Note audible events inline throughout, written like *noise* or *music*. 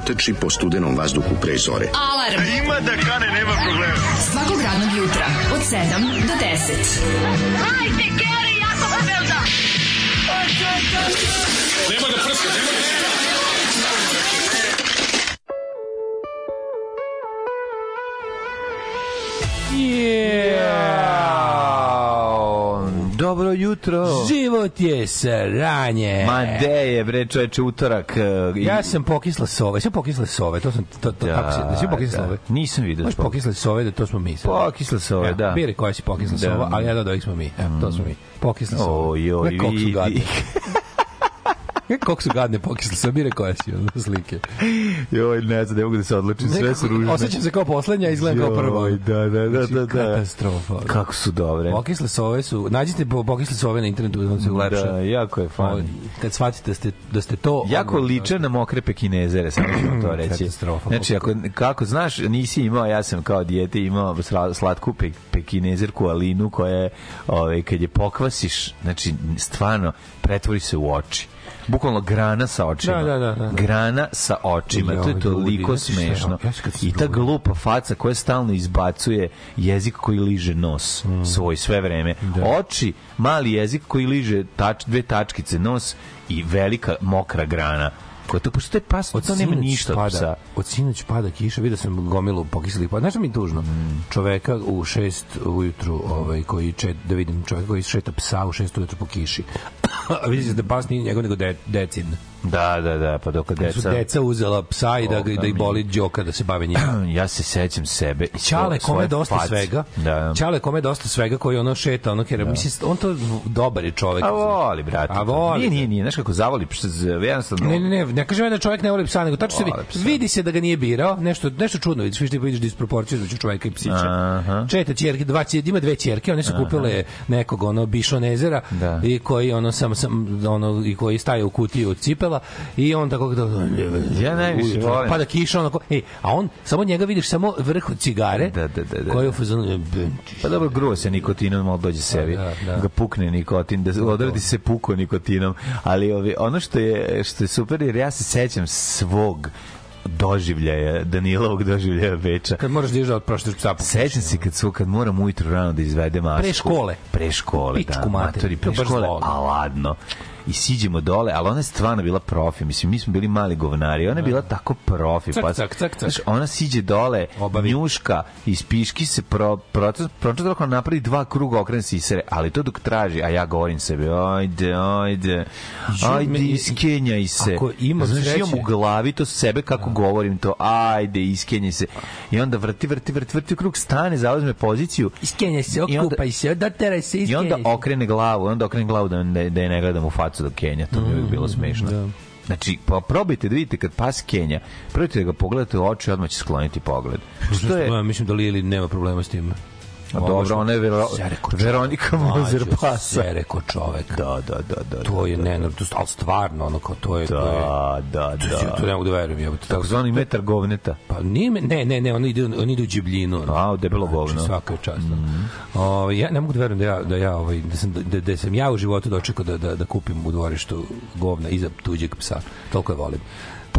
trči po studenom vazduhu pre zore. Alarm. Ima da kane, nema problema. Svakog radnog jutra, od 7 do 10. Hajde, Geri, jako se velda. Jao, Život je sranje. Ma de je, bre, čoveče, utorak. e, i- Ja sam pokisla sove, sve pokisle sove, to sam, to, to, Da, kako se, da svi pokisle da. sove. Nisam vidio. Možeš pokisle sove, da to smo mi. Pokisle sove, Evo, da. Biraj koja si pokisla Da. Sova, ali jedan od ovih smo mi. Evo, to smo mi. Pokisle sove. Oj, oj, vidi. *laughs* *laughs* Koliko su gadne pokisle sove, biraj koja si, ono, slike. Joj, ne znam, ne mogu da se odlučim, sve su ružne. Osjećam se kao poslednja, izgledam kao. Joj, Da, da, da, Znači, da, da. Katastrofa. ono. Kako su dobre. Pokisle sove su, nađite po pokisle sove na internetu, da se ulepša. Da, jako je fan. Kad shvatite da ste, da ste to... Jako liče na mokre pekinezere, samo ću to reći. Katastrofa. Znači, ako, kako znaš, nisi imao, ja sam kao dijete imao sla- slatku pe, pekinezerku Alinu koja je, ovaj, kad je pokvasiš, znači, stvarno, pretvori se u oči. Bukvalno grana sa očima. Da, da, da, da. Grana sa očima. to je toliko ljudi, smešno. ja I ta glupa faca koja stalno izbacuje jezik koji liže nos Mm. svoj sve vreme. Oči, mali jezik koji liže tač, dve tačkice nos i velika mokra grana. Koja to, pošto taj pas, Od to nema ništa od pada, psa. Od sinoć pada kiša, vidio sam gomilu pokislih pada. Znaš šta mi je tužno? Mm. Čoveka u šest ujutru, ovaj, koji čet, da vidim čoveka koji šeta psa u šest ujutru po kiši. *coughs* A vidi se da pas nije njegov nego de, decin. Da, da, da, pa dok Su deca... deca uzela psa i da, ga, da ih mi. boli džoka da se bave njima. *clears throat* Ja se sećam sebe. i Ćale kome dosta face. svega. Da. Ćale kome je dosta svega koji ono šeta, ono kjer, mislim, on to dobar je čovek. A voli, brate. A voli. Nije, nije, nije. Znaš kako zavoli, jednostavno... Ne, ne, ne, ne kažem ja da čovjek ne voli psa, nego tačno se vidi, vidi se da ga nije birao, nešto nešto čudno vidiš, vidiš, vidiš disproporciju između čovjeka i psića. Aha. Četa ćerke, dva ima dve ćerke, one su kupile nekog ono bišonezera Da. i koji ono sam sam ono i koji staje u kutiju od cipela i on tako da Ja najviše volim. Pada kiša onako, ej, a on samo njega vidiš samo vrh od cigare. Da, da, da, da. Koji je u fazonu e, Pa dobro, gruo se nikotinom, malo dođe sebi. da, da. Ga pukne nikotin, da odradi se puko nikotinom. Ali ovi, ono što je, što je super, jer ja se sećam svog doživljaja, Danilovog doživljaja Beča. kad moraš da da otproštiš psa. po Sećam se kad su kad moram ujutro rano da izvedem masku. Pre škole. Pre škole, Pičku da. materinu, Matori, to pre škole, a ladno. I siđemo dole, ali ona je stvarno bila profi. Mislim, mi smo bili mali govnari. Ona je bila tako profi. Cak, pa, cak, cak, cak. Znaš, ona siđe dole, Obavi. njuška, iz piški se pro, proces, proces dok napravi dva kruga okrene se isere, ali to dok traži, a ja govorim sebi, ajde, ajde, ajde, iskenjaj se. Ako imam Znaš, sreće- imam u glavi to sebe kako govorim to, ajde, iskenjaj se. I onda vrti, vrti, vrti, vrti krug, stane, zauzme poziciju Iskenjaj se, I onda- okupaj se, doteraj se, i iskenjaj onda se. okrene glavu, onda okrene glavu da, da, da je ne gledam u facu dok Kenja, to mi je uvijek bilo smešno. Znači, pa probajte da vidite kad pas Kenja, probajte da ga pogledate u oči, odmah će skloniti pogled. Što je, Ja, mislim da Lili nema problema s tim. A dobro, ona je Vero. Veronika Mozer Mlađo, pasa. Sere ko čovek. Da, da, da, da. To je da, ne, to, ali stvarno, ono kao to je... to je Da, da, to, je- to da. ne mogu da verujem. Jebote, tako, Takozvani metar govneta. pa nije, ne, ne, ne, oni idu, oni idu u džibljinu. ono. A, debelo Znači, govno. svaka je čast. Ovaj, ja ne mogu da verujem da ja, da ja, ovaj, da sam, da, da sam ja u životu dočekao da, da, da kupim u dvorištu govna iza tuđeg psa. Toliko je volim.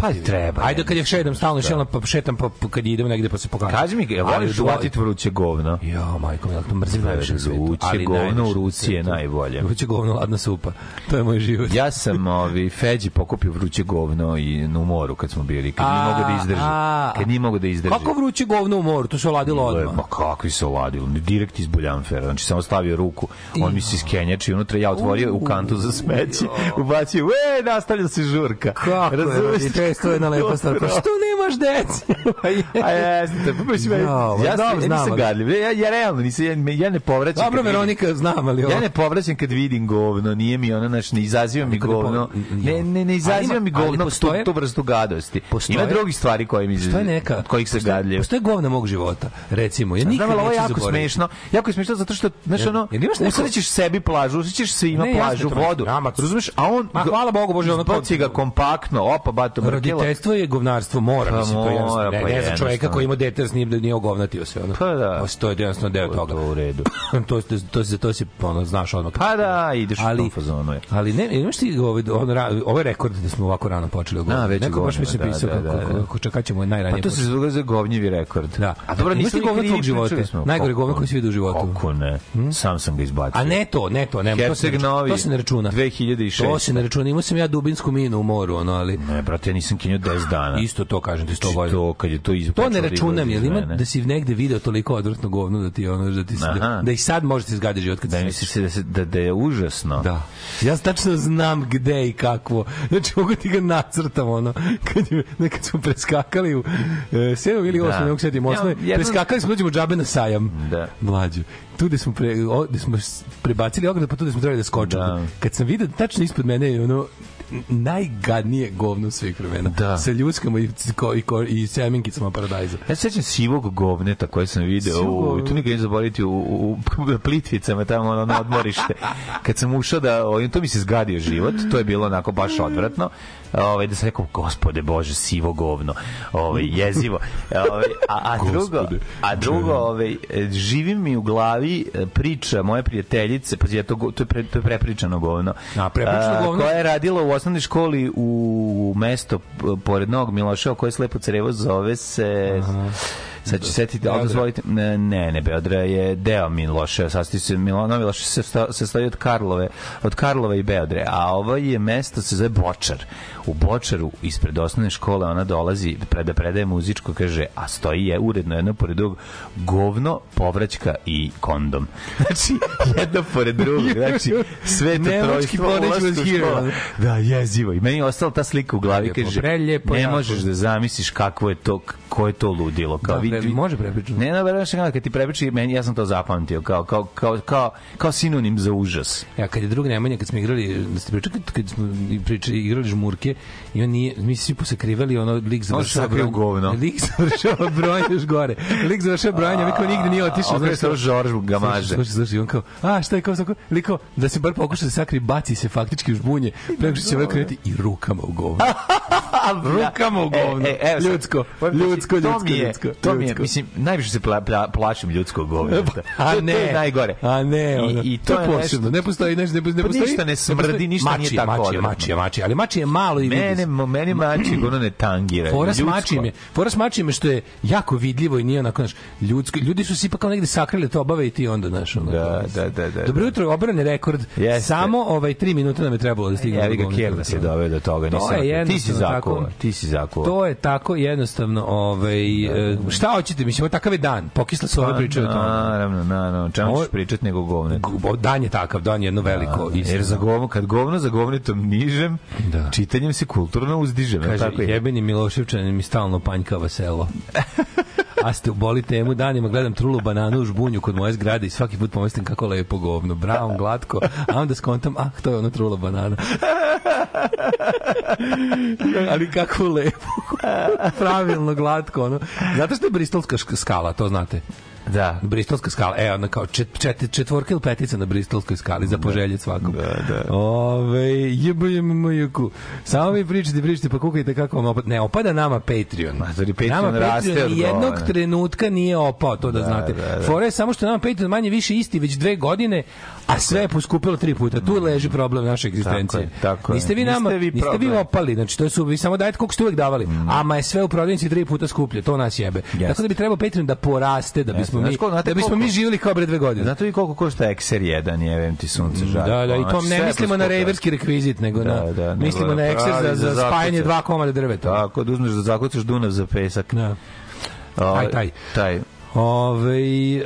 Pa treba. Ajde kad je šedam, stalno šetam, pa šetam, pa, pa kad idem negde pa se pokažem. Kaži mi, Ali voliš uvatiti vruće govno? Jo, majko, ja to mrzim najviše. Vruće ali govno u ruci je najbolje. Vruće govno, ladna supa. To je moj život. Ja sam ovi Feđi pokupio vruće govno i na moru kad smo bili, kad nije mogu da izdrži. Kad nije mogu da izdrži. Kako vruće govno u moru? To se oladilo odmah. Ma kakvi se oladilo, direkt iz buljanfera. Znači samo stavio ruku, on mi se iskenjači unutra, ja otvorio u kantu za smeće, ubacio, e, nastavlja se žurka. Kako je, To je, to jedna lepa stvar. Pa što nemaš deci? *laughs* A jeste, pa mislim, ma ja, dobro, ja nisam gadljiv. Ja, ja realno nisam, ja, ja ne povraćam. Dobro, Veronika, znam, ali ovo... Ja ne povraćam kad vidim govno, nije mi ono, znači, ne izaziva mi govno, ne, ne, ne izaziva mi govno postoje- tu vrstu gadosti. postoje- Ima drugih stvari koje mi Postoje neka... od kojih se gadljiv. Postoje govna mog života, recimo. Ja nikad Znam, ovo je jako smešno. Jako je smešno zato što, znaš, ono, usrećeš sebi plažu, usrećeš svima plažu, to, vodu. Razumeš? A on... Ma, hvala Bogu, Bože, ono Zbaci ga kompaktno, opa, bato, roditeljstvo je govnarstvo, mora, Pa mislim, to je jednostavno. Ne, pa ne za čoveka koji ima dete s njim da nije ogovnatio se. Ono. Pa da. To je jednostavno deo To- toga. to u redu. *laughs* to, to, to, to, to si, ono, znaš odmah. Pa da, ideš u ali, tom fazonu. je. Ali ne, imaš ti ovaj, on, ovaj rekord da smo ovako rano počeli o Da, govnu. već Neko baš mi se da, pisao da, da, kako, da. kako čekat ćemo Pa najranije to se zove za govnjivi rekord. Da. A dobro, nismo ti govno tvog života? Najgore govno koje si vidio u životu? Kako ne? Sam sam ga izbacio. A ne to, ne to, ne, to se ne, računa. To se ne računa. 2006. To se ne računa. Imao sam ja dubinsku minu u moru, ono, ali Ne, brate, nisam kinio 10 dana. isto to kažem ti 100 Znači, godina. To, kad je to iz To ne računam, jer ima da si negde video toliko odvratno govno da ti ono da ti se- da, Aha. da i sad može ti zgadi život kad Da misliš se da, se, da, da je užasno. Da. Ja tačno znam gde i kakvo. Znači, mogu ti ga nacrtam, ono, kad, je, nekad smo preskakali u e, 7. ili 8. Da. ne mogu setim, Ja, preskakali smo, dođemo džabe na sajam. Da. Mlađu. Tu gde smo, pre, o, gde smo prebacili ograd, pa tu gde smo trebali da skočimo. Da. Kad sam vidio, tačno ispod mene ono, najgadnije govno svih vremena. Da. Sa ljuskama i, ko, i, ko, i seminkicama paradajza. Ja se sećam sivog govneta koje sam video Sivog u, tu nikad neću zaboraviti u, u, u *laughs* Plitvicama tamo ono na odmorište kad sam ušao da o, to mi se zgadio život to je bilo onako baš odvratno ovaj da sam rekao gospode bože sivo govno. Ovaj jezivo. Ovaj a, a drugo a drugo ovaj živi mi u glavi e, priča moje prijateljice pa je to to je, pre, to je prepričano govno. A, prepričano A, govno? koja je radila u osnovnoj školi u mesto pored Novog Miloševa koje je slepo crevo zove se Sad ću setiti, ali dozvolite, ne, ne, Beodra je deo Miloševa, sastoji se, Milo, Novi Milošev se sastoji od Karlove, od Karlova i Beodre, a ovo je mesto se zove Bočar. U Bočaru, ispred osnovne škole, ona dolazi, preda, predaje muzičko, kaže, a stoji je uredno jedno pored drugog, govno, povraćka i kondom. *laughs* Znači, jedno pored drugog, znači, sve to trojstvo ulazi u školu. Da, jezivo. I meni je ostala ta slika u glavi, Preljepo, kaže, preljepo, ne možeš da zamisliš kakvo je to, ko je to ludilo. Kao, Da, vi- pre- vi- može prepričano. Ne, ne, verujem što kad ti prepriči, meni ja sam to zapamtio kao kao kao kao kao sinonim za užas. Ja kad je drug Nemanja kad smo igrali da ste pričali kad, kad smo pričali igrali žmurke i on nije mi se svi posakrivali ono lik završava broj- govno. *laughs* Lik završava broj još gore. Lik završava brojanje, mi kao nigde nije otišao. Okreće se kao- Žorž Gamaže. Slušaj, slušaj, slušaj, on kao, a šta je kao tako, liko, da se bar pokuša da sakri, baci se faktički u žbunje, preko što će ovaj krenuti i rukama u govno. *laughs* Rukama u govno. E, e, evo sad, ljudsko, ljudsko, to ljudsko, mi je, ljudsko. To mi je, mislim, najviše se pla, pla, plašim ljudskog govneta. A to, ne, to je najgore. A ne, ono, I, i to, je posebno. nešto, Ne postoji, ne, ne, ne Pa postoji. ništa ne smrdi, postoji- ništa nije mačije, tako odvratno. mačije, mačije, ali mačije je malo i vidi mene, se. meni mači govno ne tangira. Fora s ljudsko. mačijem je, fora s mačijem je što je jako vidljivo i nije onako, znaš, ljudsko, ljudi su se ipak negde sakrili to obave i ti onda, znaš, ono. Da, da, da, da. Dobro jutro, obrane rekord. Jeste. Samo ovaj 3 minuta nam je trebalo da stignemo. Evi do ga govna. Kjer nas je doveo do toga. To Nisam, ti si tako. ti si zakuva. To je tako jednostavno, ovaj, e, šta hoćete, mislim, ovo takav je dan, pokisle su ove priče o tome. Naravno, naravno. Čemu ćeš pričati nego govne? Dan je takav, dan je jedno veliko. istina. Jer za govno, kad govno za govnetom nižem, Da. čitanjem se kulturno uzdižem. Kaže, tako je. jebeni Miloševčanin mi stalno panjkava selo. *laughs* A ste u boli temu danima, gledam trulu bananu u žbunju kod moje zgrade i svaki put pomislim kako lepo govno. Brown, glatko, a onda skontam, ah, to je ono trula banana. *laughs* Ali kako lepo. Pravilno, glatko, ono. Zato što je bristolska skala, to znate. Da. Bristolska skala, evo, ona kao čet, čet, četvorka ili petica na Bristolskoj skali, za poželjeti svakom. Da, da. Ove, jebujem mojuku. Samo vi pričate, pričate, pa kukajte kako vam opada. Ne, opada nama Patreon. Ma, zar i Patreon nama raste Patreon jednog govna? trenutka nije opao, to da, znate. da, da. Fora je samo što nama Patreon manje više isti već dve godine, a sve je poskupilo tri puta. Tu leži problem naše egzistencije. je, tako je. niste vi nama, Niste vi niste vi opali, znači to su vi samo dajete koliko ste uvek davali. Ama je sve u prodavnici tri puta skuplje, to nas jebe. Tako da bi trebao Patreon da poraste da bismo mi da bismo koliko? mi živjeli kao pre dve godine. Znate vi koliko košta Exer 1, jevem ti sunce žar. Da, da, i to ne mislimo na reverski rekvizit, nego Da, na, da, mislimo na pravi za, za spajanje dva komada drveta. Tako, da uzmeš da zakucaš Dunav za pesak. Da. Ovaj, taj. Taj. Ove, e,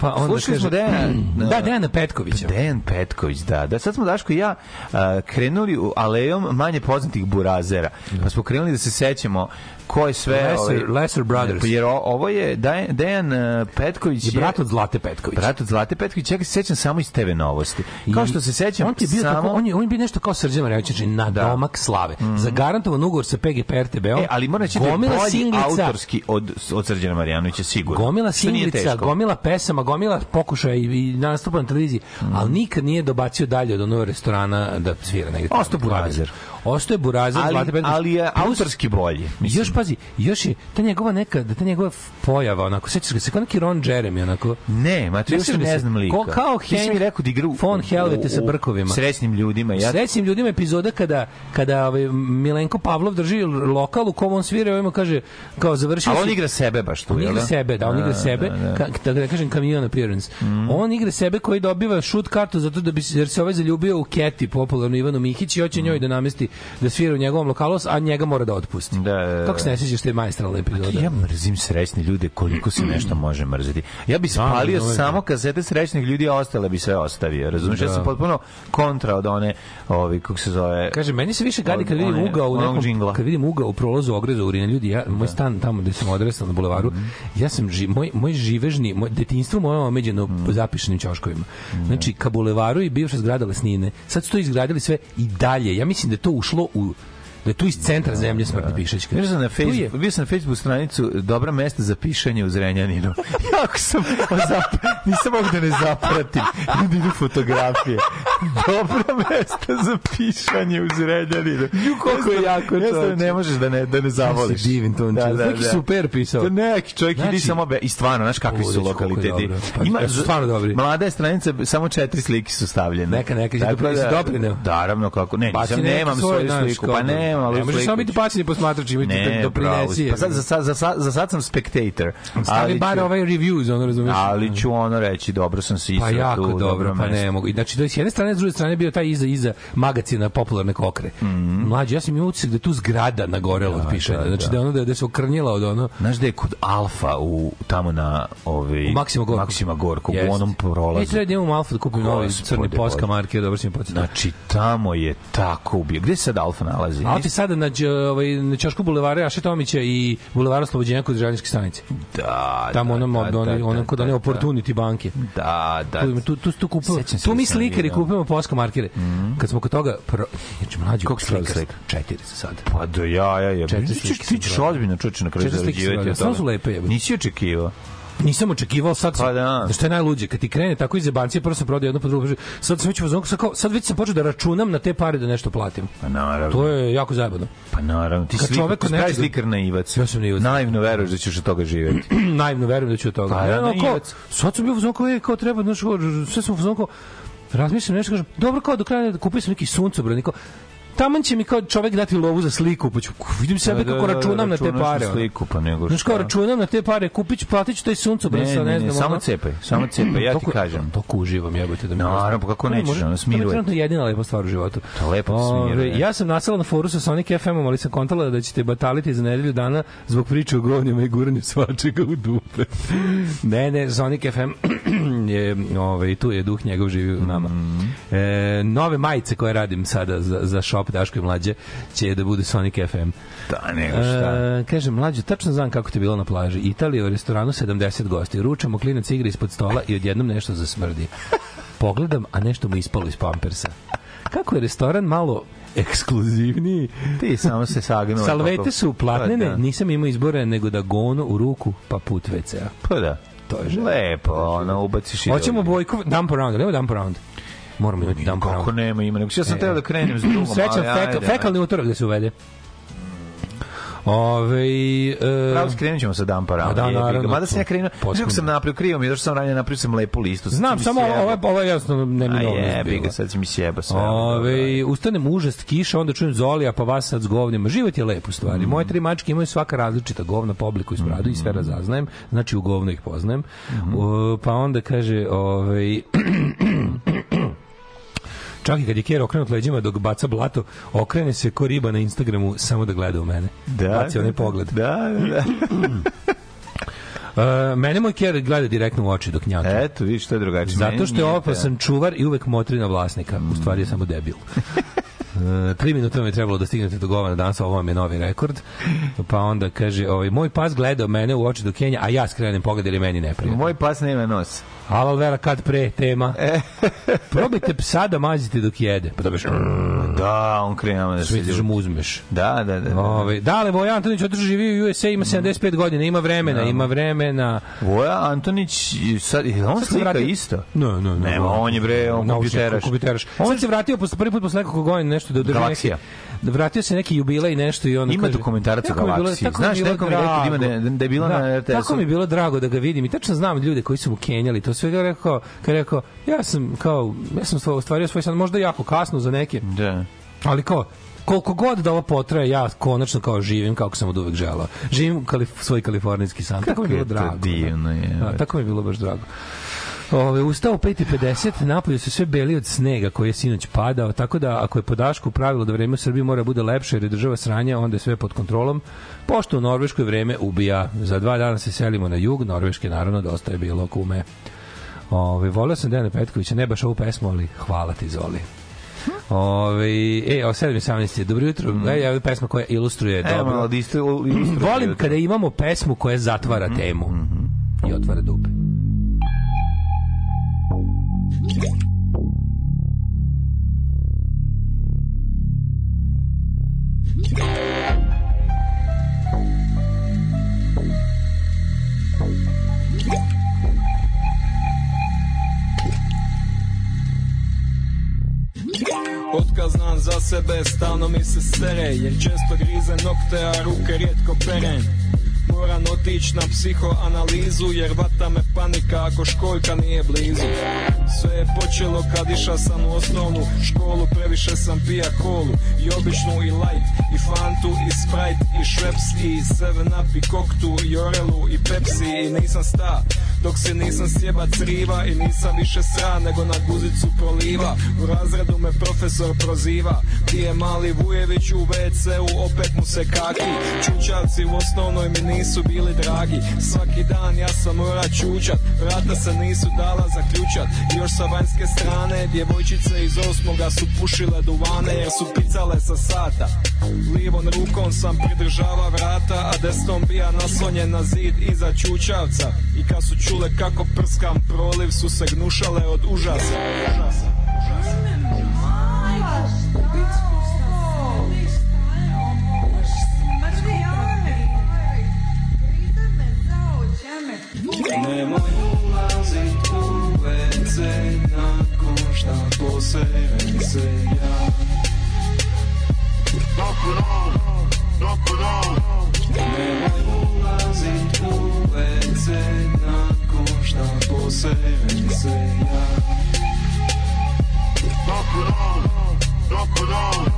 pa onda Slušali smo kaže- Dejana. *clears throat* Da, Dejana Petkovića. Dejan Petković, da. Da, sad smo Daško i ja a, krenuli u alejom manje poznatih burazera. Pa smo krenuli da se sećamo ko je sve... Lesser- Lesser Brothers. Jer o- ovo je Dejan, a, Petković Je brat od Zlate Petković. Brat od Zlate Petković, ja se sećam samo iz TV novosti. Kao što se sećam on je bio samo... tako, on je, on je bio nešto kao Srđan Marjanović, znači na domak slave. Za garantovan ugovor sa PGP RTB-om. E, ali moram reći da je bolji singlica, autorski od, od Srđana Marjanovića, sigurno. Gomila singlica, gomila pesama, gomila pokušaja i, i nastupa na televiziji, ali nikad nije dobacio dalje od onog restorana da svira negde. Ostao burazer. Ostaje burazan, ali, Zlate Petrović. ali je autorski bolji. I još pazi, još je ta njegova neka, da ta njegova pojava, onako, sećaš ga se kao neki Ron Jeremy, onako. Ne, ma to sjećam ne znam lika. Ko- kao Ti si mi Hank rekao da igra von Helvete sa brkovima. Srećnim ljudima. Ja, Srećnim ljudima epizoda kada kada ovaj Milenko Pavlov drži lokal u kom on svira i ovima kaže kao završio ali on igra sebe baš tu, on jel igra da? sebe, da, on igra Da, sebe, da, da. ka, da, da kažem camion appearance. On igra sebe koji dobiva šut kartu zato da bi jer se ovaj zaljubio u Keti, popularno Ivanu Mihić i hoće njoj da namesti da svira u njegovom lokalu, a njega mora da otpusti. Da, da, da. Kako se ne sjećaš te majstralne epizode? Ja mrzim srećne ljude koliko se nešto *clears throat* može mrziti. Ja bi spalio da, da. samo kasete srećnih ljudi, a ostale bi sve ostavio. Razumiješ? Ja Da. sam potpuno kontra od one, ovi, kako se zove... Kaže, meni se više gadi kad vidim ugao u nekom, džingla. kad vidim ugao u prolazu ogreza urina ljudi, ja, moj stan tamo gde sam odrastao na bulevaru, Mhm. ja sam ži, moj, moj živežni, moj detinjstvo moje omeđeno po zapišenim ćoškovima. Znači, ka bulevaru i bivša zgrada Lesnine, sad su to izgradili sve i dalje. Ja mislim da to ušlo u da je tu iz centra zemlje smrti pišećka. Bio sam na Tu je- Facebook, bio sam na Facebook stranicu dobra mesta za pišanje u Zrenjaninu. *laughs* jako sam zap, nisam mogu da ne zapratim. Idu fotografije. Dobra mesta za pišanje u Zrenjaninu. Ju, koliko je jako, čoveče. ne možeš da ne, da ne zavoliš. se divim tom čoveku. Neki super pisao. To neki čovjek Znači- idi samo be, i stvarno, znaš kakvi su je lokaliteti. Pa, jesu stvarno dobri. Mlada je stranica, samo četiri slike su stavljene. Neka, neka, si da- doprineo? Naravno, kako. Ne, Baci nisam, nemam svoj, svoju sliku. Pa da- nemam, ali Ne samo biti pasivni posmatrač, imati ne, doprinesi. bravo. Pa sad, za, za, sad, za sad sam spectator. Stavi ali bar ovaj reviews, ono razumiješ? Ali ću ono reći, dobro sam se Pa isao jako tu, dobro, pa mesto. ne mogu. I Znači, da s jedne strane, s druge strane bio taj iza iza magacina popularne kokre. Mhm. Mlađi, ja sam imao utisak da tu zgrada nagorela od pišanja. da, znači da. da ono da, da se okrnjila od ono Znaš da je kod Alfa u, tamo na ovaj, u Maksima Gorku. Maksima Gorku, u onom prolazu. E, treba da Alfa da kupim novi crni poska Bože. marker, dobro si mi podsjetio. Znači, tamo je tako ubio. Gde se sad Alfa nalazi? Alfa je sada na, ovaj, na Ćošku bulevara Jaše Tomića i bulevara Oslobođenja kod Željezničke stanice. Da, Tamo da, onom, da, da, da, onom, da, onom kod da, one da. opportunity banke. Da, da. Tu, tu, tu, tu, kupimo, se tu da mi slikari video. kupujemo poska markere. Kad smo kod toga, pro, znači mlađi, Koliko si prodao slika-? Četiri za sad. Pa do jaja je. Četiri slike ti ćeš ozbiljno čoče na kraju Četiri slike zarađivati. od Samo toga. su lepe. Nisi očekivao. Nisam očekivao sad Pa da. da što je najluđe kad ti krene tako iz jebancije prvo sam prodao jedno pa drugo sad sam već u sad, kao, sad već sam počeo da računam na te pare da nešto platim Pa naravno. to je jako zajebano Pa naravno. Ti slikar, čovek pravi nečega- slikar naivac. Ja sam naivac. Naivno veruješ da ćeš od toga živjeti. *clears throat* naivno verujem da ću od toga Pa, ja, ono, kao, naivac. sad sam bio u kao, e, kao treba znaš, kao, sve sam u kao razmišljam nešto kažem dobro kao do kraja da kupio sam neki suncobran kao Taman će mi kao čovek dati lovu za sliku, pa ću, vidim sebe Da, da, kako da, računam na te pare. sliku, pa nego Znaš kao računam na te pare, kupit ću, platit ću taj suncobran Ne, ne, ne, ne, znam, samo cepaj, samo *clears throat* cepaj, ja ti kažem. Toliko uživam, jebote da mi Naravno, pa kako To nećeš, ono, smiruje To je jedina lepa stvar u životu. To lepo smiruje. Ja sam nasela na foru sa Sonic FM-om, ali sam kontala da ćete bataliti za nedelju dana zbog priče o govnjama i guranju svačega u dupe. *laughs* ne, ne, Sonic FM je, ovaj, tu je duh njegov živi u nama. Mhm. E, nove majice koje radim sada za, za shop Daško i Mlađe će da bude Sonic FM. Da, nego šta. E, kaže, mlađe, tačno znam kako ti bilo na plaži. Italija u restoranu 70 gosti. Ručamo, klinac igra ispod stola i odjednom nešto zasmrdi. Pogledam, a nešto mu ispalo iz pampersa. Kako je restoran malo ekskluzivniji. Ti samo se sagnuo. Salvete su platnene, Pa da. nisam imao izbora nego da gono u ruku, pa put WC-a. Pa da. To je želja. Lepo, ono, ubaciš i Hoćemo bojkov, dump around, ali evo dump around. Moramo imati dump Kako around. nema ima, nego ja sam E. teo da krenem s drugom, Srećan fekalni utorak da se uvede. Ove, e, Pravo skrenut ćemo sa dampa rana. A da, naravno. Mada sam ja krenuo, Potpuno. sam napravio, krivo mi je, došao sam ranije, napravio sam lepu listu. Znam, samo ovo je, ovo je jasno A neminovnost jebi bila. ga, sad će mi sjeba sve. Ove, ustanem užast kiša, onda čujem Zolija, pa vas sad s govnima. Život je lep u stvari. Moje tri mačke imaju svaka različita govna po obliku i smradu i sve razaznajem. Znači u govno ih poznajem. O, pa onda kaže, ovaj *clears throat* Čak i kad je Kjer okrenut leđima dok baca blato, okrene se ko riba na Instagramu samo da gleda u mene. Da, Baci onaj da, pogled. Da, da, da. *laughs* Uh, mene moj Kjer gleda direktno u oči dok njaka. Eto, vidiš, to je drugačije. Zato što je opasan čuvar i uvek motri na vlasnika. U stvari je samo debil. E, *laughs* tri minuta vam je trebalo da stignete do govana danas, ovo vam je novi rekord. Pa onda kaže, ovaj, moj pas gleda mene u oči do Kenja, a ja skrenem pogled je meni neprijatno. Moj pas nema nos. Alal vera kad pre tema. *laughs* Probajte psa da mazite dok jede. Pa dobiješ Da, on krene da se ti ljuti. uzmeš. Da, da, da. da. Ove, Dale Voja Antonić otišao živi u USA, ima 75 godina, ima vremena, ima vremena. Voja Antonić, sad, je on Sad slika vratio- isto? Ne, ne, ne. Nema, on je bre, on kompjuteraš. kompjuteraš. On- Sad se vratio posle prvi put posle nekoliko godina nešto da održi Galaksija. neki- Da vratio se neki jubilej nešto i on Ima dokumentarac o Galaksiji. Znaš, neko mi rekao da ima ne- da je bila na RTS-u. Tako mi je bilo drago da ga vidim i tačno znam ljude koji su mu kenjali. To sve ga rekao, kad rekao, ja sam kao, ja sam ostvario svoj san, možda jako kasno za neke, Da. ali kao, koliko god da ovo potraje, ja konačno kao živim kako sam od uvek želao. Živim kalif, svoj kalifornijski san. Tako mi je bilo drago. divno, je. Da, tako mi je bilo baš drago. Ove, ustao u 5.50, napolju se sve beli od snega koji je sinoć padao, tako da ako je po Dašku pravilo da vreme u Srbiji mora bude lepše jer je država sranja, onda je sve pod kontrolom. Pošto u Norveškoj vreme ubija. Za dva dana se selimo na jug, Norveške naravno dosta je bilo kume. Ove, volio sam Dejana Petkovića, ne baš ovu pesmu, ali hvala ti Zoli. Ove, e, o 7.18 je, dobro jutro, mm. e, evo pesma koja ilustruje Evo, dobro. malo da ilustruje Volim kada imamo pesmu koja zatvara temu i otvara dupe. Otkaz za sebe, stalno mi se sere Jer često grize nokte, a ruke rijetko perem Moram otić na psihoanalizu Jer vata me panika ako školjka nije blizu. Sve je počelo kad iša sam u osnovnu školu Previše sam pija kolu. I običnu i light I fantu i sprite I šveps i seven up i koktu I orelu i pepsi I nisam sta dok se nisam sjeba criva I nisam više sra nego na guzicu proliva. U razredu me profesor proziva. Ti je mali Vujević u WC-u Opet mu se kaki. Čučavci u osnovnoj mi nisu bili dragi. Svaki dan ja sam mora čučat Vrata se nisu dala zaključat. Još sa vanjske strane Djevojčice iz osmoga su pušile duvane Jer su picale sa sata. Livom rukom sam pridržava vrata A desnom bija naslonjen na zid iza čučavca I kad su čule kako prskam proliv Su se gnušale od užasa Užasa, užasa. Nemoj ulazit u WC nakon šta poserem se ja Nemoj on.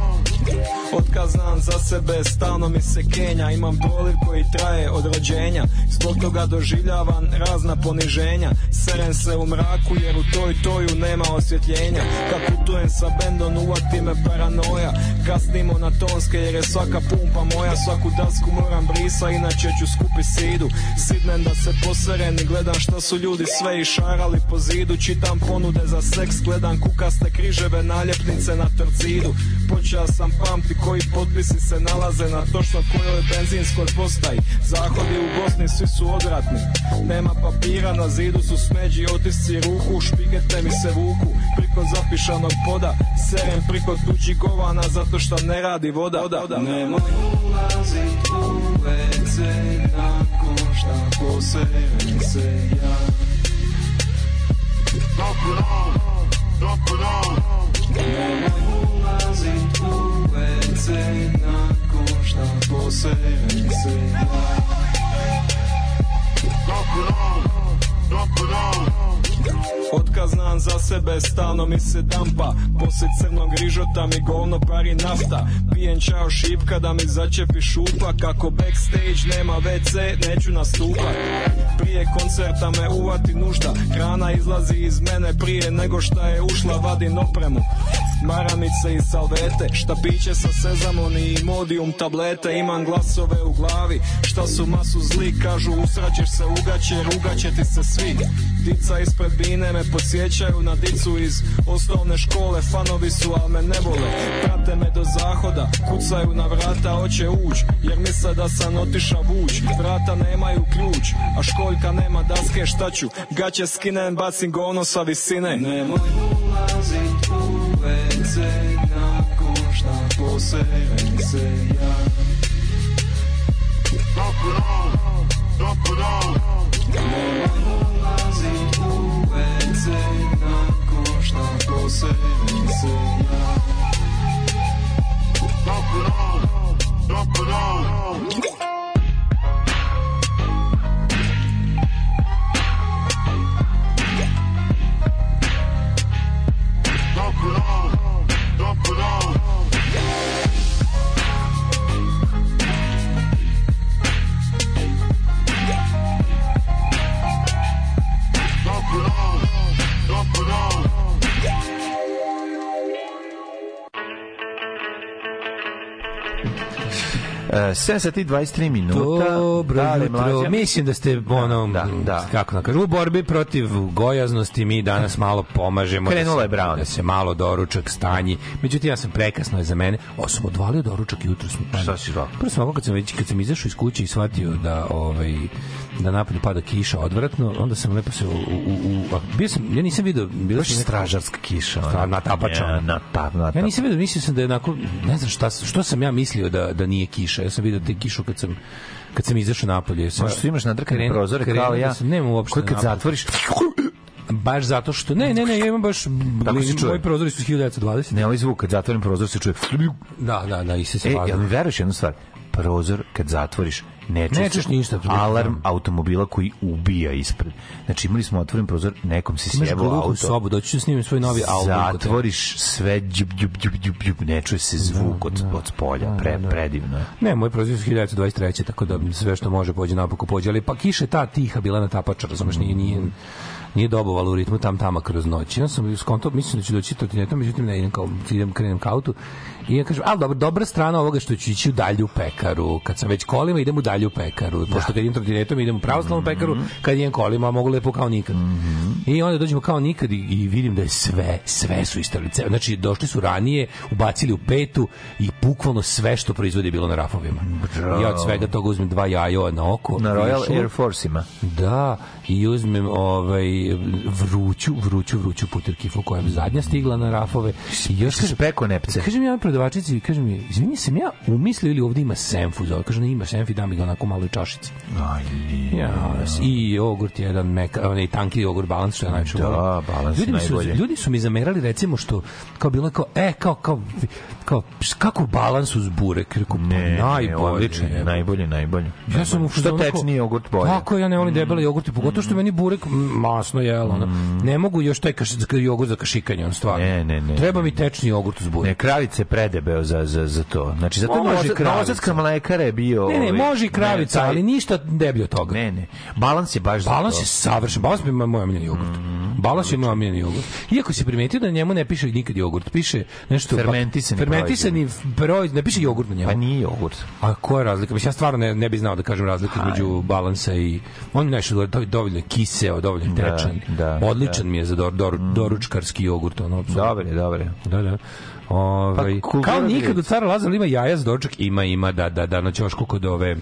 Otkaz znam za sebe, stalno mi se kenja. Imam proliv koji traje od rođenja. Zbog toga doživljavam razna poniženja. Serem se u mraku jer u toj toju nema osvjetljenja. Kad putujem sa bendom uvati me paranoja. Kasnimo na tonske jer je svaka pumpa moja. Svaku dasku moram brisa inače ću skupi sidu. Sidnem da se poserem i gledam šta su ljudi sve išarali po zidu. Čitam ponude za seks, gledam kukaste križeve naljepnice na torcidu Počeo sam pamti koji potpisi se nalaze na točno kojoj benzinskoj postaji. Zahodi u Bosni svi su odratni. Nema papira, na zidu su smeđi otisci ruku Špigete mi se vuku. Priko zapišanog poda Serem priko tuđih govana zato što ne radi voda, voda. Nemoj ulazit u WC nakon šta poserem se ja. Nemoj ulazit u WC nakon šta poserem se ja Otkaz za sebe, stalno mi se dampa. Poslije crnog rižota mi govno pari nafta. Pijem čao šipka da mi začepi šupa. Kako backstage nema WC, neću nastupat. Prije koncerta me uvati nužda Hrana izlazi iz mene prije nego šta je ušla Vadim opremu. Maramice i salvete Štapiće sa sezamon i modium tablete. Imam glasove u glavi Šta su masu zli. Kažu usraćeš se ugaće Rugaće ti se svi. Dica ispred bine me podsjećaju na dicu iz osnovne škole. Fanovi su al me ne vole. Prate me do zahoda Kucaju na vrata hoće uć Jer misle da sam otiša vuć. Vrata nemaju ključ A školjka nema daske šta ću? Gaće skinem bacim govno sa visine. Nemoj ulazit u WC nakon košta Posebem se ja. Ne šta posebem se ja? Uh, 7 sati i 23 minuta. Dobro Dale, jutro. mlađa. Mislim da ste ono, da, da. kako da kažem, u borbi protiv gojaznosti mi danas malo pomažemo. Krenula da je se, Brown. Da se malo doručak stanji. Međutim, ja sam prekasno je za mene. O, sam odvalio doručak jutro. Smo, Šta si rekao? Prvo sam ovako kad sam, već, kad sam izašao iz kuće i shvatio da, ovaj, da napolju pada kiša odvratno, onda sam lepo se u, u, u, a bio sam, ja nisam video, bila Baš neka- stražarska kiša. Stra- natapača. Ja, na, ta, na, Ja nisam vidio, mislio sam da je onako, ne znam šta, što sam ja mislio da, da nije kiša. Ja sam vidio te kišu kad sam kad sam izašao napolje. Sam, Možda imaš nadrkane Kren- prozore kao krenuo ja. da sam- nemam uopšte Koji kad napolje. zatvoriš, Baš zato što, ne, ne, ne, ja imam baš, Tako se čuje. moji prozori su 1920. ne ovaj zvuk, kad zatvorim prozor se čuje. Da, da, da, i se se E, jel mi veruješ jednu stvar? Prozor kad zatvoriš ne čuje Ne čuješ ništa. alarm automobila koji ubija ispred. Znači imali smo otvoren prozor, nekom se sjebao auto. sobu, doći ću snimim svoj novi album. Zatvoriš sve džup, džup, džup, džup, džup, ne čuje se zvuk od, od spolja, pre, predivno je. Ne, moj prozor su 1923. Tako da sve što može pođe napako pođe. Ali pa kiša je ta tiha bila na tapača, razumeš, nije, nije, nije dobovalo u ritmu tam tama kroz noć. Ja sam skonto, mislim da ću doći trotinetom, međutim ne idem kao, idem, krenem ka autu. I ja kažem, ali dobro, dobra strana ovoga što ću ići u dalju pekaru. Kad sam već kolima, idem u dalju pekaru. Pošto kad idem trotinetom, idem u pravoslavnu pekaru, kad idem kolima, mogu lepo kao nikad. I onda dođemo kao nikad i, i vidim da je sve, sve su istavili. Ce- Znači, došli su ranije, ubacili u petu i bukvalno sve što proizvodi je bilo na rafovima. Ja od svega toga uzmem dva jajo na oko. Na Royal. Air Force-ima. Da, i uzmem ovaj vruću, vruću, vruću puterkifu koja je zadnja stigla na rafove. I još Si kažem, spekao nepce. Kažem ja prodavačici, kažem mi, izvini sam ja umislio ili ovdje ima senfu za. Kaže, ne ima senfi, da mi ga onako malo čašici. Aj, Ja, i jogurt jedan meka, onaj tanki jogurt balans što ja najviše Da, balans ljudi mi su, najbolje. ljudi su mi zamerali recimo što kao bilo kao e kao kao kao kako balans uz burek rekao pa Ne, ne, najbolje odlično je, je. najbolje, najbolje. Ja sam u Što tečni jogurt bolje. Tako ja ne volim debeli jogurt, pogotovo što je meni burek mm, masno jelo. ono. Ne mogu još taj kaš, jogurt za kašikanje, on stvarno. Ne, ne, ne. Treba mi tečni jogurt uz burek. Ne, kravice predebeo za, za, za to. Znači, zato Može može kravica. Novosadska mlekara je bio... Ne, ne, ovaj, može i kravica, ali ništa deblje od toga. Ne, ne. Balans je baš za Balans to. je savršen. Balans je moj omiljeni jogurt. Balans je moj omiljeni jogurt. Iako se primetio da njemu ne piše nikad jogurt, piše nešto Fermentisani fermentisani proizvod, ne piše jogurt na njemu. Pa nije jogurt. A koja je razlika? Mislim, ja stvarno ne, ne bih znao da kažem razliku između balansa i... On nešto do- dovoljno kiseo, dovoljno Da, tečan. da, Odličan mi je za dor, dor, doručkarski jogurt. Ono. Dobar je, dobar je. Da, da. Ovaj, Pa, kao nikad od cara Lazara ima jaja za doručak, ima, ima, da, da, da, na ćošku kod ove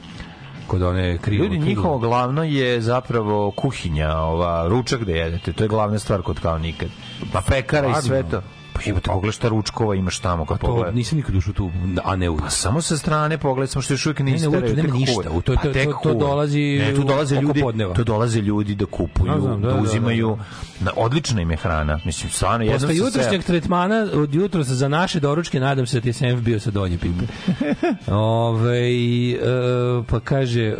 kod one krivo. Ljudi, njihovo glavno je zapravo kuhinja, ova, ručak da jedete. To je glavna stvar kod kao nikad. Pa pekara i sve to. Pa jebote, pogledaj šta ručkova imaš tamo kad To pogledaj. nisam nikad ušao tu, a ne u Pa samo sa strane pogledaj, samo što još uvijek ne, niste u to nema ništa, u to- to- tek to- to huj. dolazi ne, tu dolaze ljudi, podneva. tu dolaze ljudi da kupuju, znam, da, da, da, da, uzimaju. Na, odlična im je hrana. Mislim, stvarno, jednom Posle jutrošnjeg tretmana od jutro za naše doručke nadam se da ti je Senf bio sa donje pipe. *laughs* Ove, e, pa kaže e,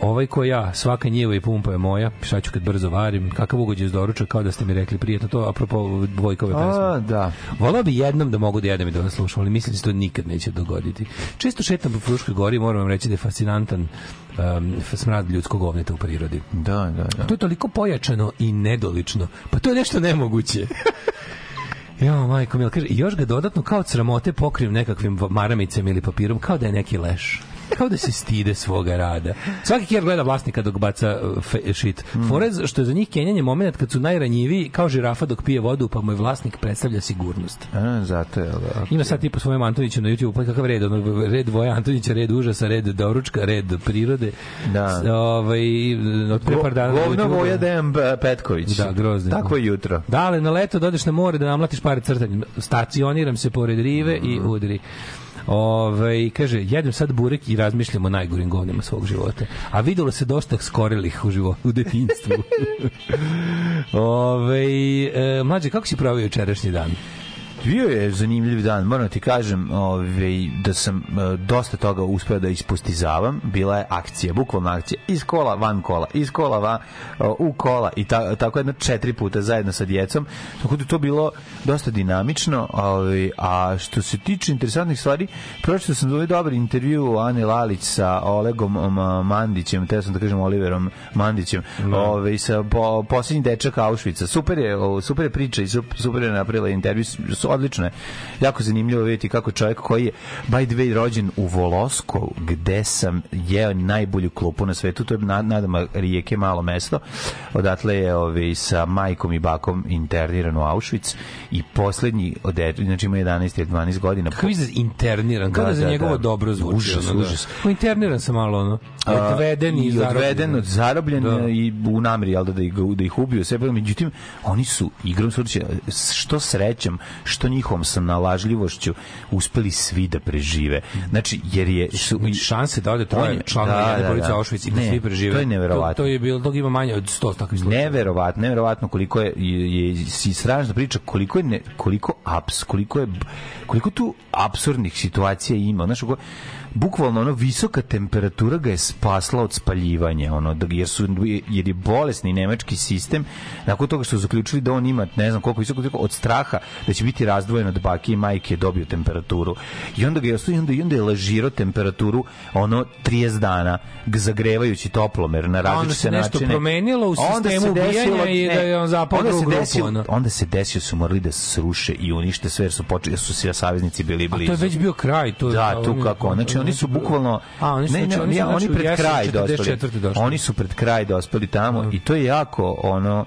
ovaj ko ja, svaka njiva i pumpa je moja, šta ću kad brzo varim, kakav ugođe iz doručka, kao da ste mi rekli prije, to apropo Vojkove pesme. A, da. Volao bi jednom da mogu da jedem i da vas slušam, ali mislim da se to nikad neće dogoditi. Često šetam po Fruškoj gori, moram vam reći da je fascinantan um, smrad ljudskog govneta u prirodi. Da, da, da. To je toliko pojačano i nedolično. Pa to je nešto nemoguće. *laughs* Jo, majko mila, kaže, još ga dodatno kao od sramote pokrijem nekakvim maramicama ili papirom, kao da je neki leš. *laughs* kao da se stide svoga rada. Svaki kjer gleda vlasnika dok baca uh, fe, shit. Mm. Forez, što je za njih kenjanje moment kad su najranjiviji, kao žirafa dok pije vodu, pa mu je vlasnik predstavlja sigurnost. A, zato je, da. Ima sad tipa svoje Antonića na YouTube, pa kakav red, ono, red Voja Antonića, red užasa, red doručka, red prirode. Da. Ovaj, od pre par dana na Govno Voja Dejan Petković. Da, grozno. Tako je jutro. Da, ali na leto dodeš na more da namlatiš pare crtanjem. Stacioniram se pored rive i udri. Ove, kaže, jedem sad burek i razmišljam o najgorim govnima svog života. A videlo se dosta skorelih u životu, u detinjstvu. *laughs* Ove, e, mlađe, kako si provio jučerašnji dan? Bio je zanimljiv dan, moram ti kažem ovaj, da sam e, dosta toga uspeo da ispostizavam. Bila je akcija, bukvalna akcija, iz kola, van kola, iz kola, van, u kola i ta, tako jedno četiri puta zajedno sa djecom. Tako da to bilo dosta dinamično. Ovaj, a što se tiče interesantnih stvari, pročito sam ovaj dobar intervju Ane Lalić sa Olegom um, Mandićem, te sam da kažem Oliverom Mandićem, ovaj, sa po, posljednji dečak Auschwitza. Super je, super je priča i sup- super je napravila intervju, odlično je. Jako zanimljivo vidjeti kako čovjek koji je by the way rođen u Volosko, gde sam jeo najbolju klupu na svetu, to je nad, nadama rijeke malo mesto. Odatle je ovaj, sa majkom i bakom interniran u Auschwitz i poslednji, ode, znači ima 11 ili 12 godina. Kako izraz interniran, kao da, Da, za da, njegovo da. dobro zvuči. Užas, ono, da. užas. Kao interniran sam malo, ono. Odveden i, i odveden, zarobljen. zarobljen Da. i u nameri jel da, da ih, da ih ubiju sve, međutim oni su igrom slučaja što srećem, što njihovom sam nalažljivošću uspeli svi da prežive. Znači jer je su šanse da ode troje je- članova da, jedne da, porodice da. Auschwitz i da Ne, svi prežive. to je neverovatno. To, to je bilo, tog ima manje od 100 takvih slučajeva. neverovatno, neverovatno koliko je je, je si strašna priča, koliko je ne, koliko aps, koliko je koliko tu apsurdnih situacija ima. Znaš, kako- bukvalno ono visoka temperatura ga je spasla od spaljivanja, ono da jer su jer je bolesni nemački sistem nakon toga što su zaključili da on ima ne znam koliko visoko od straha da će biti razdvojen od bake i majke je dobio temperaturu. I onda ga je ostavio, onda, i onda je lažirao temperaturu ono 30 dana zagrevajući toplomer na različite onda se nešto načine. promenilo u sistemu ubijanja i da je on zapao onda drugu grupu, desilo- ono. Onda se desio su morali da sruše i unište sve jer su počeli su svi saveznici bili A blizu. to je već bio kraj. To, Da, tu kako. Znači oni su bukvalno A, oni su, ne, znači, ne, oni su, znači, oni pred kraj 44. dospeli. Oni su pred kraj dospeli tamo i to je jako ono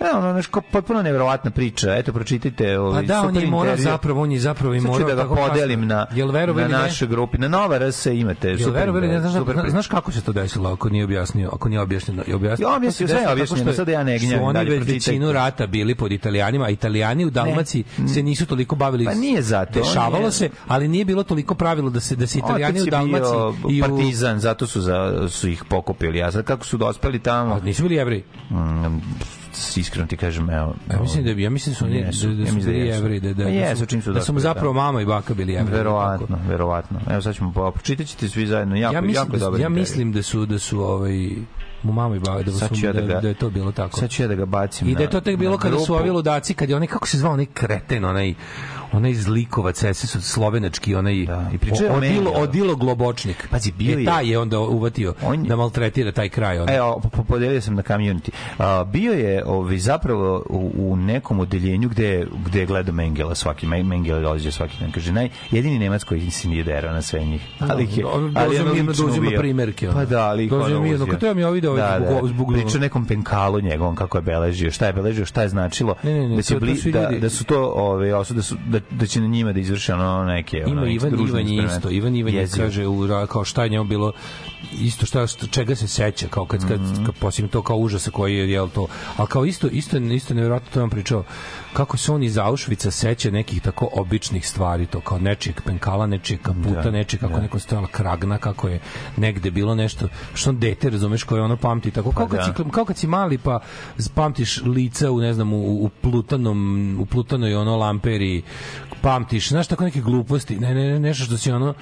E, ono, nešto potpuno neverovatna priča. Eto, pročitajte Pa ovaj da, on je morao zapravo, on je zapravo i morao da ga podelim na, Jel na ne? našoj grupi. Na Nova RS imate Jel super. verovali, ne, znaš, super znaš, kako se to desilo ako nije objasnio, ako nije objašnjeno, i objasnio. Ja objasnio, sve je desilo objašnjeno, tako što sad ja ne gnjavim, Su oni već većinu rata bili pod Italijanima, a Italijani u Dalmaciji se nisu toliko bavili. Pa nije zato, Dešavalo se, ali nije bilo toliko pravilo da se da se Italijani u Dalmaciji i partizan, zato su, za, su ih pokupili. A sad kako su dospeli tamo, A nisu bili jevreji. Iskreno ti kažem, evo... Ja mislim da bi, ja mislim da su oni Jesu, da, da su da bili jevreji, da da, Pa da jesu, su, čim su da su mu dospeli zapravo mama i baka bili jevreji. Verovatno, verovatno. Evo sad ćemo po- pročitat ćete svi zajedno. Jako, ja mislim jako da, dobar ja mislim da su da su ovaj mu mama i baba da su ja da, da ga- da je to bilo tako. Sad ću ja da ga bacim I da je to tek bilo kada su ovi ludaci, kad je onaj, kako se zvao onaj kreten, onaj, onaj zlikovac, SS slovenački, onaj Da, i pričao je o odilo, odilo globočnik. Pazi, bio E, je- taj je onda uvatio On je- da maltretira taj kraj. Onda. Evo, po- po- podelio sam na community. A, bio je ovaj, zapravo u, u nekom odeljenju gde, gde je gledao Mengela svaki, Me- Mengele dođe svaki dan. Kaže, naj, jedini Nemac koji se nije derao na sve njih. Ali ih je, on ali ono mirno da uzima primerke. Pa da, ali Dođe mirno, kao to vam je ovaj video da, zbog- da. zbog- Priča nekom penkalu njegovom kako je beležio, šta je beležio, šta je značilo. Ne, ne, ne, da, će to- to bli- svi da, da su to ove, osobe, da, su, da, da će na njima da izvrše ono neke ono, Ima Ivan Ivan je isto. Ivan Ivan je kaže u, kao šta je njemu bilo isto šta, čega se seća kao kad kad, Mhm. kad posljedno to kao užasa koji je jel to al kao isto isto isto nevjerojatno to vam pričao kako se on iz Auschwitza seća nekih tako običnih stvari to kao nečijeg penkala nečijeg kaputa Da, nečijeg kako da. neko stojala kragna kako je negde bilo nešto što on dete razumeš koje ono pamti tako kao, Pa kad da. si, kao kad si mali pa pamtiš lica u ne znam u, u plutanom u plutanoj ono lamperi pamtiš znaš tako neke gluposti ne ne ne nešto što si ono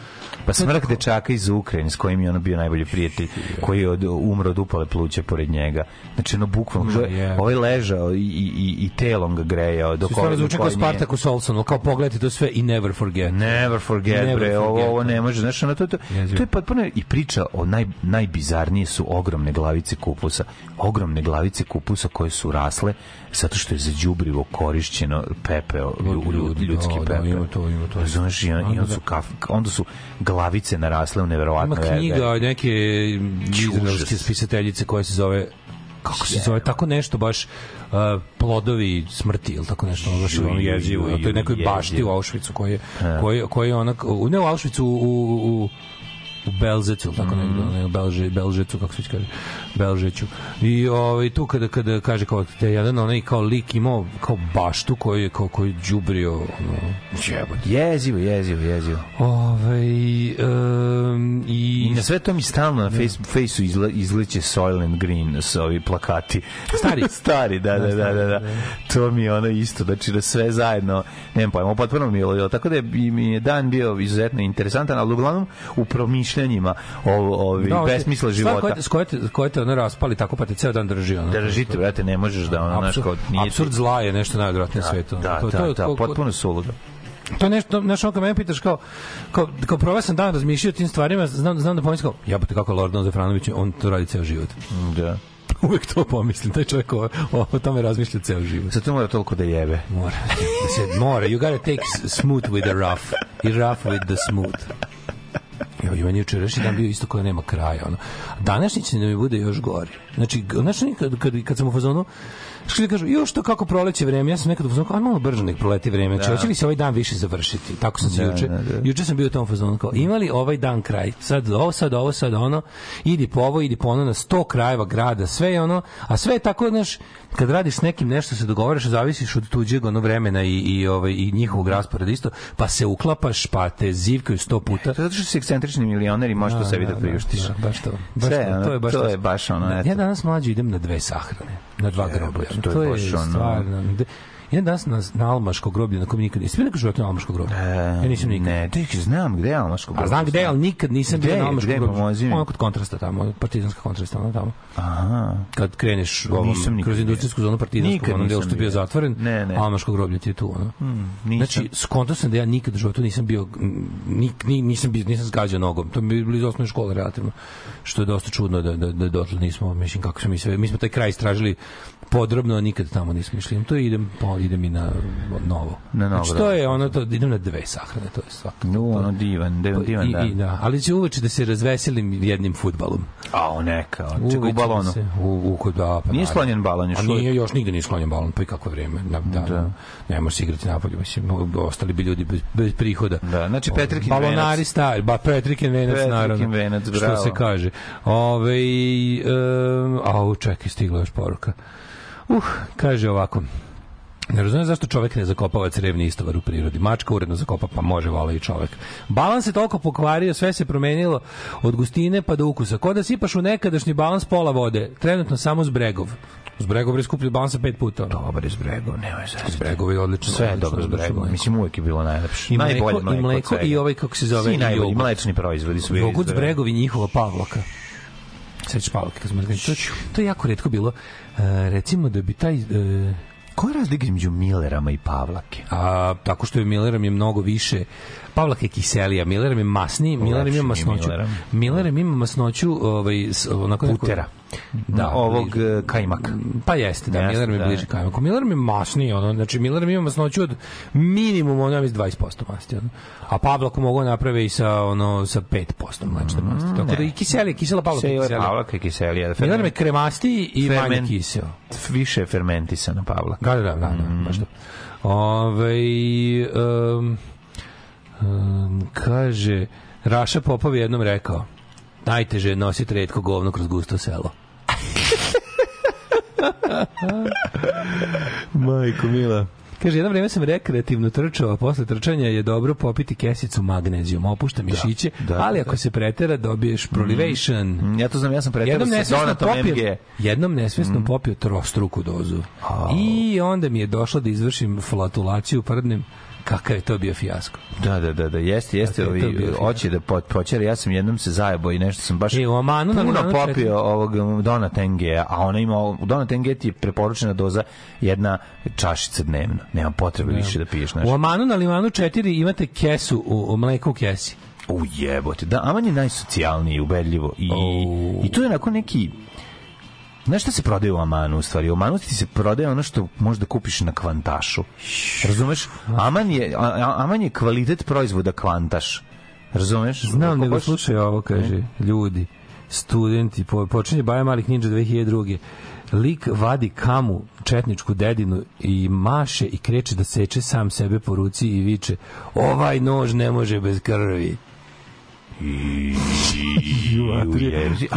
Pa smrk dečaka iz Ukrajine s kojim je ono bio najbolji prijatelj koji je od, umro od upale pluća pored njega. Znači ono bukvalno Ma, mm, je. ovaj ležao i, i, i, telom ga grejao dok To stvarno ovaj- zvuči kao Spartacus Olson, ali kao pogledajte to sve i never forget. Never forget, Never bre, ovo, forget, ovo da. ne može, znaš, ono, to, to, Jezivo. to je potpuno i priča o naj, najbizarnije su ogromne glavice kupusa. Ogromne glavice kupusa koje su rasle zato što je za đubrivo korišćeno pepeo lju- lju- ljudi, ljudski Da, pepeo. da, ima to, ima to. Razumeš, i, on- i onda su, kaf, onda su glavice narasle u neverovatno Ima knjiga neke izraelske spisateljice koja se zove kako se zove tako nešto baš uh, plodovi smrti ili tako nešto ono baš Ju, ono jezivo to je nekoj bašti u Auschwitzu koji je koji koji je ona u ne u Auschwitzu u, u, u u Belzecu, tako mm. ne, u Belže, Belžecu, kako se već kaže, Belžeću. I ovaj, tu kada, kada kaže kao da je jedan onaj kao lik imao kao baštu koji je kao koji đubrio ono, jebote. Jezivo, jezivo, jezivo. Ovaj, um, I i na sve to mi stalno na face, fejsu izle, izleće Soylent Green s ovi plakati. Stari. *laughs* Stari, da, da, da, da, da. To mi je ono isto, znači da sve zajedno, nemam pojma, potpuno mi je tako da je, mi je dan bio izuzetno interesantan, ali uglavnom u promišljanjima o, ovi, Da, besmisla života. Te, s koje te, koje te ono raspali tako pa te ceo dan drži. Ono. Držite, brate, ne možeš da ono, Apsur- kao, nije Apsurd zla je nešto najodvratnije na svetu. Da, to, da, to, da, ko- potpuno suludo. To je nešto, znaš, ono kad mene pitaš kao, kao, kao proveo sam dan razmišljao o tim stvarima, znam, znam da pomislim kao, jebote kako je Lordan Zafranović, on to radi ceo život. Da. *laughs* Uvijek to pomislim, taj čovjek o, o, o tome razmišlja ceo život. Zato mora toliko da jebe. Mora, da se mora, you gotta take smooth with the rough i rough with the smooth. Evo, i meni jučerašnji dan bio isto koja nema kraja. Ono. Današnji će da mi bude još gori. Znači, znači kad, kad, kad sam u fazonu, što ti kažu, još to kako proleće vreme, ja sam nekad u fazonu, kao, aj malo brže nek proleti vreme, znači, hoće li se ovaj dan više završiti? Tako sam se Da, juče, da, da. juče sam bio u tom fazonu, kao, ima li ovaj dan kraj? Sad ovo, sad ovo, sad ono, idi po ovo, idi po ono, na sto krajeva grada, sve je ono, a sve je tako, znaš, kad radiš s nekim nešto se dogovaraš, zavisiš od tuđeg ono vremena i, i, ovaj, i njihovog rasporeda isto, pa se uklapaš, pa te zivkaju sto puta. Zato što si ekscentrični milioner i možeš to sebi da priuštiš. Da, baš to. Baš Sve, to, to je baš to to. je baš ono, Da, eto. Ja danas mlađi idem na dve sahrane, na dva groblja. to je To je baš ono- stvarno. Ja danas na, na Almaško groblje, na kom nikad nisam bio nekad životu na Almaško groblje. ja nisam nikad. E, Ne, ti znam gde je Almaško A znam gde, je, ali nikad nisam bio Gde, na Almaškom gde, groblju. pomozi mi. Ono kod kontrasta tamo, partizanska kontrasta, ono tamo. Aha. Kad kreneš ovom, Nisam kroz bio. industrijsku zonu partizansku, onom delu što je bio bio. zatvoren, Ne, ne. Almaško groblje ti je tu. Ono. Nisam. Znači, skonto sam da ja nikad u životu nisam bio, nik, ni, nisam, bio, nisam zgađao nogom. To mi je bilo iz osnovne škole relativno. Što je dosta čudno da, da, da dotle nismo, mislim, kako smo mi sve, mi smo taj kraj istražili podrobno, nikad tamo nismo išli. To idem, po, idem i na novo. Na novo, Znači, to da. je ono, to, idem na dve sahrane, to je svako. No, ono divan, divan, divan, I, da. i, da. Ali će uveče da se razveselim jednim futbalom. A, o, neka. Čekaj, u balonu. da se- U, u, kod- da, pa Nije sklonjen balon još A nije, još nigde nije sklonjen balon, pa i kako vreme. Da, da, Da. Ne može se igrati napolje, mislim, ostali bi ljudi bez, bez prihoda. Da, znači Petrikin Balonari venac. stari, ba Petrikin venac, Petrikin naravno. venac, Što bravo. se kaže. Ove, um, au, čekaj, stigla još poruka. Uh, kaže ovako. Ne razumijem zašto čovek ne zakopava crevni istovar u prirodi. Mačka uredno zakopa, pa može vola i čovek. Balans se toliko pokvario, sve se promenilo od gustine pa do ukusa. Ko da sipaš u nekadašnji balans pola vode, trenutno samo zbregov. Zbregov je skuplji balansa pet puta. ono. Dobar je zbregov, nemoj se. Zbregov je odlično. Sve je dobro zbregov. mleko. Mislim, uvijek je bilo najlepše. I mleko, Najbolje i mleko, od mleko i ovaj, kako se zove, Svi i najbolji jogurt. mlečni proizvodi su bili Jogurt zbregov. zbregov i njihova pavlaka. Sećaš pavlake kad smo to, to je jako retko bilo. E, recimo da bi taj... E, Koja je razlika između Millerama i Pavlake? a, tako što je Milleram je mnogo više Pavlak je kiselija, Milleram je masniji, Milleram Lepši ima masnoću. Milleram. Milleram ima masnoću ovaj, onako neko- Putera. Da, ovog bliže. e, kajmaka. Pa jeste, da, Jeste, Milleram je da. bliže kajmaku. Milleram je masniji, ono, znači Milleram ima masnoću od minimum, ono, mislim, 20% masti, ono. A Pavlaku mogu naprave i sa, ono, sa 5% mlečne masti. Tako da i kiselija, kisela Pavlaka je kiselija. Pavlaka i kiselija. Milleram je kremastiji i manje Ferment. kiseo. Više je fermentisana Pavlaka. Da, da, da, da, da baš to. Ove, um, um, kaže, Raša Popov je jednom rekao, najteže je nositi redko govno kroz gusto selo. *laughs* Majko mila. Kaže, jedno vreme sam rekreativno trčao, a posle trčanja je dobro popiti kesicu magnezijom, opušta mišiće, da, ali da. ako se pretera dobiješ prolivation. Mm, Ja to znam, ja sam pretjerao Jednom sa Donatom popio, MG. jednom nesvesno popio trostruku dozu. I onda mi je došlo da izvršim flatulaciju prdnem. Kakav je to bio fijasko. Da, da, da, da, jeste, jeste, to ovi, hoće da po, počera, ja sam jednom se zajebo i nešto sam baš E, u Omanu na puno četiri- popio ovog um, Donat NG, a ona ima, u Donat NG ti je preporučena doza jedna čašica dnevno, nema potrebe više da piješ, znaš. U Omanu na Limanu 4 imate kesu u, u mleku u kesi. U jebote, da, Aman je najsocijalniji, ubedljivo. I, Au. i to je onako neki Znaš šta se prodaje u Amanu u stvari? U Amanu ti se prodaje ono što možeš da kupiš na kvantašu. Razumeš? Aman je, a- Aman je kvalitet proizvoda kvantaš. Razumeš? Znam, nego slušaj ovo, kaže, ljudi, studenti, po, počinje Baja Malih Ninja 2002. Lik vadi kamu, četničku dedinu i maše i kreće da seče sam sebe po ruci i viče ovaj nož ne može bez krvi.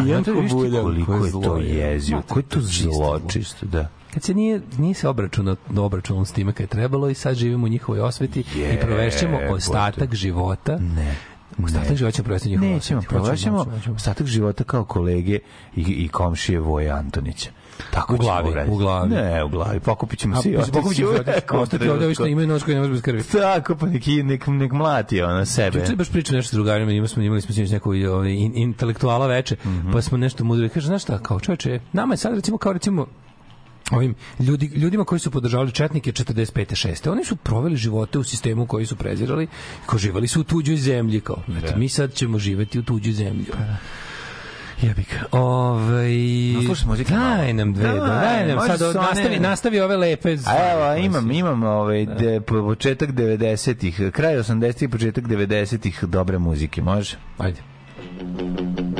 Znate, vidiš ti buljan, koliko koje je to je. jezivo, koji je to je čisto zlo, zlo. čisto, da. Kad se nije, nije se obračunao, obračunalo s time kad je trebalo i sad živimo u njihovoj osveti i provešćemo ostatak života. Ne. Ostatak života ćemo provesti u njihovoj osveti. Nećemo, hoćemo. ostatak života kao kolege i, i komšije Voje Antonića. Tako U glavi, u glavi. Ne, u glavi. Pokupit ćemo A, se pokupit ćemo se, ostati ovde, ovi što imaju nož koji ne može bez krvi. Tako, pa nek, nek, nek mlati ona sebe. Juče baš pričam nešto drugarima, imali smo imali smo sinoć neku ovaj in, intelektuala veče, Mhm. pa smo nešto mudri. Kaže, znaš šta, kao čoveče, nama je sad recimo kao recimo ovim ljudi, ljudima koji su podržavali četnike 45. 6. Oni su proveli živote u sistemu koji su prezirali, ko živali su u tuđoj zemlji, kao. Eto, mi sad ćemo živeti u tuđoj zemlji. Jebik. Ovaj No, slušaj muzike Daj nam dve, Daj, daj nam sad one- nastavi nastavi ove lepe. A evo, imam, imam ovaj, de, po- početak 90-ih, kraj 80-ih, početak 90-ih dobre muzike, može? Ajde. Thank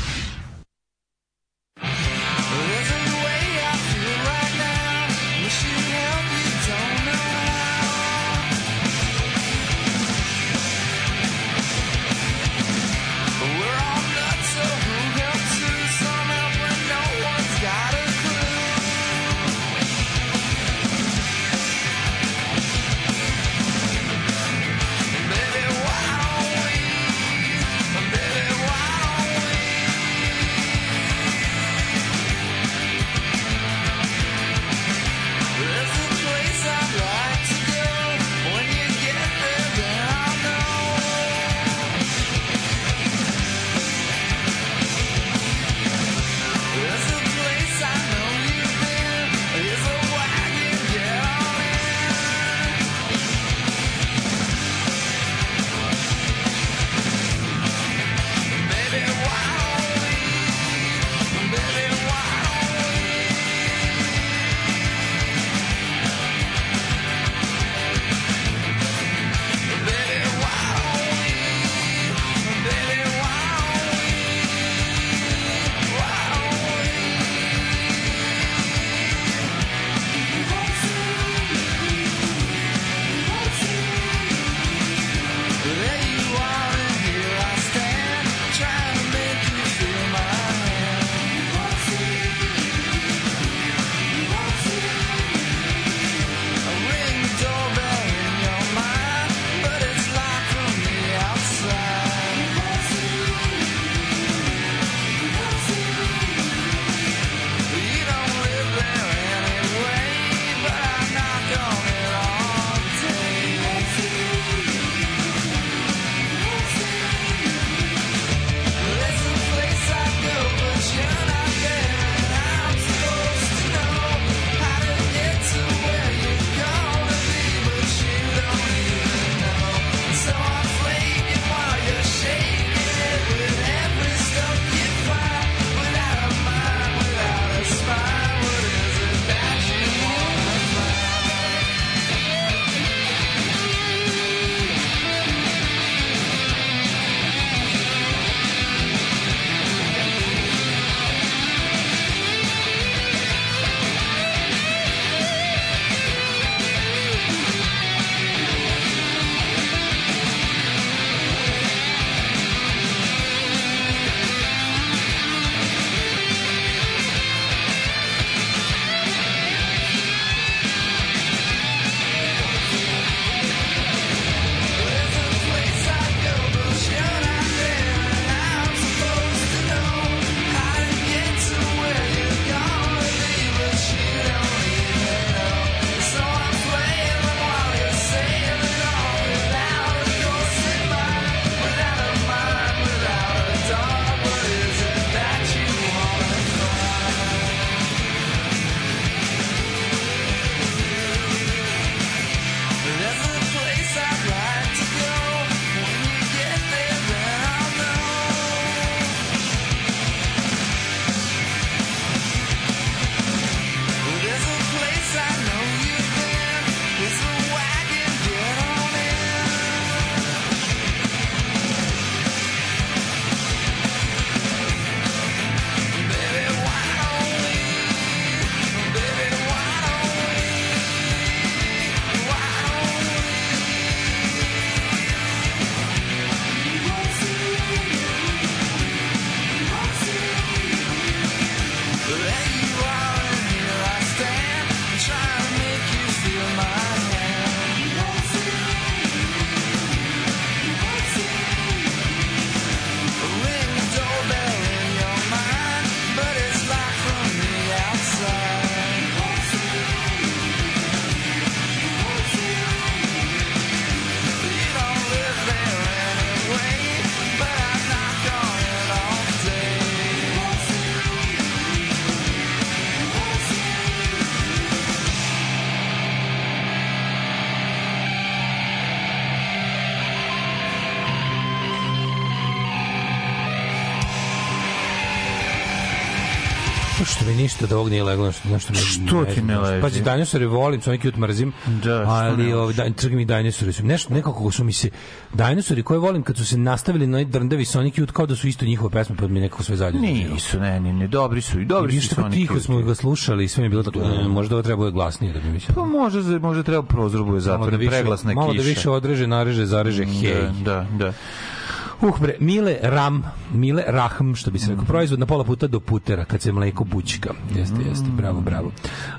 Mi ništa od ovog nije leglo, nešto, nešto mi, Što ti znam, ne leži? Pazi, dinosaure volim, Sonic Youth mrzim, Da, što ali ne ovaj, da, čak mi dinosauri su, nešto, nekako su mi se, dinosauri koje volim kad su se nastavili na drndavi Sonic Youth, kao da su isto njihove pesme, pa mi nekako sve zajedno. Nisu, ne, ne, ne, dobri su i dobri I su što tako Sonic tiho Youth. smo ga slušali i sve mi je bilo tako, e, možda ovo treba bude glasnije da bi mi se... Pa može, može treba prozor bude da zatvoren, više, preglasna malo kiša. da više odreže, nareže, zareže, hej. Da, da, da. Uh bre, Mile Ram, Mile Rahm, što bi se rekao, proizvod na pola puta do putera, kad se mleko bućka. Jeste, jeste, bravo, bravo.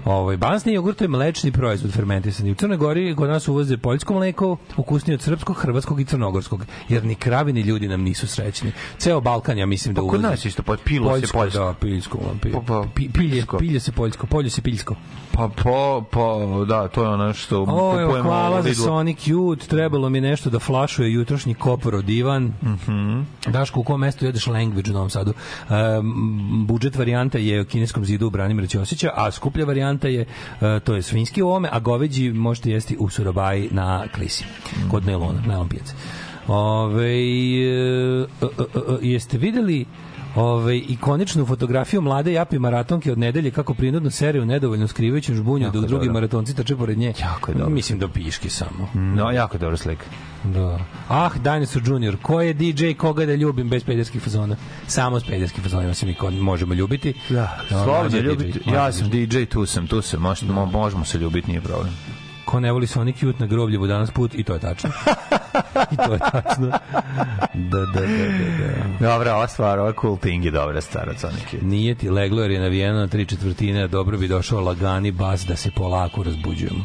Ovaj balansni jogurt je mlečni proizvod fermentisani. U Crnoj Gori kod nas uvoze poljsko mleko, ukusnije od srpskog, hrvatskog i crnogorskog, jer ni kravi ni ljudi nam nisu srećni. Ceo Balkan ja mislim da Pa uvozi. kod nas isto, pa pilo se poljsko. Da, piljsko, pi, Pa, pa, pi, pilje, piljsko. pilje se poljsko, polje se piljsko. Pa, po, po, da, to je ono što O, kupujemo hvala za. Sonic Youth, trebalo mi nešto da flašuje jutrošnji kopor divan. Mhm. Daško, u kom mestu jedeš language u Novom Sadu? Um, budžet varijanta je u kineskom zidu u Branimira Ćosića, a skuplja varijanta je, uh, to je svinski u ovome, a goveđi možete jesti u Surabaji na Klisi, kod Nelona, Nelon pijace. Ove, e, e, e, e, jeste videli Ove, ikoničnu fotografiju mlade japi maratonke od nedelje kako prinudno seriju nedovoljno skrivajućem žbunju Jako dok drugi dobro. maratonci trče pored nje. Jako je dobro. Mislim da piški samo. No, jako dobra slika. Da. Ah, Dinosaur Junior, ko je DJ koga da ljubim bez pederskih fazona? Samo s pederskim fazonima se mi možemo ljubiti. Da, No, slobodno ljubiti. Ja sam DJ, tu sam, tu sam, možemo, mo- možemo se ljubiti, nije problem. Ko ne voli Sonic Youth na grobljevu danas put i to je tačno. I to je tačno. Da, da, da, da, da. Dobra, ova stvar, ova cool thing je dobra stvar od Sonic Youth. Nije ti leglo jer je navijeno na tri četvrtine, dobro bi došao lagani bas da se polako razbuđujemo.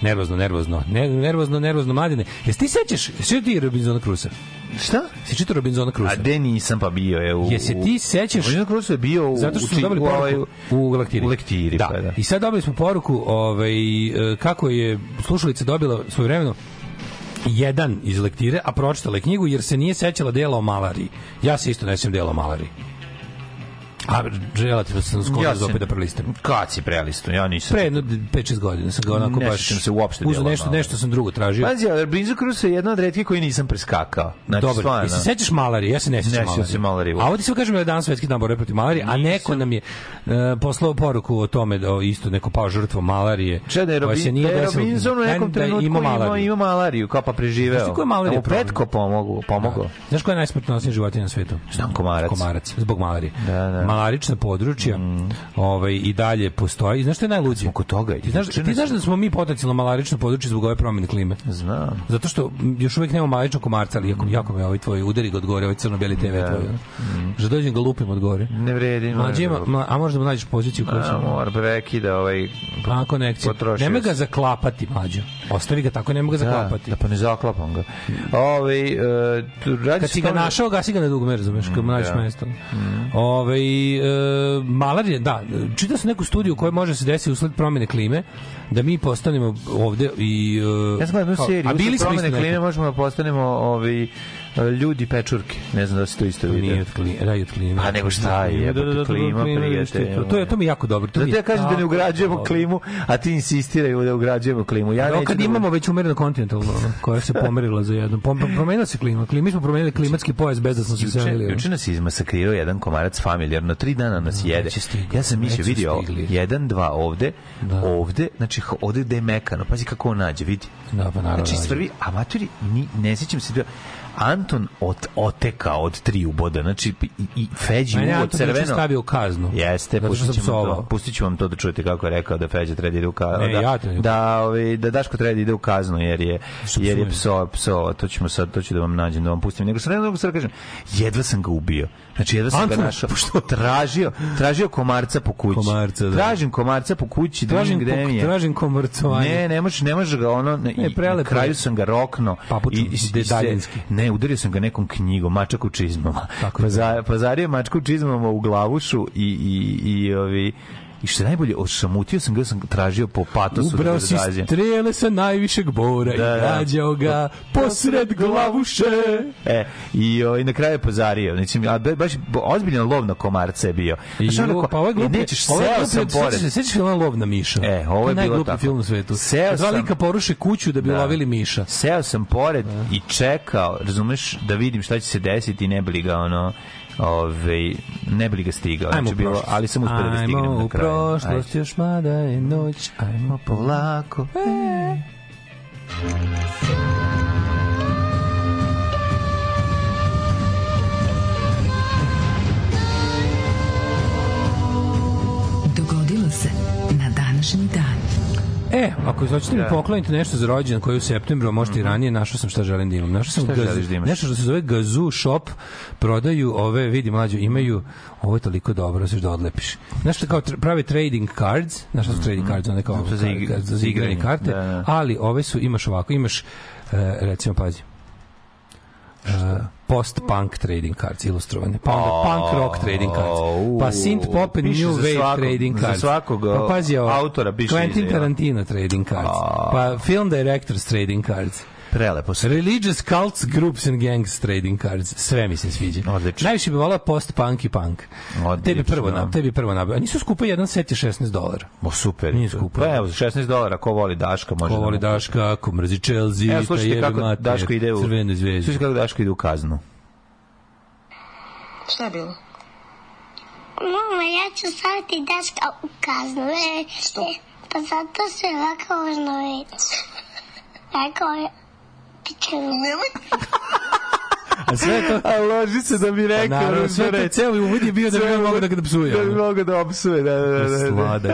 Nervozno, nervozno, ne, nervozno, nervozno, mladine. Jesi ti sećaš, jesi ti Robinsona Cruza? Šta? Si čitao Robinsona Cruza? A de nisam pa bio je u... Jesi ti sećaš Robinson Crusoe je bio u... Zato što u smo dobili u ovaj- poruku u lektiri. U lektiri, da. pa da. I sad dobili smo poruku ovaj, e, kako je slušalica dobila svoje vremeno jedan iz lektire, a pročitala je knjigu jer se nije sećala dela o malariji. Ja se isto ne sećam dela o malariji. A relativno sam skoro Ja se- opet da prelistam. Kad si prelisto? Ja nisam. Pre jedno 5-6 godina sam ga onako Ne baš sećam se uopšte uzeo nešto, nešto sam drugo tražio. Pazi, ali Robinson Crusoe je jedna od retkih koji nisam preskakao. Znači, Dobro, stvarno. jesi se sećaš malarije? Ja se ne sećam malarije. se malarije. A ovdje se kažem da je danas svetski dan borbe protiv malarije, a neko nam je uh, poslao poruku o tome da isto neko pao žrtvom malarije. Če da je, Robin, se nije da je Robinson u nekom da trenutku ima, malariju. ima malariju, kao pa preživeo. Znaš ko je malarija Da petko pomogu, pomogao. Znaš koja je najsmrtnosnija životinja na svetu? Znam, komarac. Komarac, zbog malarije. Da, da. Malarična područja ovaj, i dalje postoji. I Znaš što je najluđe? Smo kod toga. Ti znaš, ti znaš da smo mi potencijalno malarično područje zbog ove promjene klime? Znam. Zato što još uvijek nemamo malaričnog komarca, ali jako, jako me ovaj tvoj udari od gore, ovaj crno-bijeli TV Da. tvoj. Že dođem ga lupim od gore. Ne vredi. Mlađe mla, a možda mu nađeš poziciju koju A, mora prekida ovaj... A, konekcija. Nemoj ga zaklapati, mlađo. Ostavi ga tako, nemoj ga Da, zaklapati. da pa ne zaklapam ga. Ove, radi Kad se si ga tome- našao, gasi ga na dugme, razumeš, kad mu nađeš da. mesto. Ove, e, malar je, da, čitao sam neku studiju koja može se desiti usled promjene klime, da mi postanemo ovde i... e, Ja sam kao- seriju, a bili usled promene klime možemo da postanemo ovi ljudi pečurke. Ne znam da si to isto Nije vidio. od klime, raj od klime. A nego šta je, jebote, klima, prijatelj. To, to je to mi jako dobro. To mi je ja kažem da ne ugrađujemo dobro. klimu, a ti insistiraju da ugrađujemo klimu. Ja neću kad da- imamo već umereno kontinentalno, koja se pomerila za jednom. Promenila se klima. Klimi smo promenili klimatski pojas bez da smo se ono. juče nas je izmasakrirao jedan komarac familijarno, tri dana nas jede. Ja sam su vidio, jedan, dva ovde, Da. ovde, znači ovde gde je mekano, pazi kako on nađe, vidi. Da, pa naravno. Znači, stvari, a maturi, ne sjećam se, bio, Anton ot, otekao od tri uboda, znači i, i Feđi Mene je uvo Anton crveno. stavio u kaznu. Jeste, pustit sam ćemo, to, pustit vam to da čujete kako je rekao da Feđa treba da ide u kaznu. Ne, da, ja da, ovaj, da Daško treba da ide u kaznu, jer je, jer je pso, pso, to ćemo sad, to ću da vam nađem, da vam pustim. Nego sam nego sad kažem, jedva sam ga ubio. Znači, jedva sam Anton, ga našao. Tražio, tražio komarca po kući. Komarca, da. Tražim komarca po kući, da Tražim, gde mi je. tražim komorcovanje. Ne, ne možeš, ne možeš ga ono, ne, Ne, i na prelepo kraju sam ga rokno Papučom, i, i, i daljinski. ne, udario sam ga nekom knjigom, mačak u čizmama. Tako je. Paza, pazario mačku u čizmama u glavušu i, i, i, ovi, I što je najbolje, ošamutio sam ga, sam tražio po patosu Ubrao da si ga zađem. strele sa najvišeg bora Da, i da. gađao ga posred glavuše. E, i, o, i na kraju je pozario. Znači, a baš ozbiljan lov na komarca je bio. I Znaš, onako, pa ovo je glupi, Nećeš, seo glupi, sam sećaš pored. se, sećaš filma Lovna miša? E, ovo je bilo tako. film u svetu. Seo Dva sam- lika poruše kuću da bi Da. lovili miša. Seo sam pored i čekao, razumeš, da vidim šta će se desiti i ne bi li ga ono Ove, ne bi li ga stigao. Ajmo Znači, u bilo, prošlost. ali sam uspio da ga stignem Ajmo na u kraju. prošlost, još mada je noć, ajmo po... Polako. Dogodilo se na današnji dan. E, ako hoćete mi Da. pokloniti nešto za rođendan koji je u septembru, možete i ranije, našao sam šta želim da imam. Našao sam gaz- da imaš? nešto što se zove Gazoo Shop, prodaju ove, vidi mlađo, imaju, ovo je toliko dobro, sve da odlepiš. Znaš što kao tr- prave trading cards, znaš šta su trading cards, one kao Mhm. Za za, igranje, karte, da, da. ali ove su, imaš ovako, imaš, e, recimo, pazi, Uh, post-punk trading cards ilustrovane, pa onda punk rock trading cards, pa synth pop and new wave svakog- trading za cards, svakog, pa pazi ovo, autora piše Quentin. Tarantino trading cards, pa film directors trading cards, Prelepo se. Religious cults, groups and gangs trading cards. Sve mi se sviđa. Odlično. Najviše bi volao post-punk i punk. Odlično. Tebi prvo, na, tebi prvo nabavio. A nisu skupo jedan set je 16 dolara. O, super. Nije skupo. Pa evo, za 16 dolara, ko voli Daška, može Ko da voli Daška, ko mrzi Chelsea, Evo, ta slušajte kako mater, Daško ide u... Crvenu zvezdu. Slušajte kako Daško ide u kaznu. Šta je bilo? Mama, ja ću staviti Daška u kaznu. E, Što? e, pa zato se ovako možno već. Rekao je, pičanu. *laughs* Nemoj. A sve to... A loži se da bi rekao. Naravno, da sve to ceo uvod je bio da bi on mogao da ga psuje. Da bi mogao da opsuje, da, da, da. da. Sladak.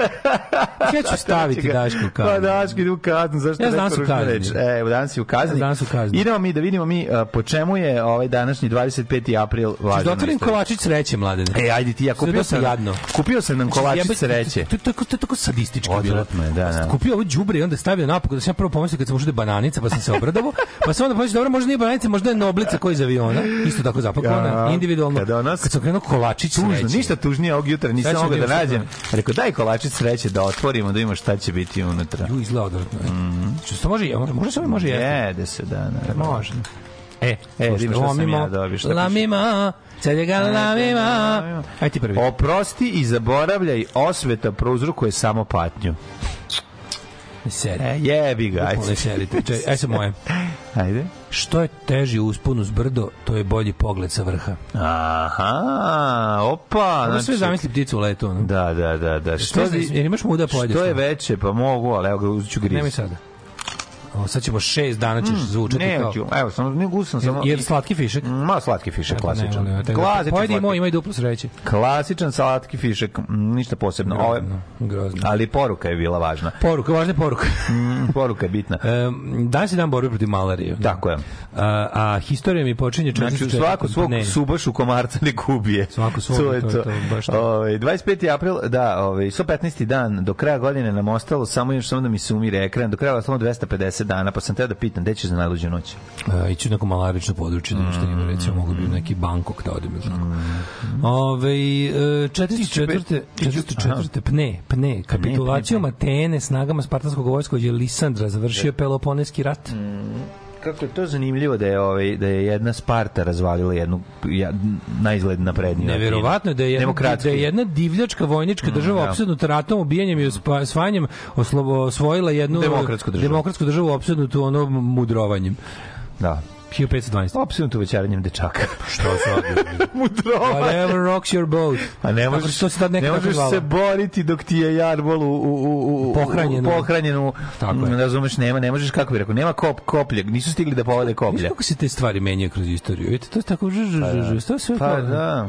Ja ću *laughs* staviti Daška u kaznu. Pa Daško ide u kaznu, zašto Ja rekao danas u kazni. E, evo, danas je u kazni. Danas u kazni. Idemo mi da vidimo mi po čemu je ovaj današnji 25. april Češ važan. da otvorim kolačić sreće, mladene. E, ajde ti, ja kupio sam, jadno. kupio sam nam kolačić sreće. To, to, to, to je tako sadistički bilo. Odvratno je, da, da. Kupio ovo đubre i onda stavio napokon da sam ja prvo pomislio kad sam ušao da je bananica, pa sam se obradovao. pa sam onda pomislio dobro, možda nije bananica, možda je noblica koji iz aviona, isto tako zapakovana, Ja. individualno. Kada ona- kad sam krenuo kolačić Tužno, sreće. ništa tužnije ovog jutra, nisam mogao da nađem. Rekao, daj kolačić sreće da otvorimo, da imamo šta će biti unutra. Ju, izgleda odvratno. Mm. Što može, može, se može jesti? Jede se, da, da. Može. E, E, vidim šta sam ja dobio, šta? Lamima, sad je ga lamima. Ajde ti prvi. Oprosti i zaboravljaj, osveta prouzrokuje samo patnju. Sedi. E, jebi ga, sedite. Čekaj, Ajde se moje. *laughs* Ajde. Što je teži uspon uz brdo, to je bolji pogled sa vrha. Aha, opa. Ovo sve zamisli pticu u letu. Ono. Da, da, da, da. Što, Što je, imaš muda pojedeš. što je veće, pa mogu, ali evo ga uzet ću griz. Nemoj sada. O, sad ćemo šest dana ćeš zvučati Ne, kao... ću, evo, samo, ne gusam samo... Jer slatki fišek. Mm, Malo slatki fišek, klasičan. Ne, ne, ne, Klasičan Pojedi slatki- moj, ima i duplo sreće. Klasičan slatki fišek, mm, ništa posebno. Ovo je- Grozno, grozno. ali poruka je bila važna. Poruka, važna je poruka. *laughs* Mm, poruka je bitna. Um, danas je dan borbe protiv malarije. Tako je. A, a historija mi počinje... Znači, 404. svako svog Ne. subašu komarca ne ubije. Svako svog, to je to to. to, baš to. Ovaj, 25. april, da, ovaj, 115. dan, do kraja godine nam ostalo samo još samo da mi se umire ekran, do kraja ostalo 250 dana, pa sam teo da pitam, gde ćeš za najluđu noć? Uh, ići u neko malarično područje, da što ima, recimo, mogu bi u neki Bangkok da odem. Mm. Ove, uh, 404. 404. Pne, pne, kapitulacijom Atene snagama spartanskog vojska je Lisandra završio Peloponeski rat. Kako je to zanimljivo da je ovaj da je jedna Sparta razvalila jednu ja, na izgled napredniju. Neverovatno je da je jedna, da je jedna divljačka vojnička država da. opsednuta ratom, ubijanjem i osvajanjem oslobo- osvojila jednu Demokratsku državu. demokratsku državu opsednutu ono mudrovanjem. Da. 1512. Opsinuto većaranjem dečaka. Što se *laughs* Mudrova. Whatever rocks your boat. A ne možeš, što se tad ne nekada možeš zvala. se boriti dok ti je jarbol u, u, u, u Pohranjenu. u, pohranjenu. Tako je. Ne razumeš, nema, ne možeš, kako bi rekao, nema kop, koplje, nisu stigli da povode Viš koplje. kako se te stvari menjaju kroz istoriju? Vidite, to je tako ž, ž, ž, ž, to sve Pa da.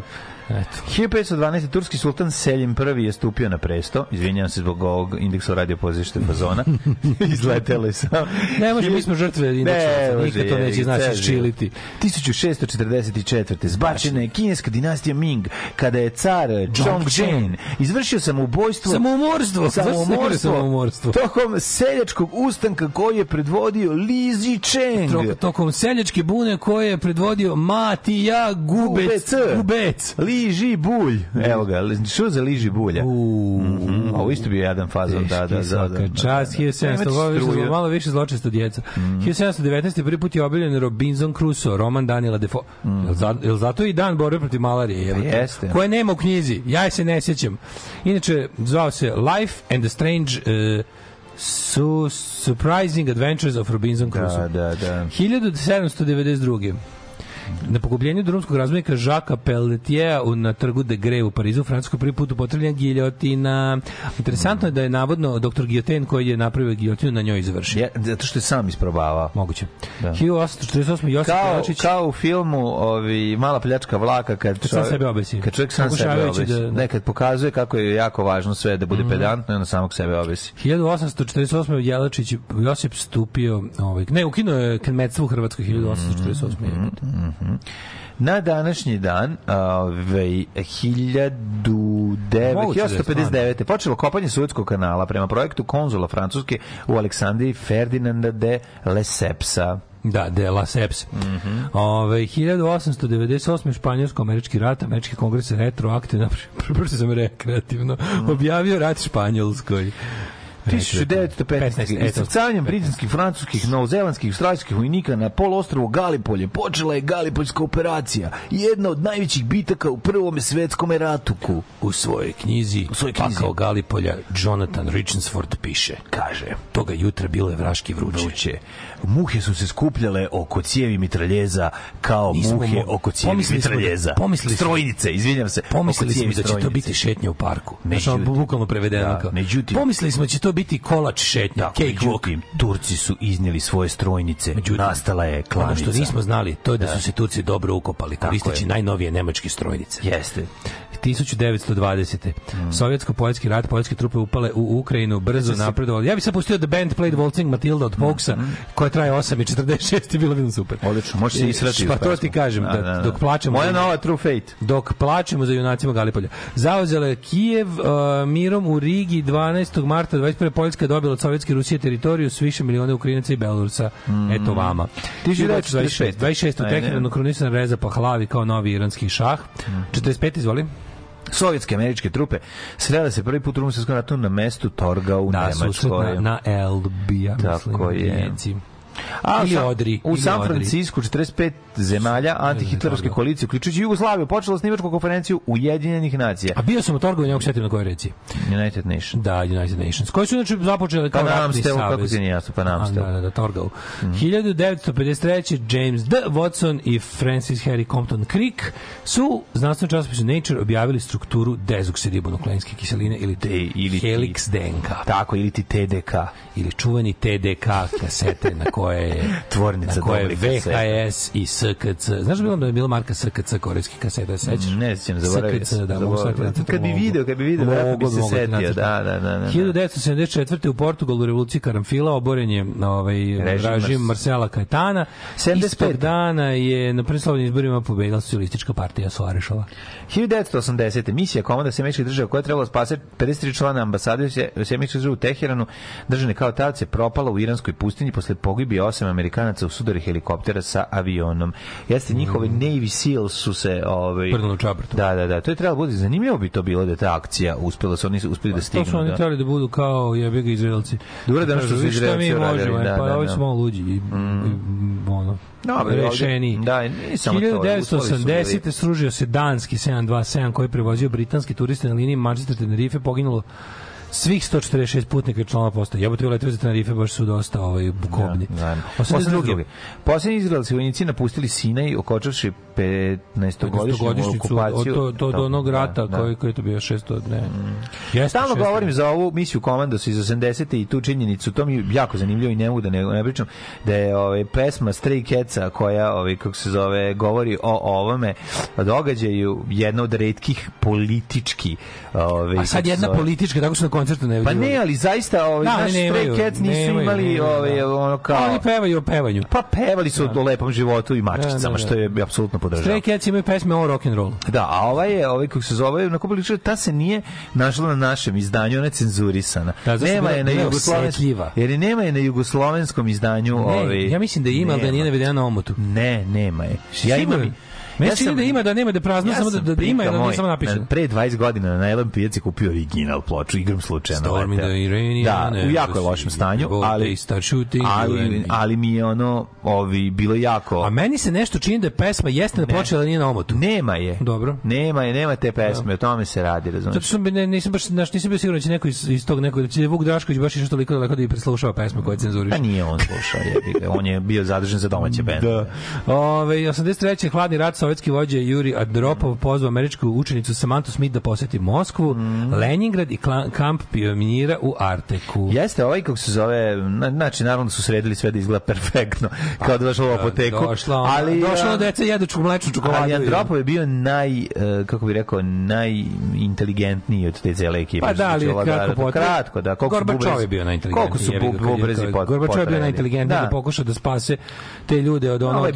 Eto. 1512. turski sultan Selim I je stupio na presto. Izvinjavam se zbog ovog indeksa radio pozište fazona. *laughs* Izletelo je sam. Ne može, mi smo žrtve indeksa, nikad to neće znači ščiliti. 1644. Zbačena je kineska dinastija Ming kada je car Chongzhen izvršio samoubojstvo Samoumorstvo. Ne samoumorstvo samoumorstvo? tokom seljačkog ustanka koji je predvodio Li Zicheng. Tro- Tokom seljačke bune koje je predvodio Matija Gubec. Gubec. Gubec. Liži bulj. Evo ga, što za liži bulja? Mhm, Ovo isto bio jedan fazon, da, da, da. da, da. Nemate 1700, malo više, struju. malo više zločesta djeca. Mhm. 1719. prvi put je objavljen Robinson Crusoe, roman Daniela Defoe. Jel, za, jel zato i dan borbe protiv malarije? Mhm. Pa jeste. Koje nema u knjizi. Ja se ne sjećam. Inače, zvao se Life and the Strange uh, su, Surprising Adventures of Robinson Crusoe. Da, da, da. 1792. Na pogubljenju drumskog razbojnika Žaka Pelletiera u- na trgu de Grey u Parizu, u Francuskoj prvi put upotrebljen giljotina. Interesantno je da je navodno doktor Giljotin koji je napravio giljotinu na njoj izvršio. Je, zato što je sam isprobavao. Moguće. Da. 1848. Josip Kao, kao u filmu ovi, Mala pljačka vlaka kad, Kad sam sebe obesi. Kad čovjek sam sebe obesi. da- Mhm. Ne, kad pokazuje kako je jako važno sve da bude pedantno i onda samog sebe obesi. 1848. Jelačić Josip stupio, ovaj, ne, ukinuo je kmetstvo u Hrvatskoj 1848. Mhm. Na današnji dan, ovaj 1900 Moguće da je 1859. počelo kopanje Suetskog kanala prema projektu konzula Francuske u Aleksandriji Ferdinanda de Lesepsa. Da, de la Seps. Mm. -hmm. Ove, 1898. Španjolsko-američki rat, američki kongres retroaktivno, *laughs* prosto sam rekreativno, Mhm. objavio rat Španjolskoj. 1915. Iscrcavanjem britanskih, francuskih, novozelandskih, australijskih vojnika na polostrovu Galipolje počela je Galipoljska operacija, jedna od najvećih bitaka u Prvom svetskom ratuku. U svojoj knjizi, U svojoj knjizi. Pakao Galipolja, Jonathan Richensford piše. Kaže, Toga jutra bilo je vraški vruće. vruće. Muhe su se skupljale oko cijevi mitraljeza kao Nismo muhe mo- oko cijevi pomislili smo da- mitraljeza. pomislili smo- Strojnice, izvinjam se. Pomislili smo da će to biti šetnja u parku. Znači, Međutim- ono bukvalno prevedeno Da, kao. međutim- Pomislili smo da će to biti kolač šetnja, Da, cake walk. međutim, Turci su iznijeli svoje strojnice. Međutim, Nastala je klanica. Ono što nismo znali, to je da, su se Turci dobro ukopali, koristeći je. najnovije nemačke strojnice. Jeste. 1920. Mm. Sovjetsko-poljski rat, poljske trupe upale u Ukrajinu, brzo napredovali. Ja bih sad pustio The Band Played Waltzing Matilda od Folksa, koja traje 8 i 46 je bilo bilo super. Mm. Odlično, može se israti. Pa to ti kažem, da, dok plačemo... Moja nova True Fate. Dok plačemo za junacima Galipolja. Zauzela je Kijev uh, mirom u Rigi 12. marta 21. Poljska dobila od Sovjetske Rusije teritoriju s više miliona Ukrajinaca i Belorusa. Eto vama. 1945. 26. u Ajde. Teheranu kronisan Reza Pahlavi kao novi iranski šah. 45. izvoli. Sovjetske američke trupe srele se prvi put u svjetskom ratu na mestu Torga u Da, Nemačkoj. na, na Elbija, Tako mislim, je. Njemci. A Ili Odri, U ili San. Francisku 45 zemalja antihitlerovske koalicije, uključujući Jugoslaviju, počela snimačku konferenciju Ujedinjenih nacija. A bio sam u Torgovu, njegov setim na kojoj reci. United Nation. Da, United Nations. Koji su znači započeli kao Pa nam ratni ste, kako savez. ti nije jasno, pa nam A, ste. Da, da, da, Torgau. 1953. James D. Watson i Francis Harry Compton Crick su znanstveno časopisu Nature objavili strukturu dezoksiribonukleinske kiseline ili, te, ili helix DNK Tako, ili ti TDK. ili čuveni TDK kasete na koje je Tvornica na koje je. VHS i SKC. Znaš bilo da je bila marka SKC korejskih kaseta, sećaš? Ne sećam, zaboravio SKC, da, mogu zaboravio. sad Kad bi video, kad bi video, verovatno bi se setio, da, da, da, da. 1974. u Portugalu u revoluciji Karamfila oboren je ovaj, Režim Marcela Kajetana. 75. Istog dana je na prvim izborima pobedila socijalistička partija Soarešova. 1980. misija komanda Sjemeničkih država koja je trebala spasati 53 člana ambasade Sjemeničkih država u Teheranu, držane kao talce, propala u iranskoj pustinji posle pogibije osam Amerikanaca u sudari helikoptera sa avionom. Jeste, njihove Navy Seals su se... Ovaj, Prdno čabrtu. Da, da, da. To je trebalo bude zanimljivo bi to bilo da ta akcija uspela, su oni uspeli da To stignu. su oni da. trebali da budu kao jebi ga Izraelci. Dobro da ono što Kažu, su "Vi šta mi Izraelci uradili, možemo, da, pa da, ovi da. su malo luđi i, i ono, Dobro, ovdje- rešeni. Da, nije samo to, uslovi su 1980. bili- sružio se danski 727 koji je prevozio britanski turiste na liniji Manchester Tenerife poginulo svih 146 putnika i članova postaje. Jebote, letovi za Tenerife baš su dosta ovaj, bukobni. Da, da. 82. 82. Posljednji izraelci vojnici napustili Sinaj, okočavši 15-godišnju godišnjicu okupaciju. od, to, to, od onog rata da, da. koji, koji je to bio 600 ne. Jeste, Stalno 600. govorim za ovu misiju Komandos iz 80. i tu činjenicu, to mi je jako zanimljivo i ne mogu da ne, ne pričam, da je ovaj, pesma Stray Catsa koja, ovaj, kako se zove, govori o ovome događaju jedna od redkih politički ovaj, A sad jedna zove- politička, tako su na koncertu ne Pa ne, ali zaista ovaj, Da, naš Stray Cats nisu nemaju, imali nemaju, ovaj, da. ono kao... Oni pevaju o pevanju. Pa pevali su o lepom životu i mačkicama, Da, da, da. što je apsolutno podržao. Stray Cats imaju pesme o rock and roll. Da, a ovaj je, ovaj kako se zove, na lično, ta se nije našla na našem izdanju, ona je cenzurisana. Da, nema je na jugoslovenskom, jer i nema je na jugoslovenskom izdanju. Ne, ovaj, ja mislim da ima, ali da nije navedena na omotu. Ne, nema je. Ja imam? Meni se čini da ima, da nema, da prazno, samo da, da, da ima, da samo napišeno. Pre 20 godina na Elem pijaci kupio original ploču, igram slučajno. Stormy the Iranian. Da, u jako je lošem stanju, ali, ali, ali mi je ono, ovi, bilo jako... A meni se nešto čini da je pesma jeste na ploči, ali nije na omotu. Nema je. Dobro. Nema je, nema te pesme, o tome se radi, razumiješ. Zato što ne, nisam baš znaš, nisam bio siguran da će neko iz, iz tog nekog da će Vuk Drašković baš išao toliko daleko da i preslušava pesme koje cenzuriše. Pa nije on slušao, je, on je bio zadržan za domaće bende. Da. Ove, 83. hladni rat sovjetski vođa Juri Andropov pozvao američku učenicu Samantha Smith da poseti Moskvu, mm. Leningrad i kamp pionira u Arteku. Jeste, ovaj kako se zove, znači naravno su sredili sve da izgleda perfektno, kao da došlo u apoteku. Došla, ali došlo deca jedu mlečnu čokoladu. Ali Andropov je bio naj, uh, kako bi rekao, najinteligentniji od te cele ekipe. Pa da, ali kratko, po kratko, da. Koliko Gorbačov je bio najinteligentniji. Koliko su bubrezi pot, Gorbačov je bio najinteligentniji da. da pokuša da spase te ljude od onog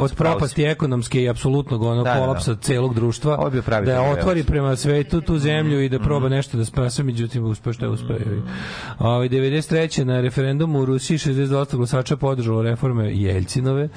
od propasti ekonomske i apsolutnog onog da, kolapsa da, da. celog društva. Da je otvori prema svetu tu zemlju i da mm. proba nešto da spase, međutim uspeo što je uspeo. Ovaj 93. na referendumu u Rusiji 62% glasača podržalo reforme Jeljcinove.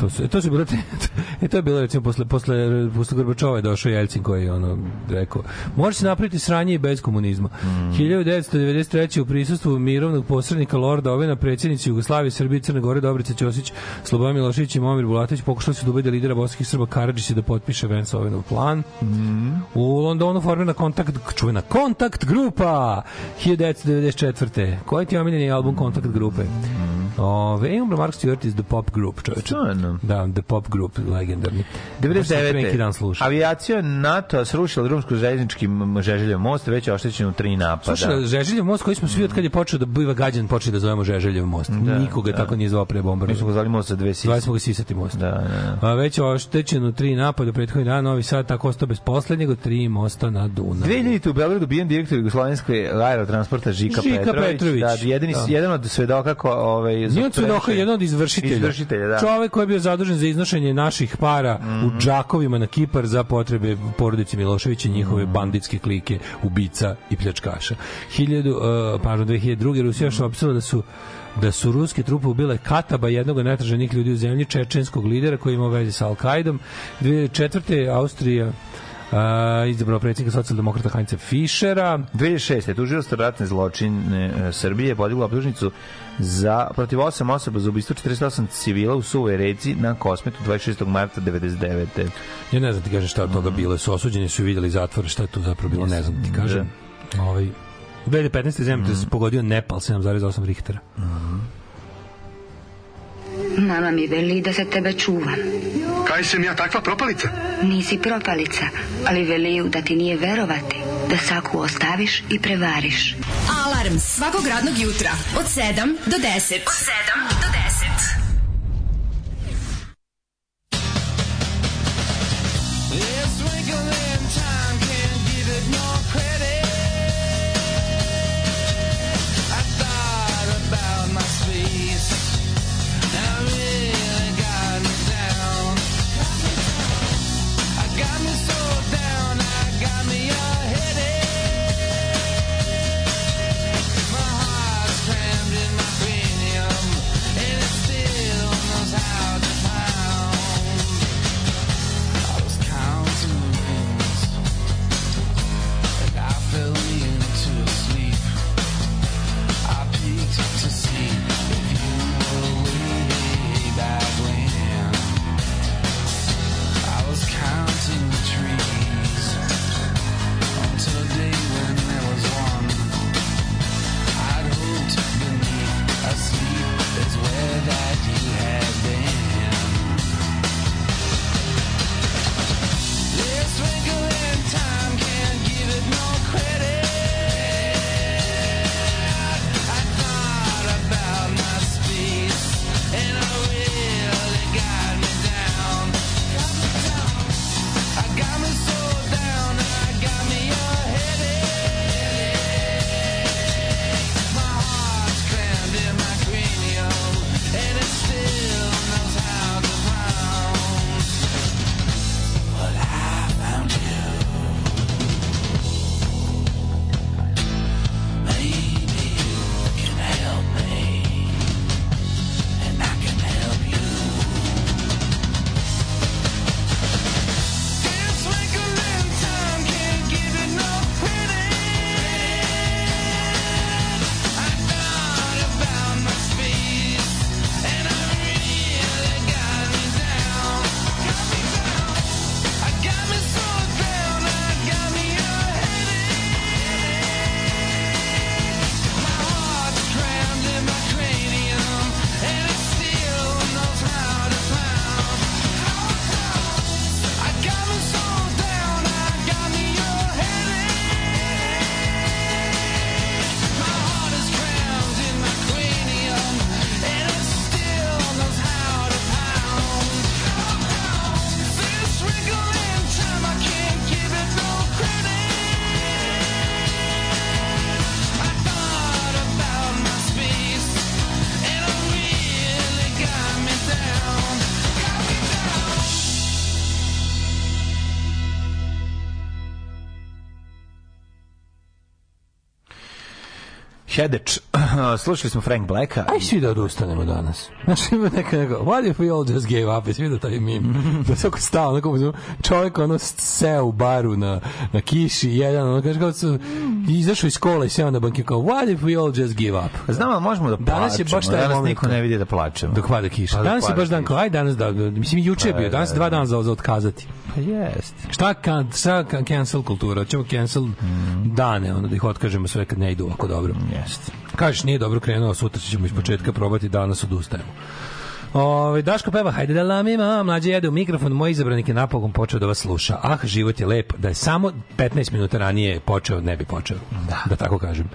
To su to su bile *laughs* e to je bilo recimo posle posle posle Gorbačova je došao Jelcin koji je ono rekao može se napraviti sranje i bez komunizma. Mm. 1993. u prisustvu mirovnog posrednika Lorda Ovena predsjednici Jugoslavije, Srbije, Crne Gore, Dobrica Ćosić, Slobodan Milošević i Momir Bulatović pokušali su da ubede lidera bosanskih Srba Karadžića da potpiše Vence Ovenov plan. Mm. U Londonu formirana kontakt čuvena kontakt grupa 1994. Koji ti je omiljeni album kontakt grupe? Mm. Ove, imam Mark Stewart iz The Pop Group, čoveče. Da, The Pop Group, legendarni. 99. Dan Avijacija NATO srušila drumsku željeznički Žeželjev most, već je oštećen u tri napada. Slušaj, Žeželjev most koji smo svi od kad je počeo da biva gađan, počeli da zovemo Žeželjev most. Da, Nikoga da. tako nije zvao pre bombardovanja. Mi smo ga zvali most za dve sisati. Zvali smo ga sisati most. Da, da, da. A već je oštećen u tri napada prethodni dan, Novi Sad tako ostao bez poslednjeg od tri mosta na Dunavu. 2000 u Beogradu bijen direktor Jugoslovenske aerotransporta Žika, Žika Petrović. Petrović. Da, jedini, da. jedan od svedoka ko, ovaj, od svedoka, jedan od izvršitelja. izvršitelja da. Čovek koji je bio zadužen za iznošenje naših para mm -hmm. u džakovima na Kipar za potrebe porodice Miloševića i njihove mm -hmm. banditske klike ubica i pljačkaša. 1000, uh, pardon, 2002. Rusija još opsala da su da su ruske trupe ubile Kataba, jednog najtraženijih ljudi u zemlji, čečenskog lidera koji ima veze sa Al-Qaidom. 2004. Austrija Uh, izabrao predsjednika socijaldemokrata Heinze Fischera. 2006. je tužio ratne zločine uh, Srbije, podigla optužnicu za protiv 8 osoba za ubistvo 48 civila u Suvoj reci na Kosmetu 26. marta 99. Ja ne znam ti kažem šta od toga bilo. Su osuđeni, su videli zatvor, šta je tu zapravo bilo, ne znam ti kažem. Da. Ovaj, U 2015. zemljotres mm. pogodio Nepal 7,8 Richtera. Mm -hmm. Mama mi veli da se tebe čuvam. Kaj sam ja takva propalica? Nisi propalica, ali veliju da ti nije verovati, da saku ostaviš i prevariš. Alarm svakog radnog jutra od 7 do 10. Od 7 do 10. It's wrinkling time, can't give it no Slušali smo Frank Blacka. Aj svi da odustanemo danas. Znaš, ima neka neka, what if we all just gave up? Jesi vidio taj mim? da se oko stao, onako, čovjek ono seo u baru na, na kiši, jedan, ono kaže kao su, izašao iz kola i seo na banke kao, what if we all just give up? Znam, ali možemo da plačemo. Danas je baš taj Danas niko ne vidi da plačemo. Dok pada kiša. Pa Danas je baš dan kao, aj danas da, mislim, juče je bio, danas je dva dana za, za otkazati. Pa jest. Šta, kan, šta cancel kultura? Hoćemo cancel Mhm. dane, ono da ih otkažemo sve kad ne idu ovako dobro. Jest. Kažeš, nije dobro krenuo, sutra ćemo iz početka probati, danas odustajemo. Ove, Daško peva, hajde da lamima, mlađe jede u mikrofon, moj izabranik je napokon počeo da vas sluša. Ah, život je lep, da je samo 15 minuta ranije počeo, ne bi počeo. Da, da tako kažem.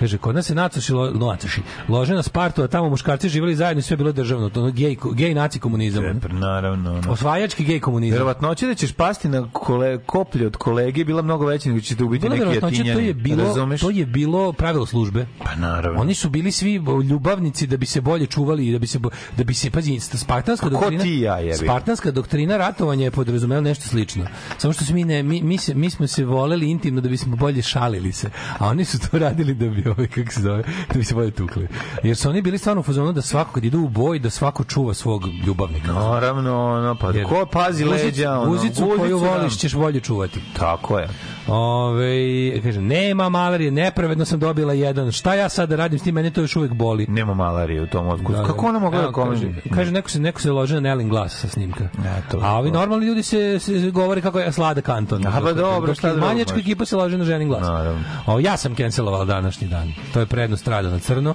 Kaže, kod nas se nacoši, lo, nacoši, lože na Spartu, a tamo muškarci živjeli zajedno i sve je bilo državno. To gej, gej naci komunizam. Super, naravno. ono. Osvajački gej komunizam. Verovatnoća da ćeš pasti na kole, koplje od kolege je bila mnogo veća nego ćete ubiti neki jatinjani. to je bilo Razumeš? to je bilo pravilo službe. Pa naravno. Oni su bili svi ljubavnici da bi se bolje čuvali i da bi se da bi se pazi spartanska Pa ko doktrina. ti ja, jebi? Spartanska doktrina ratovanja je podrazumela nešto slično. Samo što smo mi ne mi, mi, se, mi smo se voleli intimno da bismo bolje šalili se, a oni su to radili da bi ovaj kako se zove, da bi se bolje tukli. Jer su oni bili stvarno u fazonu da svako kad idu u boj da svako čuva svog ljubavnika. Naravno, ono, pa Jer ko pazi leđa, ono, guzicu koju da. voliš ćeš bolje čuvati. Tako je. Ove, kaže, nema malarije, nepravedno sam dobila jedan. Šta ja sad da radim s tim, mene to još uvek boli. Nema malarije u tom mozgu. Da, da. Kako ona mogla da Evo, kaže, neko se, neko se loži na Nelin glas sa snimka. Eto, A ovi to. normalni ljudi se, se, govore kako je slada kanton. A, pa dobro, šta drugo Manjačka ekipa se loži na ženin glas. Naravno. O, ja sam cancelovala današnji dan. To je prednost rada na crno.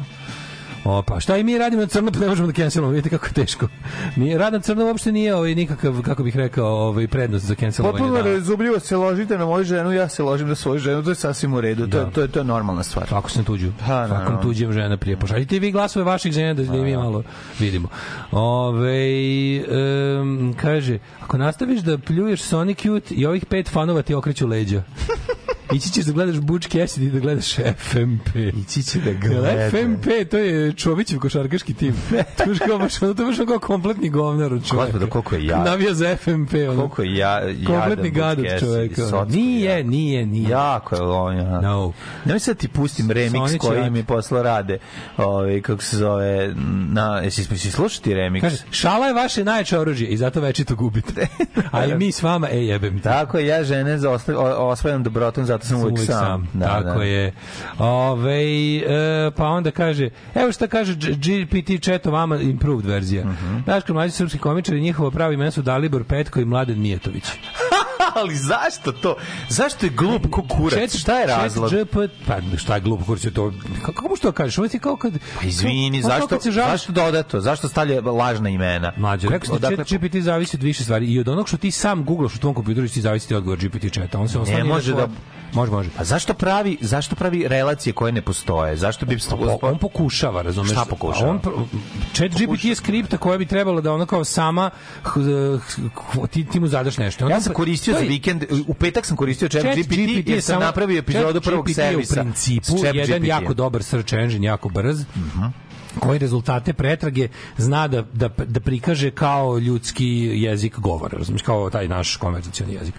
O, pa šta i mi radimo na crno, pa ne možemo da cancelujemo, vidite kako je teško. Nije, rad na crno uopšte nije ovaj, nikakav, kako bih rekao, ovaj, prednost za cancelovanje Potpuno dana. razumljivo se ložite na moju ženu, ja se ložim na svoju ženu, to je sasvim u redu, to, Da. je, to, je, to je normalna stvar. Svako sam tuđu. Naravno. Svakom tuđem žena prije. Pošaljite vi glasove vaših žena da, da mi malo vidimo. Ove, um, kaže, ako nastaviš da pljuješ Sonic Youth i ovih pet fanova ti okreću leđa. *laughs* Ići ćeš da gledaš Butch Cassidy i da gledaš FMP. Ići će da Jel gleda. FMP, to je Čovićev košarkaški tim. *laughs* to je kao baš, to je kao kompletni govnar od čoveka. Gospodo, koliko je jadan. Navija za FMP. Ono. Koliko je ja, kompletni gad od čoveka. socko Nije, nije, nije. Jako je on, ja. No. Nemoj sad ti pustim remix Sonic koji mi posla rade. Ovaj kako se zove na jesi si slušati remix? Kaže, šala je vaše najjače oružje i zato večito gubite. *laughs* A i mi s vama, ej jebem. Tako je, ja žene osvajam dobrotom, zato sam uvijek sam. Da, tako da. je. Ove, e, pa onda kaže, evo šta kaže GPT chat o vama improved verzija. Uh Mhm. -huh. Daško, mlađi srpski komičari, njihovo pravi imena su Dalibor Petko i Mladen Mijetović. *laughs* Ali zašto to? Zašto je glup ko kurac? Šta je razlog? Chat GP, pa šta je glup kurac to? Kako, kako možeš to kažeš? Ovo ti kao kad... Pa izvini, kao- kao zašto, kad se žališ- zašto dodato? Zašto stavlja lažna imena? Mlađe, rekao sam Odakle- chat GPT zavisi od više stvari i od onog što ti sam googlaš u tvom kompjuteru ti zavisi ti odgovor GPT chata. On se on Ne može da- Može, može. A zašto pravi, zašto pravi relacije koje ne postoje? Zašto bi Pa, on pokušava, razumeš? Šta pokušava? On Chat GPT je skripta koja bi trebala da ona kao sama ti, ti mu zadaš nešto. Ja On- sam koristio to za je- vikend, u petak sam koristio chat, Chat GPT, jer sam samo- napravio epizodu prvog GPT je servisa. u principu jedan GPT. jako dobar search engine, jako brz. koji rezultate pretrage zna da, da, da prikaže kao ljudski jezik govora, razumiješ, kao taj naš konverzacioni jezik.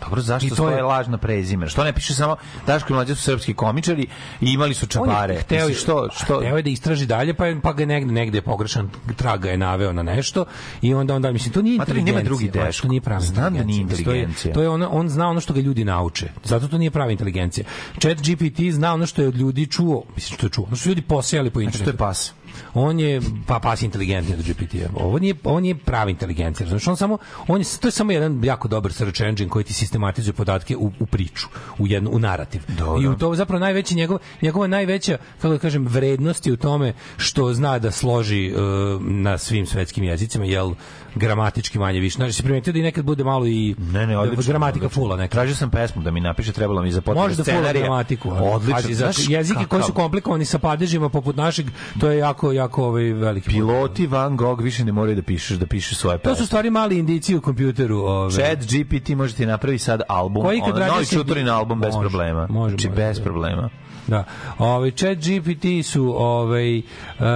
Dobro, zašto I to je- lažna prezime? Što ne piše samo Daško i Mlađe su srpski komičari i imali su On je čabare? hteo, Mislim, što, što, hteo je da istraži dalje, pa, pa ga negde, negde je pogrešan trag ga je naveo na nešto i onda, onda mislim, to nije Ma, to nema inteligencija. drugi Znači, Deško. To nije prava Znam da nije inteligencija. To je- inteligencija. To je, ono, on zna ono što ga ljudi nauče. Zato to nije prava inteligencija. Chat GPT zna ono što je od ljudi čuo, mislim što je čuo, ono što su ljudi posejali po Znači, internetu. to je pas. On je pa pas inteligentniji od GPT-a. Ovo nije on je pravi inteligencija. Znači on samo on je to je samo jedan jako dobar search engine koji ti sistematizuje podatke u, u priču, u jednu u narativ. Dobro. I u to zapravo najveći njegov njegova najveća kako da kažem vrednost je u tome što zna da složi uh, na svim svetskim jezicima jel gramatički manje više. Znači se primetio da i nekad bude malo i Ne, ne, odlično. gramatika odlično. fula neka. Tražio sam pesmu da mi napiše, trebalo mi za potrebe Može da fula scenarija. gramatiku. Odlično. pazi, za Znaš jezike koji su komplikovani sa padežima poput našeg, to je jako jako ovaj veliki problem. Piloti Van Gogh više ne moraju da pišeš, da pišeš svoje To pesme. su stvari mali indici u kompjuteru. Ove. Chat GPT može ti napravi sad album, Koji kad ono, novi čuturin album bez Može, problema. može, znači, može, bez da. problema. Da. Ovaj chat GPT su ovaj uh,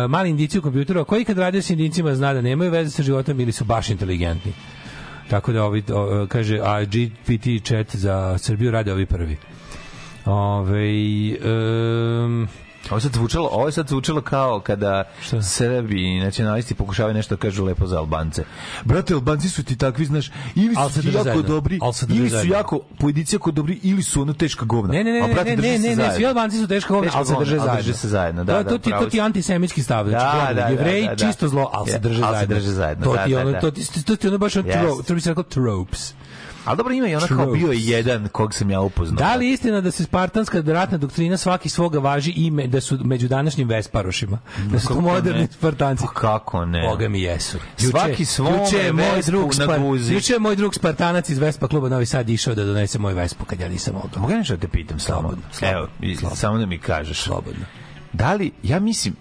mali indici u kompjuteru, koji kad rade s indicima zna da nemaju veze sa životom ili su baš inteligentni. Tako da ovi, o, kaže, a GPT chat za Srbiju rade ovi prvi. Ove, um, Ovo sad zvučalo, ovo je sad zvučalo kao kada Srbi i nacionalisti pokušavaju nešto da kažu lepo za Albance. Brate, Albanci su ti takvi, znaš, ili su ti jako zajedno. dobri, ili su zajedno. jako pojedinci jako dobri, ili su ono teška govna. Ne, ne, ne, A, brate, ne, ne, ne, ne, svi Albanci su teško govna, Teška ali se drže ali zajedno. drže se zajedno, da, da, to ti to ti antisemitski stav, znači Da, da, da, Jevreji da, da. čisto zlo, ali se drže zajedno. To da, ti da, ono, da. to ti to ti ono baš ono Yes. tro- to bi se rekao tropes. Ali dobro ima i ono kao bio je jedan kog sam ja upoznao. Da li je istina da se spartanska ratna doktrina svaki svoga važi ime da su među današnjim Vesparošima? Da su Kako moderni ne? Spartanci? Pa kako ne? Boga mi jesu. Svaki svome juče je moj drug na Spar- guzi. Juče je moj drug Spartanac iz Vespa kluba Novi Sad išao da donese moj Vespu kad ja nisam ovdje. Mogu nešto da te pitam? Slobodno, slobodno, Evo, i- slobodno. samo da mi kažeš. Slobodno. Da li, ja mislim,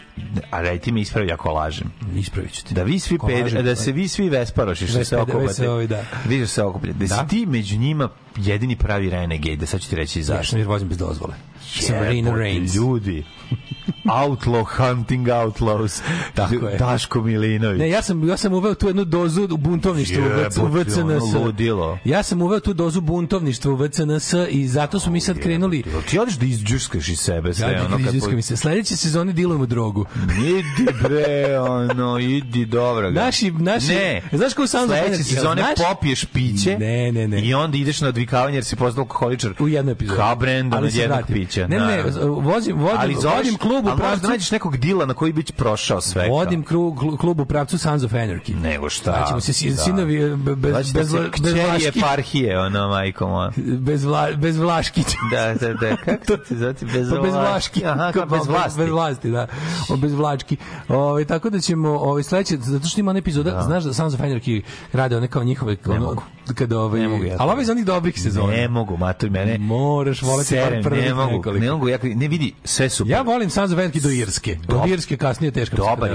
a ti me ispravi ako lažem, Ispravit ću ti. da vi svi Ko ped, laže, da pa- se vi svi vesparoši što se okupate. veseovi, da. Vi se okupate. Da, Da. si ti među njima jedini pravi renegade, da sad ću ti reći Ja zašto. sam jer vozim bez dozvole. Sam Marina Jebote, Reigns. Ljudi. *laughs* Outlaw hunting outlaws. Tako je. Daško Milinović. Ne, ja sam ja sam uveo tu jednu dozu buntovništva u VCNS. ludilo. Ja sam uveo tu dozu buntovništva u VCNS i zato su mi sad krenuli Ti odeš da izđuskaš iz sebe sve. Ja, ono, kad izviskam mi se. Sledeće sezone dilujemo drogu. Idi bre, ono, idi dobro ga. Naši- naši- ne, znaš ko sam Sledeće sezone znaš- popiješ piće Ne, ne, ne. i onda ideš na odvikavanje jer si postao alkoholičar. U jednoj epizodi. Kao od se jednog pića. Ne, ne, vozim, vodim, vodim klub u ali možeš da pravcu, nađeš nekog dila na koji bi prošao sve. vodim krug, klu- klub u pravcu Sons of Anarchy. Nego šta? Znači mu se si- Da. sinovi e, be- bez, da bez, se bez, vlaški, eparhije, ono, majko moja. *laughs* bez, vla, bez vlaškić. *laughs* Da, da, da, kako to ti zove? Bez, Pa bez vla- vlaški. Aha, kao bez vlasti. Bez vlasti, da. O, bez vlački. Ovaj tako da ćemo ovaj sledeće zato što ima ona epizoda, znaš da Sons of Anarchy rade one kao njihove ono, mogu. kada ovaj Ne mogu ja. Ali ovaj iz onih dobrih sezona. Ne mogu, mato mene. Moraš voleti serem, prvih ne mogu, nekoliko. ne mogu, ja, ne vidi, sve super. Ja volim Sons of Anarchy do Irske. Do Irske kasnije teška Dobar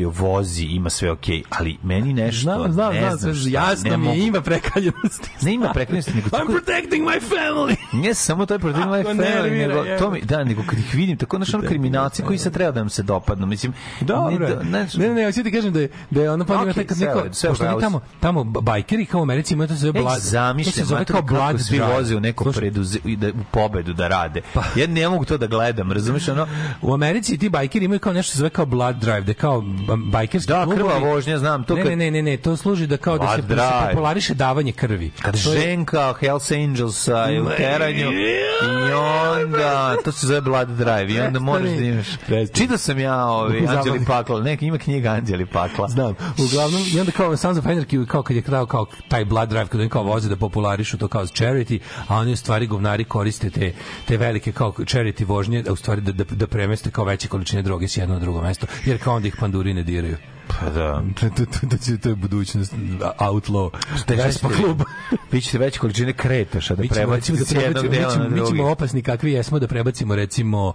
je vozi, ima sve okej, ali meni nešto, Znam, znam, ne znam, znam šta, jasno ne mi mogu. ima prekaljenosti. Ne ima prekljenosti, nego *laughs* I'm tako... protecting my family. Nije samo to je moje Ako family, nego, to mi, da, nego kad ih vidim, tako, znaš, ono kriminalci koji sad treba da nam se dopadnu, mislim, Dobro. ne, da- Ne, ne, ne, hoću ti kažem da je da je ono pa okay, kad neko sve pošto oni tamo tamo bajkeri kao u Americi imaju to se zove ih blood. to se zamišljam, zove kao blood svi voze u neko preduze, da, u pobedu da rade. Ja ne mogu to da gledam, razumeš, ono, U Americi ti bajkeri imaju kao nešto se zove kao blood drive, da je kao bajkerski Da, klubovi. krva vožnja, znam, to ne, kad- ne, ne, ne, ne, to služi da kao da se, Blood da se drive. populariše davanje krvi. kad To je- ženka Hells Angelsa je u teranju i onda to se zove Blood Drive i onda moraš da imaš čitao sam ja ovi. Anđeli Pakla neki ima knjiga Anđeli Pakla Znam. Uglavnom, i onda kao Sons of Anarchy, kao kad je krao kao taj blood drive, kada oni kao voze da popularišu to kao charity, a oni u stvari govnari koriste te, te velike kao charity vožnje, a u stvari da, da, da premeste kao veće količine droge s jedno na drugo mesto, jer kao onda ih panduri ne diraju. Pa da To, to, to, to, to je budućnost outlaw. Vespa klub. *laughs* vi ćete veće količine kretaša da prebacite da s jednog prebacimo, mi dela ćemo, na mi ćemo opasni kakvi jesmo da prebacimo recimo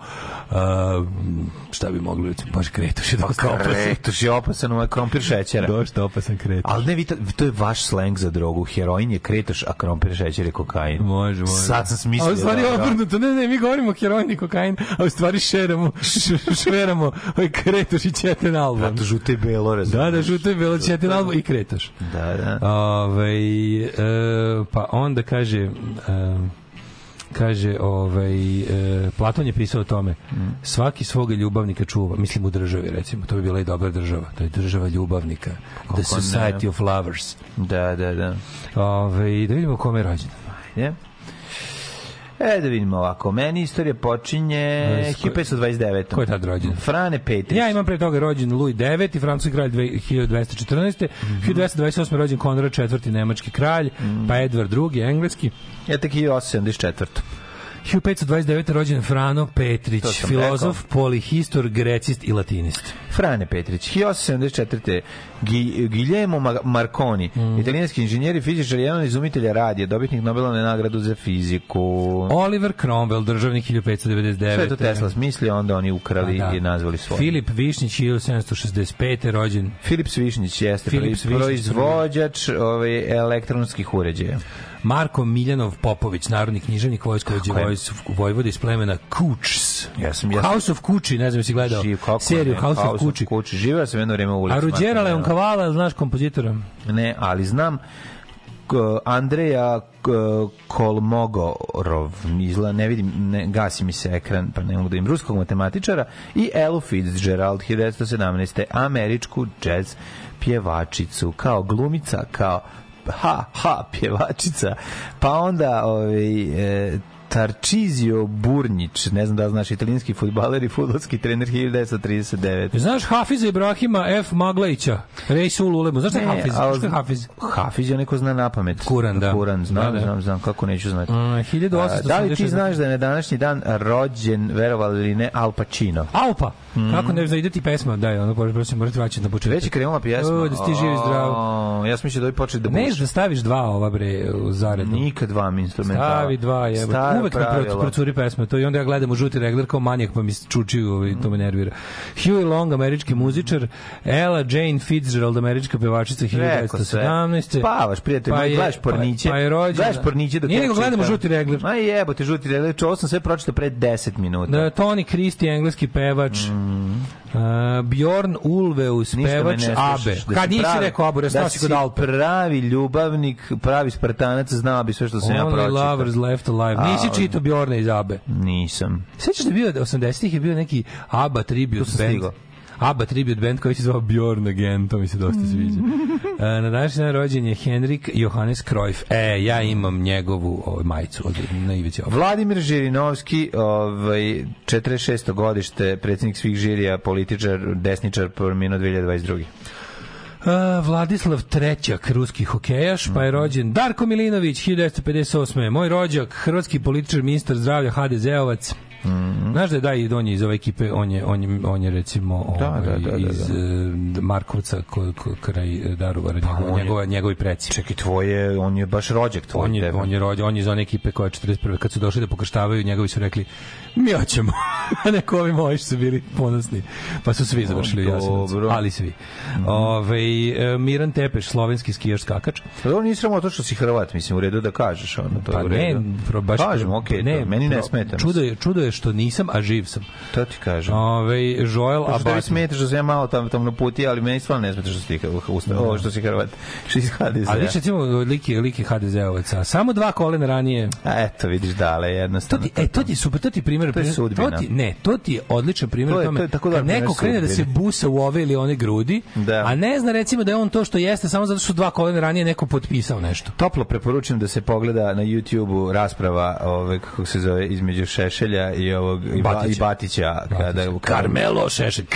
uh, šta bi mogli recimo baš kretoš je dosta opasan kretoš je opasan ovaj krompir šećera dosta opasan kretoš Ali ne, vi to, je vaš sleng za drogu. Heroin je kretoš, a krompir šećer je kokain. Može, može. Sad sam smislio. A u stvari dobro. obrnuto, ne, ne, mi govorimo heroin i kokain, a u stvari šeramo, *laughs* šveramo ovaj kretoš i ćeten album. Zato žute i belo, razumiješ. Da, da, žuto je bilo ćeten album i kretoš. Da, da. Ove, e, pa onda kaže... E, kaže ovaj e, Platon je pisao o tome svaki svoga ljubavnika čuva mislim u državi recimo to bi bila i dobra država to je država ljubavnika the ne? society of lovers Da, da, da. Ove, da vidimo kome je rođen Je. E, da vidimo ovako. Meni istorija počinje E, s ko- 1529. ko je tad rođen? Frane Petrić. Ja imam pre toga rođen Louis IX, francuski kralj dve- 1214. Mhm. 1228. rođen Konrad IV. nemački kralj, pa Edward II. engleski. Ja tek 1874. 1529. rođen Frano Petrić, filozof, polihistor, grecist i latinist. Frane Petrić, 1874. Gi, Guillermo Ma- Marconi, Mm. italijanski inženjer i fizičar, jedan izumitelja radija, dobitnik Nobelove nagradu za fiziku. Oliver Cromwell, državnik 1599. Sve to Tesla smislio, onda oni ukrali Pa da. i nazvali svoj. Filip Višnjić, 1765. rođen. Filip Svišnić jeste Filip Svišnić, proizvođač ovaj, elektronskih uređaja. Marko Miljanov Popović, narodni književnik vojskovođe Tako vojs, vojvode iz plemena Kučs. Ja sam- ja House of Kuči, ne znam jesi gledao Živ, kako seriju ne, House, of Kuči. Kuči. Živeo sam jedno vreme u ulici. A Ruđera Leon. Kavala, znaš kompozitora? Ne, ali znam Andreja Kolmogorov, izla, ne vidim, ne, gasi mi se ekran, pa ne mogu da im ruskog matematičara, i Elu Fitzgerald, 1917. američku jazz pjevačicu, kao glumica, kao ha, ha, pjevačica, pa onda ovaj, e, Tarčizio Burnić, ne znam da znaš, italijanski futbaler i futbolski trener 1939. Znaš Hafiza Ibrahima F. Maglajića, Rejsul Ulemu, znaš šta je Hafiz? Znaš je Hafiz? Hafiz je neko zna na pamet. Kuran, da. Kuran, znam, Da, da. znam, znam, kako neću znati. Uh, A, 1886. Da li ti znaš da je na današnji dan rođen, verovali ili ne, Al Pacino? Alpa. Kako ne znam, ide ti pesma, daj, ono, prosim, morate vraćati na početak. Već je krenula pjesma. O, da ti živ i zdrav. O, Ja sam mislio da bi počeli da Neš buš. da staviš dva ova bre u zaredu. Nikad dva instrumentala. Stavi dva, jebote. Uvek mi procuri pesma to i onda ja gledam u žuti regler kao manijak pa mi čuči ovaj, to me nervira. Huey Long, američki muzičar, Ella Jane Fitzgerald, američka pevačica Rekao sve. 1917. Spavaš, prijatelj, Pa je- gledaš porniće. Pa, pa je rođena. Gledaš porniće dok Nije nego gledamo žuti regler. Ma jebote, žuti regler. Ovo sam sve pročitao pre 10 minuta. Da, Tony Christie, engleski pevač. Uh, Bjorn Ulveus. Ništa pevač Abe. Da Kad si nisi rekao Abu, da si si kod Alpe. pravi ljubavnik, pravi spartanac, znao bi sve što sam ja Only pročitao. lovers left alive. Nisi A, čitao Bjorna iz Abe. Nisam. Sećaš da je bio da 80-ih je bio neki ABBA tribute Tu sam band. ABBA tribute band koji se zvao Bjorn Again, to mi se dosta sviđa. E, na današnji dan rođen je Henrik Johannes Cruyff. E, ja imam njegovu ovaj, majicu od na ivici. ovoga. Vladimir Žirinovski, ovaj, 46. godište, predsjednik svih žirija, političar, desničar, preminuo 2022. E, Vladislav Trećak, ruski hokejaš, pa je Mhm. rođen Darko Milinović, 1958. Moj rođak, hrvatski političar, ministar zdravlja, HDZ-ovac. Mhm. Znaš da je da i on je iz ove ekipe, on je, on je, on je recimo Da, ovaj, da, da, da, iz da. Markovca ko, ko, kraj e, Daruvara, Pa njegov, je- njegova, njegovi preci. Čekaj, tvoje, on je baš rođak tvoj. On je, tebe. on je rođen, on je iz one ekipe koja je 41. Kad su došli da pokrštavaju, njegovi su rekli, mi hoćemo. A *laughs* neko ovi moji su bili ponosni. Pa su svi završili u Jasenovcu. Mhm. Ali svi. Ove, e, Miran Tepeš, slovenski skijaš skakač. Pa dobro, nisi sramota što si Hrvat, mislim, u redu da kažeš, ono, to je Pa u ne, pro, baš Kažem, okej, to, meni ne smeta. Čudo je, čudo je što nisam, a živ sam. To ti kažem. Ove, Joel To što Abati. smeta što sam ja malo tam, tam na puti, ali meni stvarno ne smeta što si ti usta, ovo što si Hrvat, što iz HDZ. Ali više recimo liki, liki HDZ-ovaca. Samo dva kolena ranije. A eto, vidiš dale, To jednostavno. ti, e, to ti je super, to ti je primjer. To je sudbina. To ti, ne, to ti je odličan primjer To je- tome. to je tako primjer neko krene da se busa u ove ili one grudi, Da. a ne zna recimo da je on to što jeste samo zato što dva kolena ranije neko potpisao nešto. Toplo preporučujem da se pogleda na YouTubeu rasprava ove kako se zove između Šešelja i ovog i, ba, Batića. i Batića kada Carmelo Šešelj. *laughs*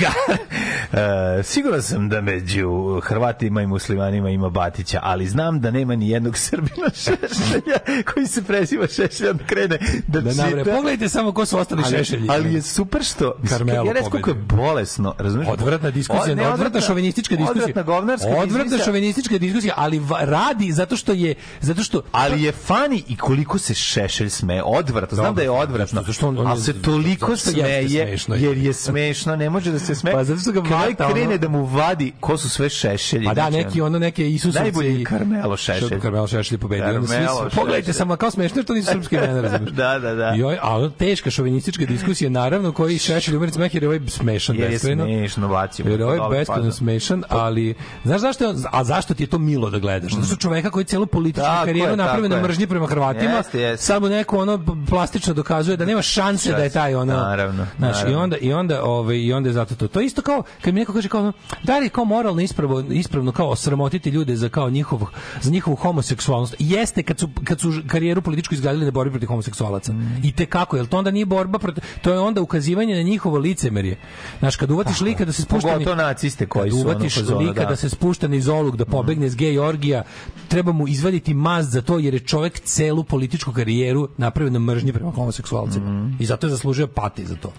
E, siguran sam da među Hrvatima i muslimanima ima Batića, ali znam da nema ni jednog Srbina *laughs* Šešelja koji se preziva Šešelj, on krene da, Da čita. pogledajte samo ko su ostali ali, Šešelji. ali je super što Carmelo ja reći koliko je bolesno, razumiješ? Odvratna diskusija, ne, odvratna šovinistička diskusija. Odvratna govnarska Odvratna diskusija. šovinistička diskusija, ali radi zato što je zato što Ali je fani i koliko se Šešelj sme, odvratno. Znam da je odvratno, zašto on- on ali se toliko smeje, smešno. jer je smešno, ne može da se sme. Pa zato što ga vata, krene ono- da mu vadi ko su sve Šešelji. Pa da, znači, neki ono neke Isusovce Najbolji je i Carmelo Šešelj. Što Carmelo Šešelj pobedio. Su- Pogledajte samo kao smešno što nisu srpske imena, razumeš? *laughs* Da, da, da. I ovaj, a teška šovinistička diskusija, naravno, koji Šešelj umeric smeh, jer je ovaj smešan, Jer je smešno, bacimo. Jer je ovaj pa, smešan, ali znaš zašto a zašto ti je to milo da gledaš? Zato što čoveka koji celu političku karijeru je, napravi na mržnji prema Hrvatima, samo neko ono plastično dokazuje da nema šanse da je taj ono Naravno, Znaš, i onda i onda ovaj i onda je zato to. To je isto kao kad mi neko kaže kao ono, da li kao moralno ispravno ispravno kao sramotiti ljude za kao njihov za njihovu homoseksualnost. Jeste kad su kad su karijeru političku izgradili na borbi protiv homoseksualaca. Mm. I te kako, jel to onda nije borba protiv to je onda ukazivanje na njihovo licemerje. Znaš, kad uvatiš lika da se spušta Pogotovo naciste koji su ono uvatiš fazonu, lika da. da se spušta niz oluk, da pobegne s gej orgija, treba mu izvaditi mast za to jer je čovek celu političku karijeru napravio na mržnji prema homoseksualcima. Mm. Zato je zaslužio pati za to.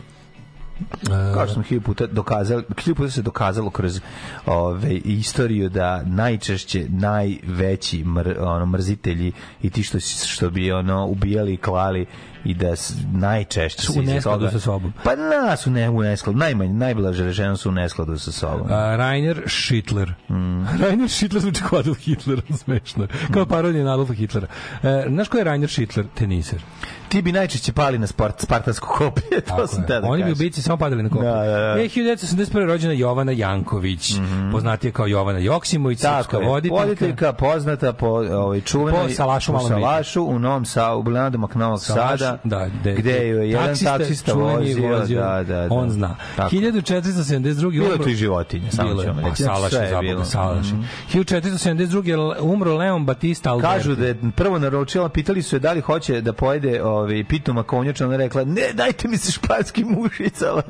kao što smo hilju puta dokazali, hilju puta se dokazalo kroz ove, istoriju da najčešće najveći mr, ono, mrzitelji i ti što, što bi ono ubijali i klali i da s, najčešće Su u neskladu sa sobom. Pa na, su ne u neskladu, najmanje, najblaže rečeno su u neskladu sa sobom. A, Rainer Schittler. Mm. *laughs* Rainer Schittler zvuči kao Adolf Hitler, *laughs* smešno. Kao parodija na Adolfa Hitlera. E, znaš ko je Rainer Schittler? Teniser. Ti bi najčešće pali na spart, spartansko koplje, to sam je. te da Oni bi kažem. ubici samo padali na koplje. Da, da, da. E, 1981. rođena Jovana Janković, poznatija kao Jovana Joksimović, srpska voditeljka. voditeljka poznata po ovaj čuvenoj Po Salašu u. Salašu u Novom Sadu, u Blenadom Novog Salaš, Sada, da, gde, gde je jedan taksista, čuveni vozio, da, da, da. on zna. Tako. 1472. Bilo je tu i životinje, samo ćemo pa reći. Salaš Sve je bilo. Salaš. Mhm. 1472. umro Leon Batista Alberti. Kažu da je prvo naručila, pitali su je da li hoće da pojede ovaj, pitu makovnjača, ona rekla, ne, dajte mi se španski mušicama.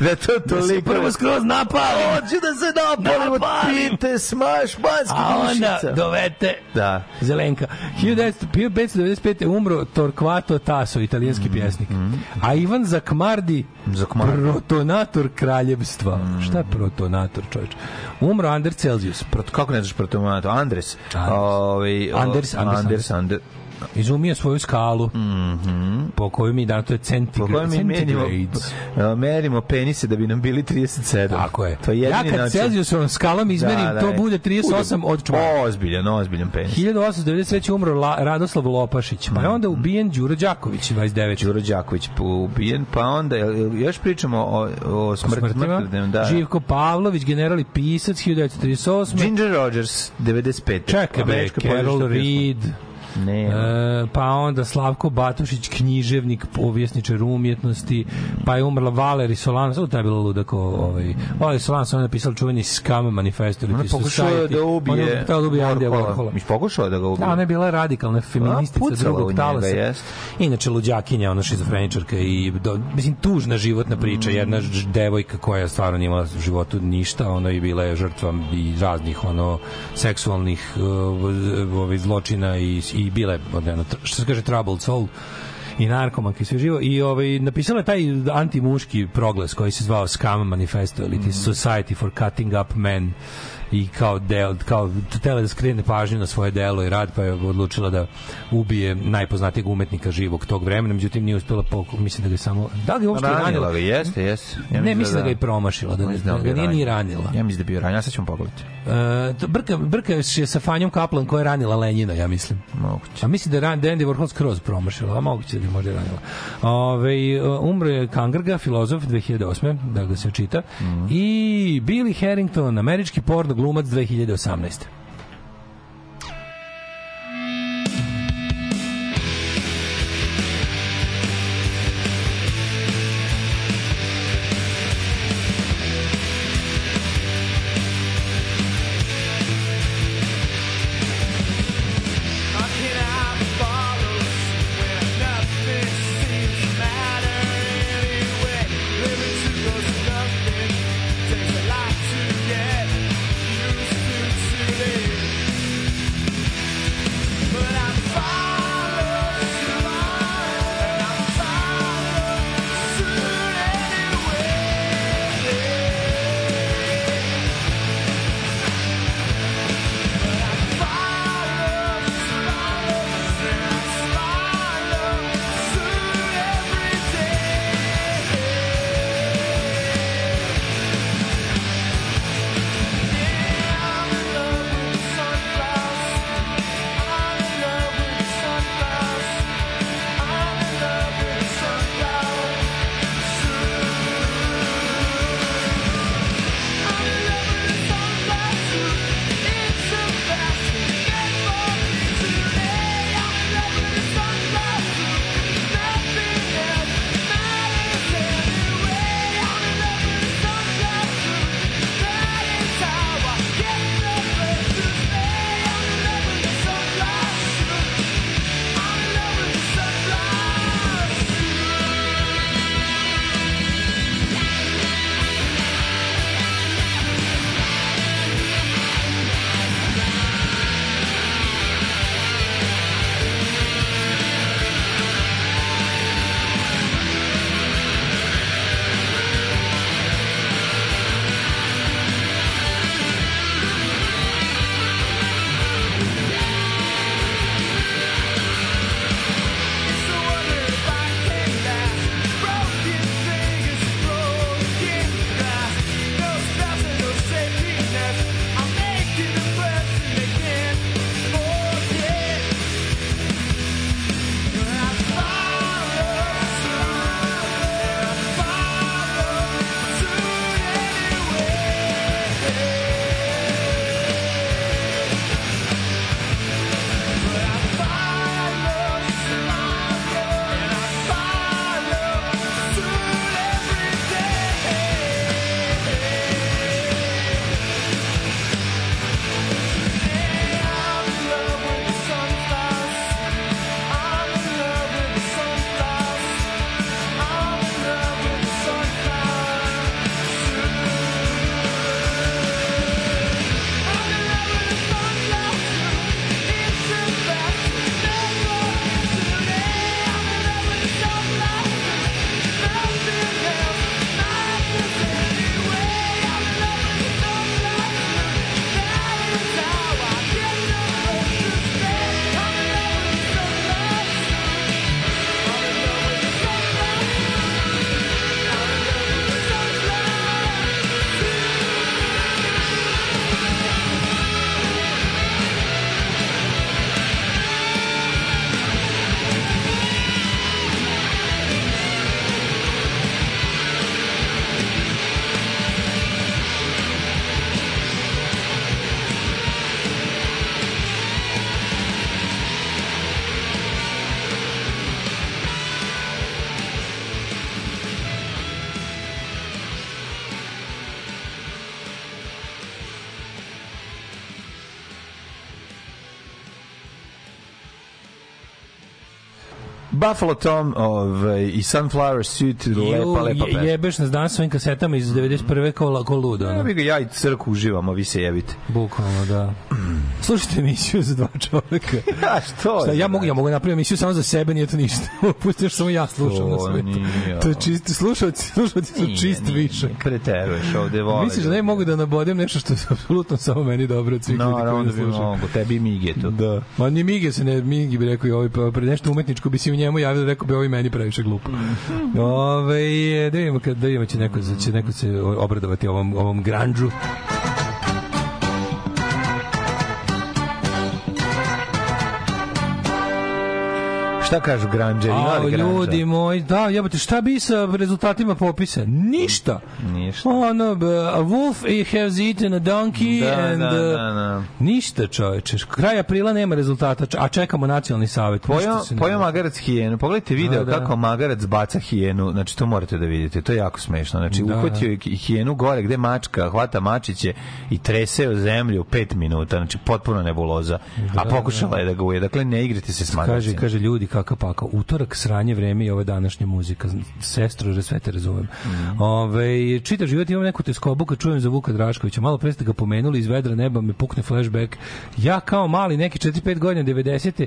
da to toliko... prvo skroz napali. Hoću da se napalim pite, sma, španski A onda mušica. dovete Da. Zelenka. 1595. umro Torquato Tasso, italijanski Mm, pjesnik. A Ivan Zakmardi, Zakmardi. protonator kraljevstva. Mm. Šta je protonator, čovječ? Umro Anders Celsius. Prot, kako ne znaš protomato? Andres. Andres. Ovaj, Anders, Anders, Anders, Ander. Izumio svoju skalu po kojoj mi danas to je Po centigrade. kojem mi merimo, centigrades. e, merimo penise da bi nam bili 37. Tako je. To je ja kad način. Celsiusovom skalom izmerim, Da, da, to je. bude 38 od čvara. Ozbiljan, ozbiljan penis. 1893. umro La, Radoslav Lopašić, pa je onda ubijen Đuro Đaković, 29. Đuro Đaković ubijen, pa onda još pričamo o, o smrt, smrtnom, da. Živko Pavlović, general i pisac, 1938. Ginger Rogers, 95. Čekaj Carol Reed, pjesma. Ne, e, pa onda Slavko Batušić, književnik, povjesničar umjetnosti, pa je umrla Valeri Solanas, ovo je bilo ludako, ovaj, Valeri Solanas, on je napisala čuveni Scam manifesto, ili ona pokušao je da ubije Ona da ubije Andija Warhola. Mi pokušao da ga ubije. Da, ona je bila radikalna feministica drugog talasa. jest. Inače, luđakinja, ona šizofreničarka i, do, mislim, tužna životna priča. Mm. Jedna devojka koja stvarno nije imala u životu ništa, ona je bila je žrtva i raznih, ono, seksualnih uh, zločina i, i je, ono, tr- što se kaže, troubled soul i narkomanka i sve živo. I ovaj napisala je taj antimuški proglas koji se zvao Scam Manifesto ili ti Society for Cutting Up Men i kao del, kao htela da skrene pažnju na svoje delo i rad, pa je odlučila da ubije najpoznatijeg umetnika živog tog vremena, međutim nije uspela, po, mislim da ga je samo, da li ga je uopšte ranila? Ranila ga, jeste, jeste. Ja ne, mislim da ga je promašila, da, Mislim da, ga je nije ni ranila. ranila. Ja mislim da je bio ranjen, ja sad ćemo pogledati. E, to brka, brka je sa Fanjom Kaplan koja je ranila Lenjina, ja mislim. Moguće. A mislim da je ran, da je Andy Warhol skroz promašila, a moguće da je možda ranila. Ove, umro je Kangrga, filozof 2008. da ga se čita. I Billy Harrington, američki porno glumac 2018. Buffalo Tom ovaj, i Sunflower Suit, lepa, lepa pesma. jebeš nas danas svojim kasetama iz 91. kao, la- kao ludo. Ja ono. bi ga ja i crku uživamo, vi se jebite. Bukvalno, da. Slušajte emisiju za dva čoveka. *laughs* Ja, što? Šta, je, ja mogu, ja mogu napraviti emisiju samo za sebe, nije to ništa. *laughs* Pustiš samo ja slušam na To sve. To je čist, slušalci, slušalci su čist nije, višak. Preteruješ ovde vole. Misliš da ne mogu da nabodem nešto što je apsolutno samo meni dobro od svih ljudi No, koji onda nas bi slušaju? mogu, tebi Mige tu. Da. Ma ni Mige se ne, Migi bi rekao i ovaj, pa pred nešto umetničko bi se u njemu javio, rekao bi ovaj meni previše glupo. Mhm. Ove, da vidimo, kad, da vidimo će neko, će neko se obradovati ovom, ovom granđu. Šta kažu granđeri? Ima A, ljudi moji, da, jebote, šta bi sa rezultatima popisa? Ništa. Ništa. Ono, a wolf has eaten a donkey Da, and... da, uh, da, da. Ništa, čoveče. Kraj aprila nema rezultata, a čekamo nacionalni savjet. Pojao, dešava. magarac hijenu. Pogledajte video Da, da. kako magarac baca hijenu. Znači, to morate da vidite. To je jako smešno. Znači, Da, uhvatio je hijenu gore gde mačka hvata mačiće i trese o zemlju pet minuta. Znači, potpuno nebuloza. A pokušala je da ga uje. Dakle, ne igrate se s Kaže, magarcima. kaže ljudi kakav pakao. Utorak, sranje, vreme i ova današnja muzika. Sestro, sve te razumem. Mhm. Ove, čitav život imam neku teskobu kad čujem za Vuka Draškovića. Malo pre ste ga pomenuli iz vedra neba, me pukne flashback. Ja kao mali, neki 4-5 godina, 90.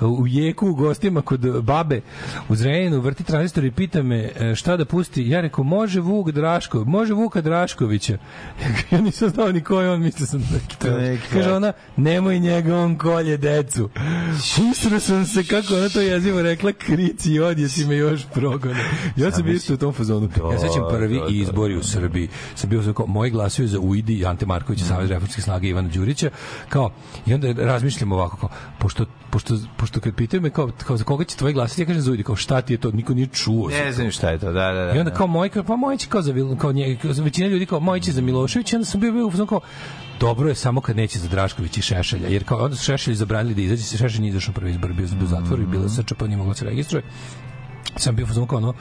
u jeku u gostima kod babe u Zrenjaninu vrti tranzistor i pita me e, šta da pusti. Ja rekao, može Vuk Drašković, može Vuka Draškovića. *laughs* ja nisam znao ni ko je on, mislio sam to. Neki, Kaže da. ona, nemoj njega, on kolje decu. *laughs* Usro sam se, kako ona to jezivo rekla, krici i odje si me još progone. Ja sam bio isto u tom fazonu. Ja sećam prvi da, da, izbori u Srbiji. Sam bio kao, moji glasuju za UIDI i Ante Markovića, Savez reformskih snaga Ivana Đurića. Kao, I onda razmišljam ovako, kao, pošto, pošto, pošto kad pitaju me kao, kao za koga će tvoj glasiti, ja kažem za UIDI, kao šta ti je to, niko nije čuo. Ne znam šta je to. Da, da, da. i onda kao moj, kao, pa moj će kao za, kao, nje, kao većina ljudi kao moj će za Miloševića, onda sam bio, bio u fazonu kao, dobro je samo kad neće za Drašković i Šešelja, jer kao onda su Šešelji zabranili da izađe, Šešelj nije izašao prvi izbor, bio u zatvoru i bilo SČP, nije moglo da se registruje. Sam bio u fazonu kao ono,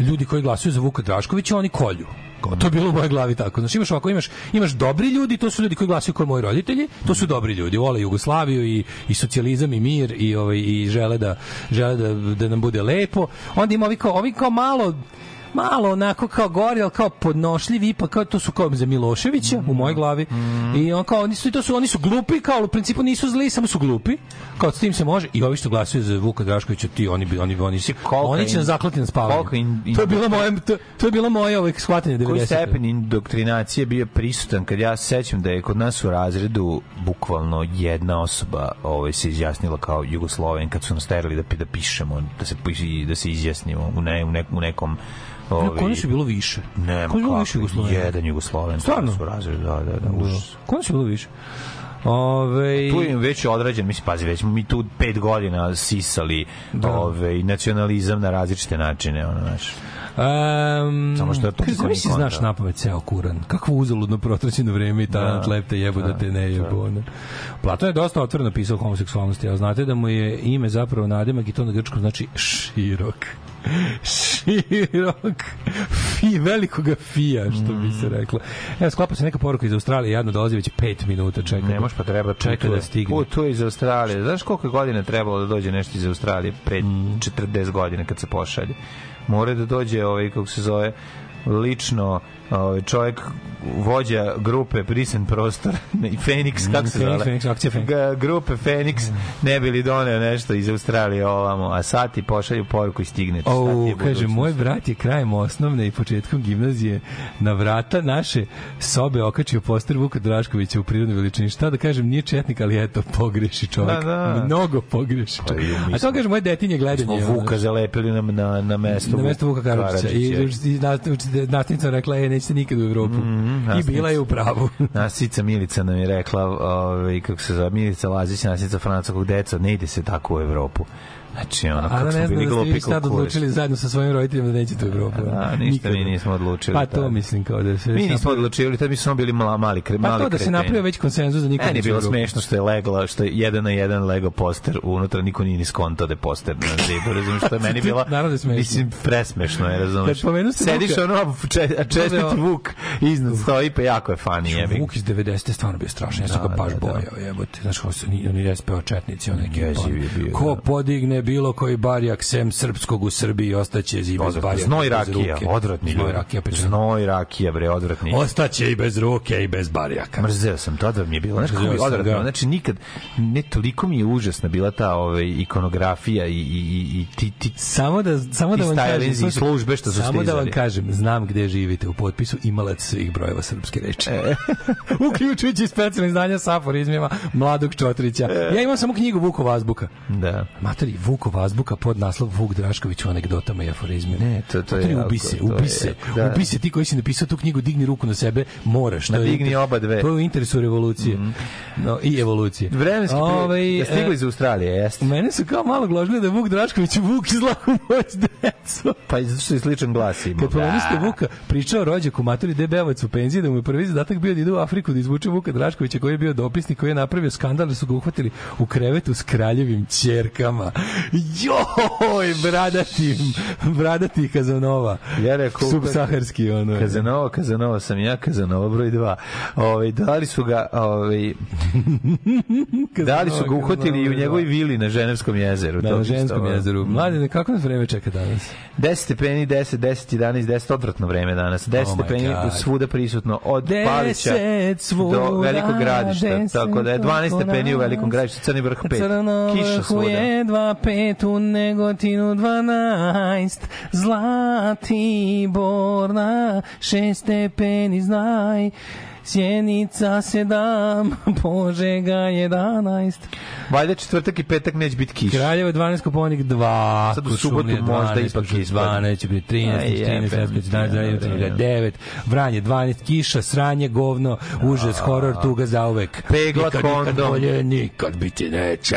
ljudi koji glasuju za Vuka Draškovića, oni kolju. Kao, to je bilo u mojoj glavi tako. Znači imaš ovako, imaš, imaš dobri ljudi, to su ljudi koji glasuju kao moji roditelji, to su dobri ljudi, vole Jugoslaviju i, i socijalizam i mir i ovaj i žele da žele da, da nam bude lepo. Onda ima ovi kao, ovi kao malo malo onako kao gori, ali kao podnošljivi, ipak kao to su kao za Miloševića u mojoj glavi. I on kao oni su to su oni su glupi, kao u principu nisu zli, samo su glupi. Kao s tim se može. I ovi što glasuju za Vuka Draškovića, ti oni bi oni oni koliko oni će in- nas zaklati na spavanje. koliko in- to je bilo moje to, to je bilo moje ovaj shvatanje 90. Koji stepen indoktrinacije bio prisutan kad ja se sećam da je kod nas u razredu bukvalno jedna osoba ovaj se izjasnila kao Jugosloven kad su nas terali da, da pišemo da se da se izjasnimo u, ne, u, nek, u nekom Ovaj, Kod su bilo više. nema Kod je bilo više Jugoslovena? jedan Jugosloven Stvarno? kod nas u razredu da da da užas. Kod su bilo više. Ove, tu je već odrađen, mislim, pazi, već mi tu pet godina sisali Da. ovaj, nacionalizam na različite načine, ono, znaš. Um, Samo što je to niko ni znaš konta. na pamet ceo Kuran. Kakvo uzaludno protraćeno vreme i talent Da, lepte jebo da, te ne jebo. ono. Platon je dosta otvoreno pisao o homoseksualnosti, a znate da mu je ime zapravo nadimak i to na grčkom znači širok. *laughs* širok fi, velikoga fija, što bi se reklo. Evo, sklapa se neka poruka iz Australije, jadno dolazi već pet minuta, čeka. Ne može pa treba čeka da stigne. Putuje iz Australije. Znaš koliko je godina trebalo da dođe nešto iz Australije? Pre Mm. 40 godina kad se pošalje. Mora da dođe ovaj, kako se zove, lično ovaj, čovjek vođa grupe Prisen prostor *laughs* i Phoenix, kako se zove? Phoenix, akcija Phoenix. Grupe Phoenix ne bi li doneo nešto iz Australije ovamo, a sati pošalju poruku i stigne. O, je kaže, moj brat je krajem osnovne i početkom gimnazije na vrata naše sobe okačio poster Vuka Draškovića u prirodnoj veličini. Šta da kažem, nije četnik, ali eto, pogreši čovjek. Da, da. Mnogo pogreši Pa čovjek. A to kaže moje detinje gledanje. Smo Vuka zalepili na, na, na mesto, na mesto Vuka Karadžića. I, i nastavnica- rekla, e, nećete nikad u Evropu. I bila je u pravu. *laughs* Nasica Milica nam je rekla, ovaj, kako se zove, Milica Lazić, nasica francuskog deca, ne ide se tako u Evropu. Znači, ono, A kako da smo ne znam bili da ste vi glupi odlučili zajedno sa svojim roditeljima da nećete u Evropu. A, ništa mi nismo odlučili. Pa to mislim kao da se... Mi nismo odlučili, tad mi smo bili mali, mali, kre, Pa mali to da se napravio već konsenzus da je neće bilo smešno što je legla, što je jedan na jedan Lego poster unutra, niko nije ni skonto da je poster na zidu, razumiješ, što je meni *laughs* bilo, Naravno da je smešno. mislim, presmešno je, razumiješ. Kad pomenu ste Sediš Vuka- ono, če- a čestit Da, da. Vuk iznad stoji, pa jako je funny, jebi. Vuk iz 90. je stvarno bio strašan, ja sam Da, ga baš da, da. bojao, jebote. Znaš kako se ni oni SPO četnici, onaj Ko da. podigne je bilo koji barjak sem srpskog u Srbiji ostaće i bez barjaka. Znoj rakija, odvratni Znoj ljudi. rakija, opet Znoj rakija, bre, odvratni. Ostaće i bez ruke i bez barjaka. Mrzeo sam to, da mi je bilo. Znaš kako mi odvratno? ga. Znači, nikad, ne toliko mi je užasna bila ta ovaj, ikonografija i, i, i, i ti, ti, Samo da samo da vam kažem, i slušaj, službe što su Samo da vam kažem, znam gde živite u potpisu imalac svih brojeva srpske reči. *laughs* Uključujući specijalne izdanja sa aforizmima mladog Čotrića. Ja imam samo knjigu Vukov azbuka. da. Matori, Vukov azbuka pod naslov Vuk Drašković u anegdotama i aforizmima. Ne, to- to je jako, ubi se, ubi je se, da. ubi se ti koji si napisao tu knjigu, digni ruku na sebe, moraš. to je Digni inter- oba dve. To je u interesu revolucije. No, I evolucije. Vremenski Ovaj, ovaj, ja stigli e, iz Australije, jeste. Mene su kao malo gložili da je Vuk Drašković Vuk iz Laku moć decu. Pa i zato što je sličan glas ima. Kad pomeniste Da. Vuka, pričao rođaku maturi Debevac u penziji da mu je prvi zadatak bio da ide u Afriku da izvuče Vuka Draškovića koji je bio dopisnik koji je napravio skandal da su ga uhvatili u krevetu s kraljevim ćerkama. Joj, bradati, bradati Kazanova. Ja rekao, Subsaharski ono. Kazanova, Kazanova sam ja, Kazanova broj 2. Ovaj dali su ga, ovaj *laughs* dali su ga uhvatili i u njegovoj vili na Ženevskom jezeru. Da, To na isto- jezeru. Mladine, kako nas vreme čeka danas? 10 stepeni, 10, 10, 11, 10, odvratno vreme danas. 10 Oh stepeni svuda prisutno od Palića do Velikog gradišta. Tako da je 12 stepeni u Velikom gradištu, Crni vrh 5. Crno Kiša svuda. je 2, 5, u Negotinu 12, Zlatiborna 6 stepeni, znaj, Sjenica 7, Požega 11, Valjda četvrtak i petak neće biti kiša. Kraljevo 12, Koponik 2, Sad u subotu možda ipak ispadne. 12, će biti 13, Aj, 14, jebem 15, ti, 16, ja, 17, vreme. 9, Vranje 12, kiša, sranje, govno, užas, horor, tuga zauvek. Pegla, nikad, nikad kondom. bolje, nikad biti neće.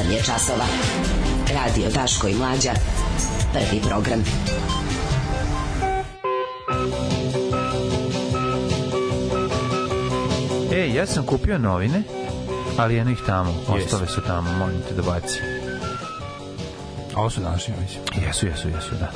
8 je časova. Radio Daško i Mlađa. Prvi program. E, ja sam kupio novine, ali jedno ih tamo. Ostale su tamo, molim te da baci. A ovo su današnji, mislim. Jesu, jesu, jesu, da.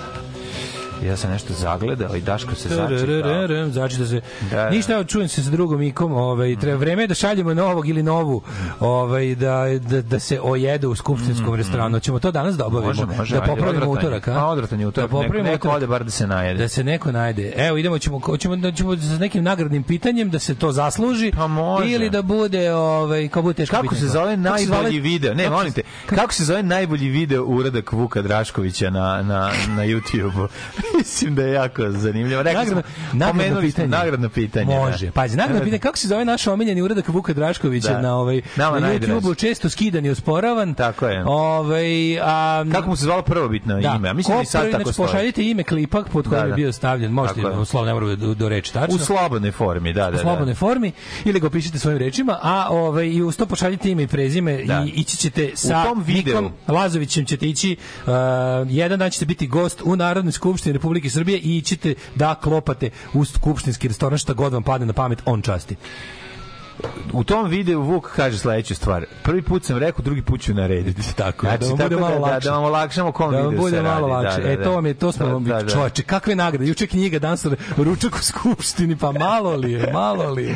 Ja sam nešto zagledao i Daško se začitao. Začita začita se. Da, da. Ništa, čujem se sa drugom ikom, ovaj, treba vreme je da šaljemo novog ili novu, ovaj, da, da, da se ojede u skupštinskom restoranu. Ćemo to danas da obavimo. Može, može. da popravimo utorak, a? A, odvratan je utorak. Da Neko, popravimo neko utorak. ode bar da se najede. Da se neko najde. Evo, idemo, ćemo, ćemo, da ćemo, ćemo sa nekim nagradnim pitanjem da se to zasluži. Pa može. Ili da bude, ovaj, kao bude teško Kako pitanje. se zove Kako najbolji zove- video? Ne, kako molim se- te. Kako se zove najbolji video uradak Vuka Draškovića na, na, na YouTube-u? *laughs* Mislim da je jako zanimljivo. Rekli Nagradno, smo, nagradno pitanje. nagradno pitanje. Može. da. Pazi, nagradno pitanje kako se zove naš omiljeni uradak Vuka Draškovića Da. na ovaj Nama na. YouTubeu često skidan i osporavan. Tako je. Ovaj a Kako mu se zvalo prvobitno ime? A mislim da sad tako znači, stoji. pošaljite ime klipa pod kojim Da, je da. bio stavljen. Možete, Tako u slovo ne mora do, do reči tačno. U slobodnoj formi, da, da. u slobodnoj formi ili ga opišite svojim rečima, a ovaj i uz to pošaljite ime i prezime Da. i ići ćete sa tom videu- Nikom Lazovićem ćete ići uh, jedan dan ćete biti gost u Narodnoj skupštini Republike Srbije i ćete da klopate u skupštinski restoran šta god vam padne na pamet on časti. U tom videu Vuk kaže sledeću stvar. Prvi put sam rekao, drugi put ću narediti. *laughs* Tako, znači, da vam bude malo da, lakše. Da, vam olakšamo kom Da vam bude se malo radi. lakše. Da, da, E, da. to vam je, to smo Da, vam, da, da. čoveče, kakve nagrade. Juče knjiga, danas ručak u skupštini, pa malo li je, malo li je.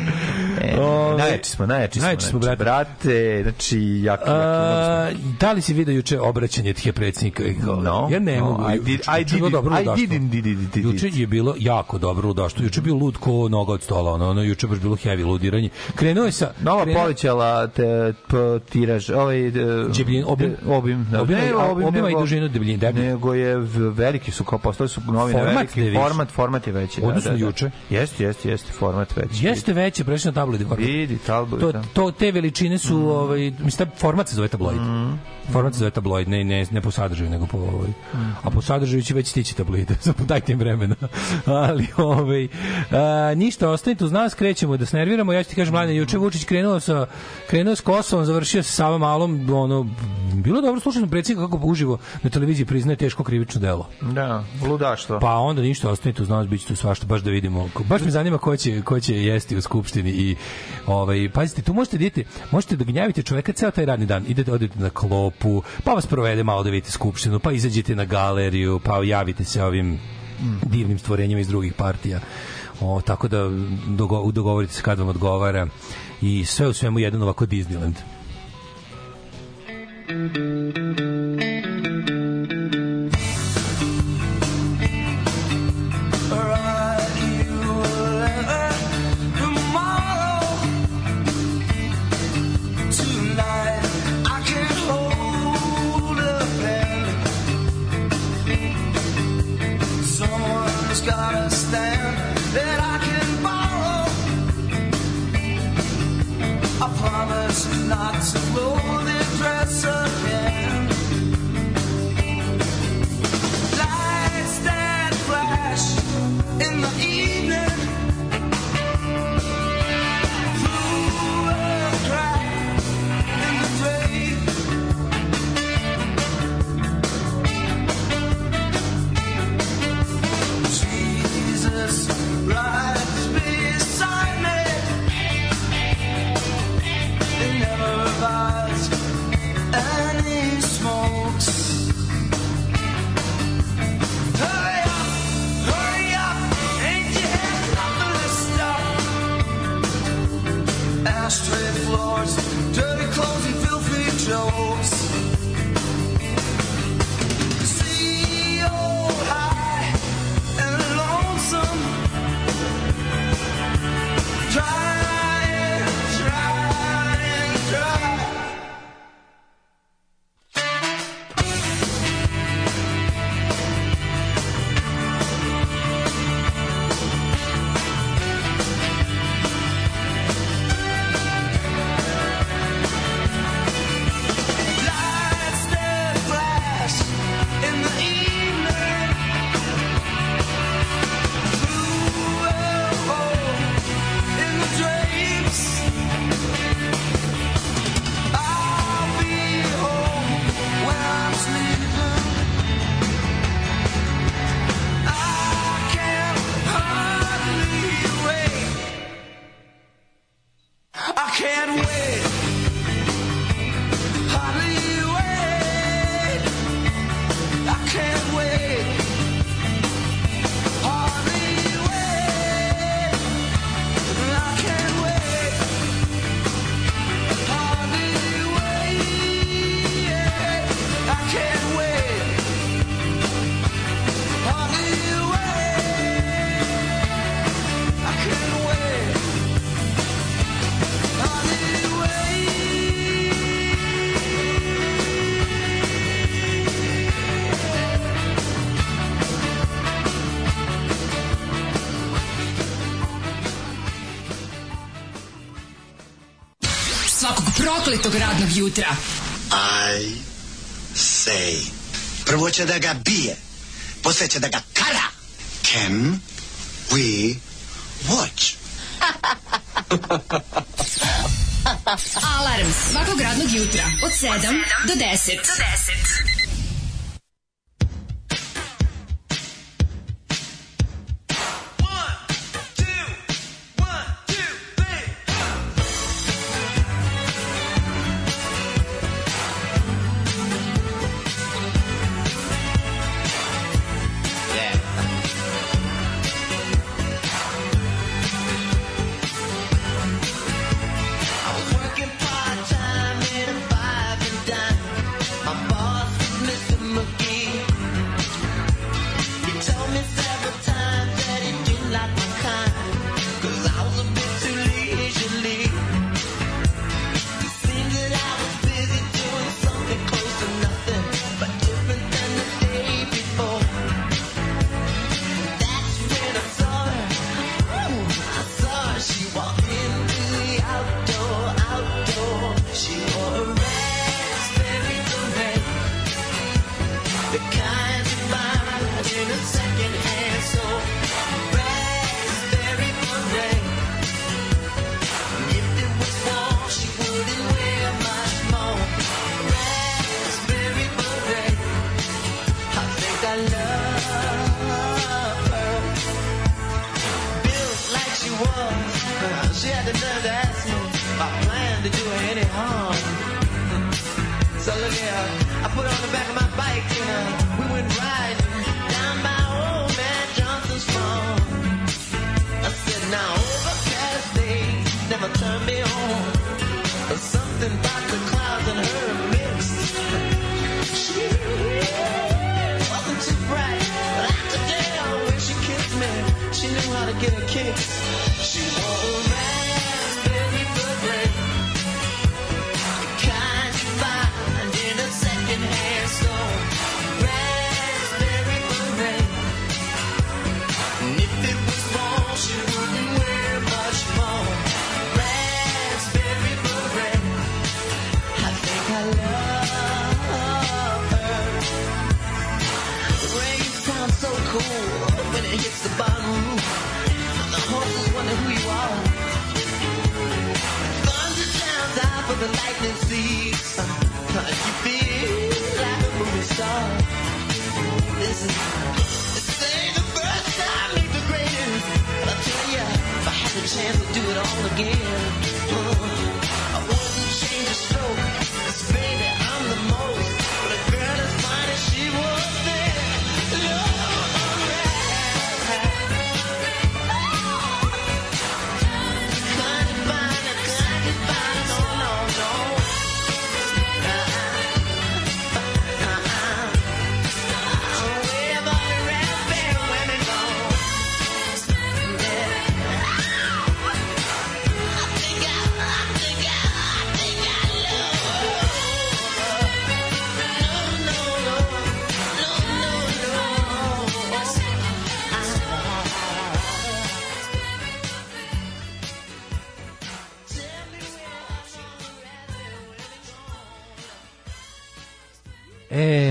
E, Ove, najjači smo, najjači smo. najjači smo, znači, brate. brate. Znači, jako, jako. A, da li si vidio juče obraćanje tih predsjednika? No, ja ne no, mogu. I did- I dobro I didn't did did it. Juče je bilo jako dobro ludaštvo. Juče je bio lud ko noga od stola. Ono, ono juče je baš bilo heavy ludiranje. Krenuo je sa... Nova krenuo- povećala te, p, tiraž, ovaj... Debljin, obim? obim, da. Obim, Ne, a obima i nego- dužinu debljine, deblji. Nego je, veliki su, kao postali su novine Format veliki, format, format je veći. Odnosno da, da, da. juče. Jeste, jeste, jeste, format veći. Jeste veće, prešli na tabloid format. Vidi, tabloid, To, da. to, te veličine su, ovaj, mislim, format se zove tabloid. Format se zove tabloid, ne, ne, ne po sadržaju, nego po ovaj. A po sadržaju će već stići tabloide, *laughs* samo dajte im vremena. Ali, ovaj, a, ništa, ostanite uz nas, krećemo da se nerviramo. Ja ću ti kažem, mladine, juče Vučić krenuo sa, krenuo s Kosovom, završio sa Sava Malom, ono, bilo dobro slušati predsjednika kako uživo na televiziji priznaje teško krivično delo. Da, ludaštvo. Pa onda ništa, ostanite uz nas, bit će tu svašta, baš da vidimo. Baš me zanima ko će, ko će jesti u skupštini i ovaj, pazite, tu možete idete, možete da gnjavite čoveka ceo taj radni dan. Idete, odete na klopu, pa vas provede malo da vidite skupštinu, pa izađete na galeriju, pa javite se ovim divnim stvorenjima iz drugih partija. O, tako da dogo, dogovorite se kad vam odgovara i sve u svemu jedan ovako Disneyland. Someone's gotta not to blow shows. Prokletog radnog jutra. I say. Prvo će da ga bije, posle će da ga kara. Can we watch? Alarm svakog radnog jutra od 7 do 10. Do 10.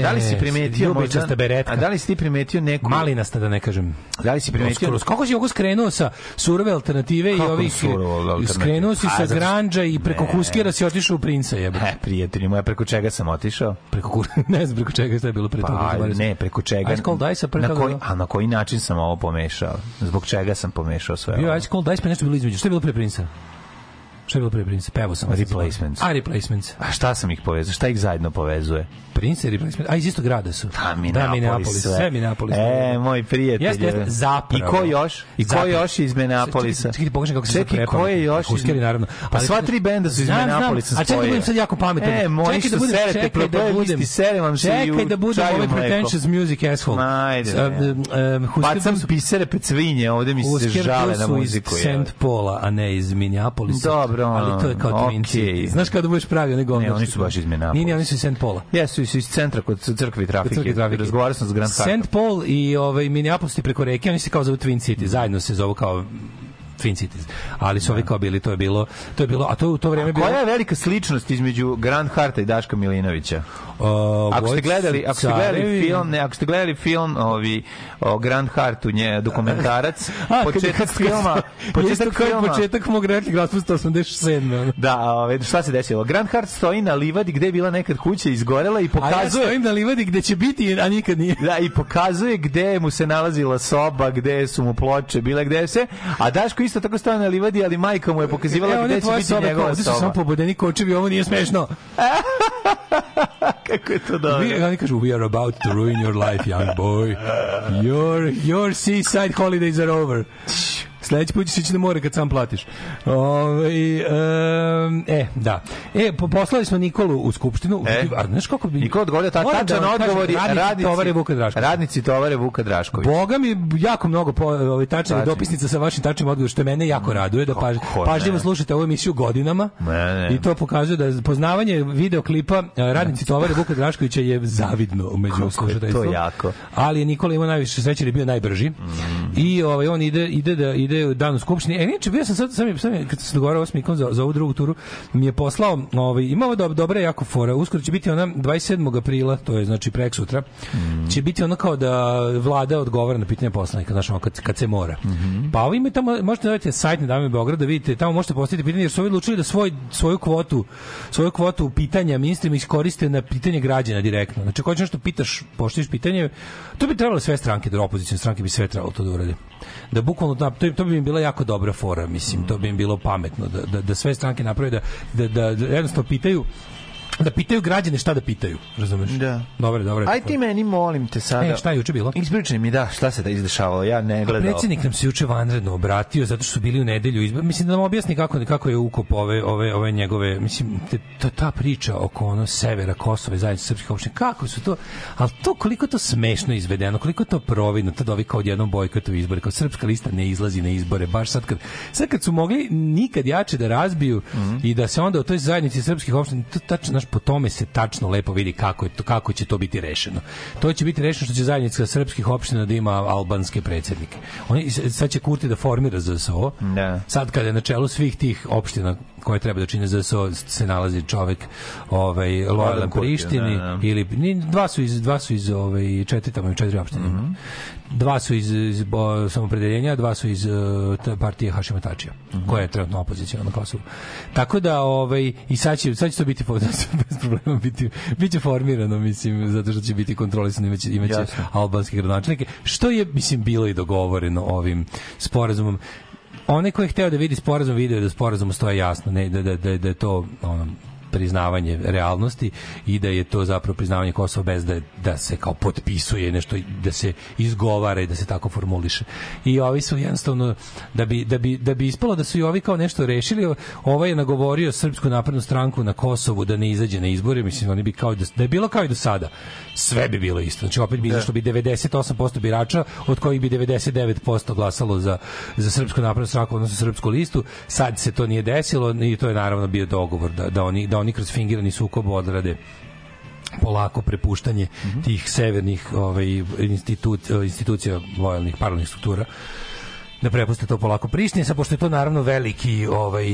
Da li si primetio možda... beretka. A da li si ti primetio neku... Malinasta, da ne kažem. Da li si primetio... Skroz. Kako si ovako skrenuo sa surove alternative i Kako ovih... surove alternative? Skrenuo si sa granđa i preko Ne. kuskira si otišao u princa, jebe. E, prijatelji moja, preko čega sam otišao? Preko *laughs* ne znam preko čega je bilo pre toga. Pa, zaboravio sam. ne, preko čega. Ice Cold Ice, na toga koji, a na koji način sam ovo pomešao? Zbog čega sam pomešao sve Bio ovo? Ice Cold Ice, pa nešto bilo između. Šta je bilo pre princa? Šta je bilo pre princa? Pevo sam. Replacements. A, Replacements. A šta sam ih povezao? Šta ih zajedno povezuje? Prince i Replacements. A, iz istog grada su. A, Da, Minneapolis, Minneapolis. sve. Sve Minneapolis. E, moj prijatelj. Jeste, jeste, zapravo. I ko još? I ko Zapravo. još iz Minneapolisa? Čekaj, čekaj, kako se sad Čekaj, ko je još iz... Huskeri, naravno. Pa sva tri benda su iz Minneapolisa a čekaj da budem sad jako pametan. E, moji što da serete, da budem- isti, sere vam se i u Čekaj da budem čaju ovaj mleko. pretentious music asshole. Ajde, Bacam pisere pred svinje, ovde mi se žale na su muziku. iz je. St. Paula, a ne iz Minneapolisa. Dobro, ali to je kao Twin okej. City. Znaš kada budeš pravio ne govno? Ne, oni su baš iz Minneapolisa. Nije, oni su iz St. Paula. Jesu iz, iz centra kod crkve trafike. Crkve trafike. Razgovarao sam s Grand. St. Paul i ovaj Minneapolis preko reke, oni se kao zovu Twin City, zajedno se zovu kao Twin Cities. Ali su ovi kao bili, to je bilo, to je bilo, a to u to vreme bilo... Koja je velika sličnost između Grand Harta i Daška Milinovića? Uh, Ako ste gledali, ako ste gledali film, ne, ako ste gledali film ovi o Grand Hartu, nje dokumentarac, *laughs* A, početak kad- filma, *laughs* početak filma. početak mog rekli raspusta 87. ono. Da, ove, šta se desilo? Grand Hart stoji na livadi gde je bila nekad kuća izgorela i A ja pokazuje stojim na livadi gde će biti, a nikad nije. Da, i pokazuje gde mu se nalazila soba, gde su mu ploče, bile gde se. A Daško isto tako stoji na livadi, ali majka mu je pokazivala Evo, gde ne će biti njegova ovde su samo soba. pobodeni kočevi, ovo nije smešno. *laughs* Kako je to dobro? Oni kažu, we are about to ruin your life, young boy. Your, your seaside holidays are over. Sledeći put ćeš ići na more kad sam platiš. Ove, um, e, da. E, po, poslali smo Nikolu u skupštinu. E? A znaš kako bi... Niko odgovorio, ta da tačan kažem, odgovor je radnici radnici, tovare Vuka Draškovića. radnici tovare Vuka Drašković. Boga mi jako mnogo po, ovaj Tačni. dopisnica sa vašim tačnim odgovorom što mene jako raduje da paž, pažljivo slušate ovu emisiju godinama. Ne, ne. I to pokazuje da poznavanje videoklipa eh, radnici tovare Vuka Draškovića je zavidno među slušateljstvom. to jako. Ali je Nikola imao najviše sreće je bio najbrži. I ovaj on ide ide da ide u dan u skupštini. E inače bio sam sad sam, sam kad sam se dogovarao s Mikom za, za ovu drugu turu, mi je poslao ovaj imao do, dobre jako fora. Uskoro će biti ona 27. aprila, to je znači preksutra. Će biti ono kao da vlada odgovara na pitanja poslanika, znači ono kad, kad se mora. Pa ovi imaju tamo, možete da vidite sajt Nedavne Beograda, vidite, tamo možete postaviti pitanje, jer su ovi odlučili da svoj, svoju kvotu, svoju kvotu pitanja ministrima iskoriste na pitanje građana direktno. Znači, ako hoćeš nešto pitaš, poštiš pitanje, to bi trebalo sve stranke, da opozicijne stranke bi sve trebalo to da urade. Da bukvalno, da, to, to bi im bila jako dobra fora, mislim, to bi im bilo pametno, da, da, da sve stranke naprave, da, da, da, da jednostavno pitaju da pitaju građane šta da pitaju, razumeš? Da. Dobro, dobro. Aj ti meni, molim te sada. E, šta je juče bilo? Ispričaj mi, da, šta se da izdešavalo, ja ne gledao. Predsjednik nam se juče vanredno obratio zato što su bili u nedelju izbor. Mislim da nam objasni kako kako je ukop ove ove ove njegove mislim te, to, ta priča oko ono severa Kosova i zajednice srpskih opština kako su to al to koliko to smešno izvedeno koliko to providno tad ovi kao odjednom bojkotuju izbore kao srpska lista ne izlazi na izbore baš sad kad sad kad su mogli nikad jače da razbiju i da se onda u toj zajednici srpskih opština to tačno naš po tome se tačno lepo vidi kako je to kako će to biti rešeno to će biti rešeno što će zajednica srpskih opština da ima albanske predsjednike oni sad će Kurti da formira ZSO Da. sad kada je na čelu svih tih opština koje treba da čine ZSO se nalazi čovek ovaj lojalan Prištini da, da. ili ni dva su iz dva su iz ovaj četiri tamo četiri opštine. Mhm. Dva su iz, iz bo, samopredeljenja, dva su iz uh, partije Hašima Tačija, Mhm. koja je trenutno opozicija na Kosovu. Tako da ovaj i sad će sad će to biti po- *laughs* bez problema biti biće formirano mislim zato što će biti kontrolisano imaće imaće Jasno. albanske gradonačelnike što je mislim bilo i dogovoreno ovim sporazumom onaj ko je hteo da vidi sporazum video da sporazum stoje jasno ne da da da, da je to ono priznavanje realnosti i da je to zapravo priznavanje Kosova bez da, da se kao potpisuje nešto da se izgovara i da se tako formuliše. I ovi su jednostavno da bi, da bi, da bi ispalo da su i ovi kao nešto rešili, ovaj je nagovorio Srpsku naprednu stranku na Kosovu da ne izađe na izbore, mislim oni bi kao da, da je bilo kao i do sada. Sve bi bilo isto. Znači opet bi izašlo bi 98% birača, od kojih bi 99% glasalo za, za Srpsku naprednu stranku, odnosno Srpsku listu. Sad se to nije desilo i to je naravno bio dogovor da, da, oni, da oni kroz fingirani sukob odrade polako prepuštanje tih severnih ovaj institut institucija lojalnih paralelnih struktura da prepuste to polako. Prištini, sad pošto je to naravno veliki ovaj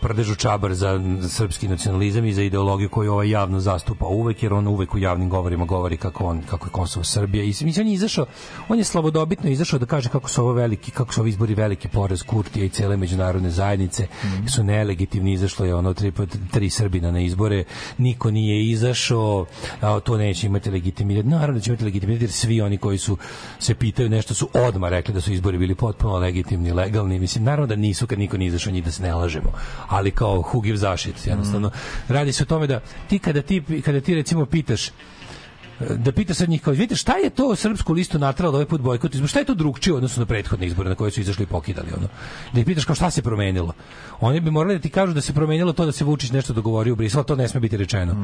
prdežu čabar za srpski nacionalizam i za ideologiju koju ovaj javno zastupa uvek, jer on uvek u javnim govorima govori kako on kako je Kosovo Srbija. I mislim on je izašao, on je slobodobitno izašao da kaže kako su ovo veliki, kako su ovi izbori veliki poraz Kurtija i cele međunarodne zajednice su nelegitimni, izašlo je ono tri, tri Srbina na izbore, niko nije izašao, a to neće imati legitimitet. Naravno da će imati legitimitet jer svi oni koji su se pitaju nešto su odmah rekli da su izbori bili potpuno legitimni, legalni. Mislim, naravno da nisu kad niko nije izašao njih da se ne lažemo. Ali kao who gives a shit, jednostavno. Radi se o tome da ti kada ti, kada ti recimo pitaš da pita sad njih kao, vidite, šta je to srpsku listu natralo da ovaj put bojkot izbor? Šta je to drugčije u odnosu na prethodne izbore na koje su izašli i pokidali ono? Da ih pitaš kao šta se promenilo? Oni bi morali da ti kažu da se promenilo to da se Vučić nešto dogovorio u Briselu, to ne sme biti rečeno.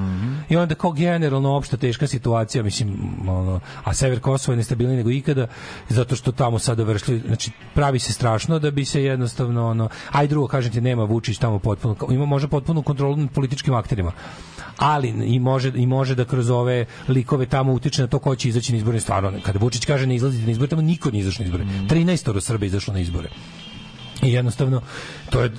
I onda kao generalno opšta teška situacija, mislim, ono, a sever Kosova je nestabilniji nego ikada, zato što tamo sada vršili, znači pravi se strašno da bi se jednostavno ono, aj drugo kažem ti nema Vučić tamo potpuno, ima može potpunu kontrolu nad političkim akterima ali i može i može da kroz ove likove tamo utiče na to ko će izaći na izbore. Stvarno kada Vučić kaže ne izlazite na izbore tamo niko nije izašao na izbore. 13 Srba je izašlo na izbore I jednostavno to je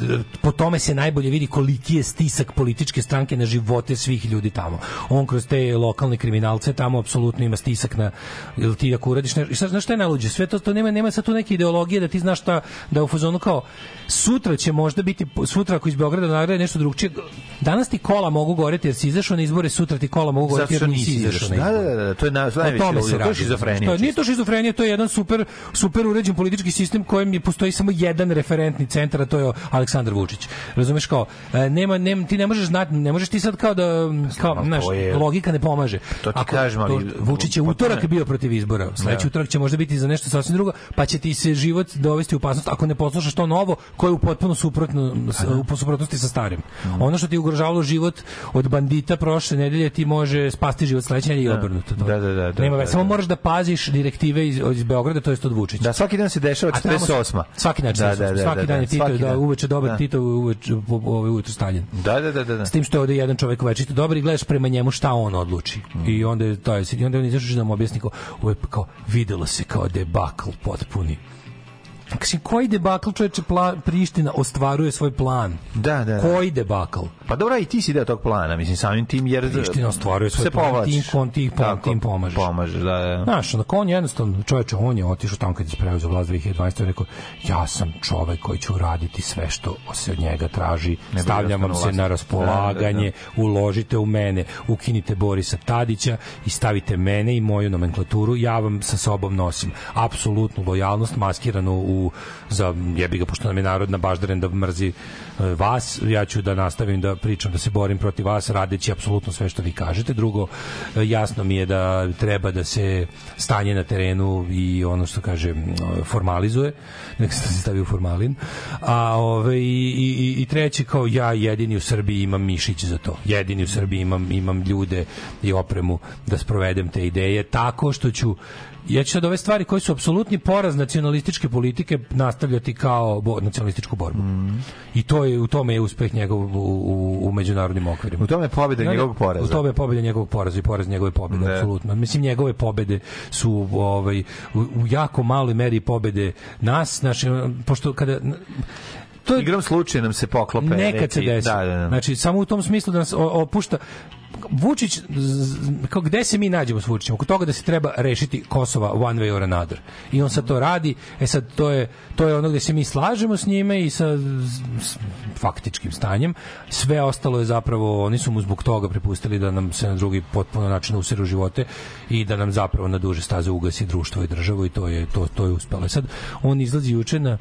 po tome se najbolje vidi koliki je stisak političke stranke na živote svih ljudi tamo. On kroz te lokalne kriminalce tamo apsolutno ima stisak na jel ti ako uradiš nešto, i sad znaš šta je najluđe? Sve to, to nema nema sad tu neke ideologije da ti znaš šta da je u fazonu kao sutra će možda biti sutra ako iz Beograda nagrade nešto drugčije. Danas ti kola mogu goreti jer si izašao na izbore, sutra ti kola mogu goreti jer nisi izašao na izbore. Da, da, da, to je na- najveće ludilo, se to je radi. šizofrenija To je- Nije to šizofrenija, to je jedan super super uređen politički sistem kojem je postoji samo jedan referentni centar, a to je Aleksandar Vučić. Razumeš kao e, nema nema ti ne možeš znati, ne možeš ti sad kao da kao znaš, je- logika ne pomaže. To ti Ako- kažem, ali- to- Vučić je to utorak ne. bio protiv izbora. Sledeći Da. utorak će možda biti za nešto sasvim drugo, pa će ti se život dovesti u opasnost ako ne poslušaš to novo koje je u potpuno suprotno s- u suprotnosti sa starim. Mhm. Ono što ti ugrožavalo život od bandita prošle nedelje ti može spasti život sledeće nedelje i Da. obrnuto. To. Da, da, da, da, Nema da, veze, samo da. moraš da paziš direktive iz, iz Beograda, to jest od Vučića. Da, svaki dan se dešava A tamo se- 48. Svaki dan, Da, da, da, svaki da, dan je da, Tito, svaki da uveče dobar Da. Tito, uveče po- ovaj ujutro Stalin. Da, da, da, da. da. S tim što je ovde jedan čovjek večito dobar i gledaš prema njemu šta on odluči. Mm. I onda je to je i onda on izašao da mu objasni kao, je kao videlo se kao debakl potpuni. Kasi, koji debakl čoveče pla, Priština ostvaruje svoj plan? Da, da, da. Koji debakl? Pa dobro, i ti si deo tog plana, mislim, samim tim, jer... Priština ostvaruje svoj se plan, povlačiš. tim, kon, tim, pom, Tako, tim pomažeš. Pomažeš, da, da. Znaš, onda on jednostavno, čoveče, on je otišao tamo kad je preuzeo vlast 2012. i rekao, ja sam čovek koji će uraditi sve što se od njega traži, bi stavljam vam se na na vlasti. raspolaganje, Da, uložite u mene, ukinite Borisa Tadića i stavite mene i moju nomenklaturu, ja vam sa sobom nosim apsolutnu lojalnost maskiranu u, za jebi ga, pošto nam je narod nabaždaren da mrzi e, vas, ja ću da nastavim da pričam, da se borim protiv vas, radeći apsolutno sve što vi kažete. Drugo, e, jasno mi je da treba da se stanje na terenu i ono što kaže formalizuje, nek se stavi u formalin. A ove, i, i, i treće, kao ja jedini u Srbiji imam mišić za to. Jedini u Srbiji imam, imam ljude i opremu da sprovedem te ideje tako što ću ja ću sad ove stvari koje su apsolutni poraz nacionalističke politike nastavljati kao bo, nacionalističku borbu. I to je u tome je uspeh njegov u, u, u međunarodnim okvirima. U tome je pobjeda njegovog poraza. U tome je pobjeda njegovog poraza i poraz njegove pobjede, Da. apsolutno. Mislim, njegove pobjede su ovaj, u, u jako maloj meri pobjede nas, znači, pošto kada to je Igram slučaj nam se poklope. nekad se neki- desi. Da, da, da. Znači, samo u tom smislu da nas opušta Vučić, kao gde se mi nađemo s Vučićem? Oko toga da se treba rešiti Kosova one way or another. I on sad to radi, e sad to je, to je ono gde se mi slažemo s njime i sa s- faktičkim stanjem. Sve ostalo je zapravo, oni su mu zbog toga prepustili da nam se na drugi potpuno način useru živote i da nam zapravo na duže staze ugasi društvo i državu i to je, to, to je uspelo. I sad on izlazi juče na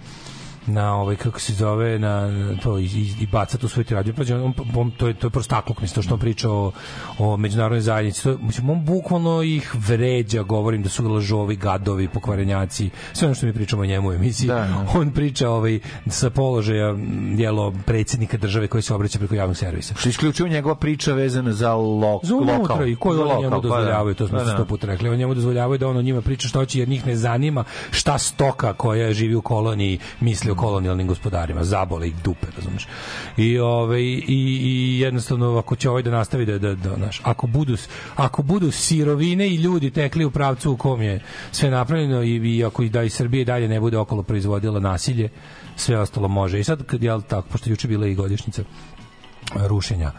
na ovaj kako se zove na to i, i, i baca tu svoj radio pa on, on, to je to je prostakluk mislim što on priča o, o međunarodnoj zajednici to, mislim on bukvalno ih vređa govorim da su lažovi gadovi pokvarenjaci sve ono što mi pričamo o njemu u emisiji Da, da. on priča ovaj sa položaja jelo predsjednika države koji se obraća preko javnog servisa Što je isključivo njegova priča vezana za lo, za unutra lokal. i koji oni njemu pa da. dozvoljavaju, to smo se da. sto puta rekli, oni njemu dozvoljavaju da on o njima priča što hoće jer njih ne zanima šta stoka koja živi u koloniji misli o kolonijalnim gospodarima, zabole ih dupe, razumeš. I ovaj i, i jednostavno ako će ovaj da nastavi da da da naš, ako budu ako budu sirovine i ljudi tekli u pravcu u kom je sve napravljeno i, i ako i da i Srbija i dalje ne bude okolo proizvodila nasilje, sve ostalo može. I sad kad je tako, pošto juče bila i godišnjica rušenja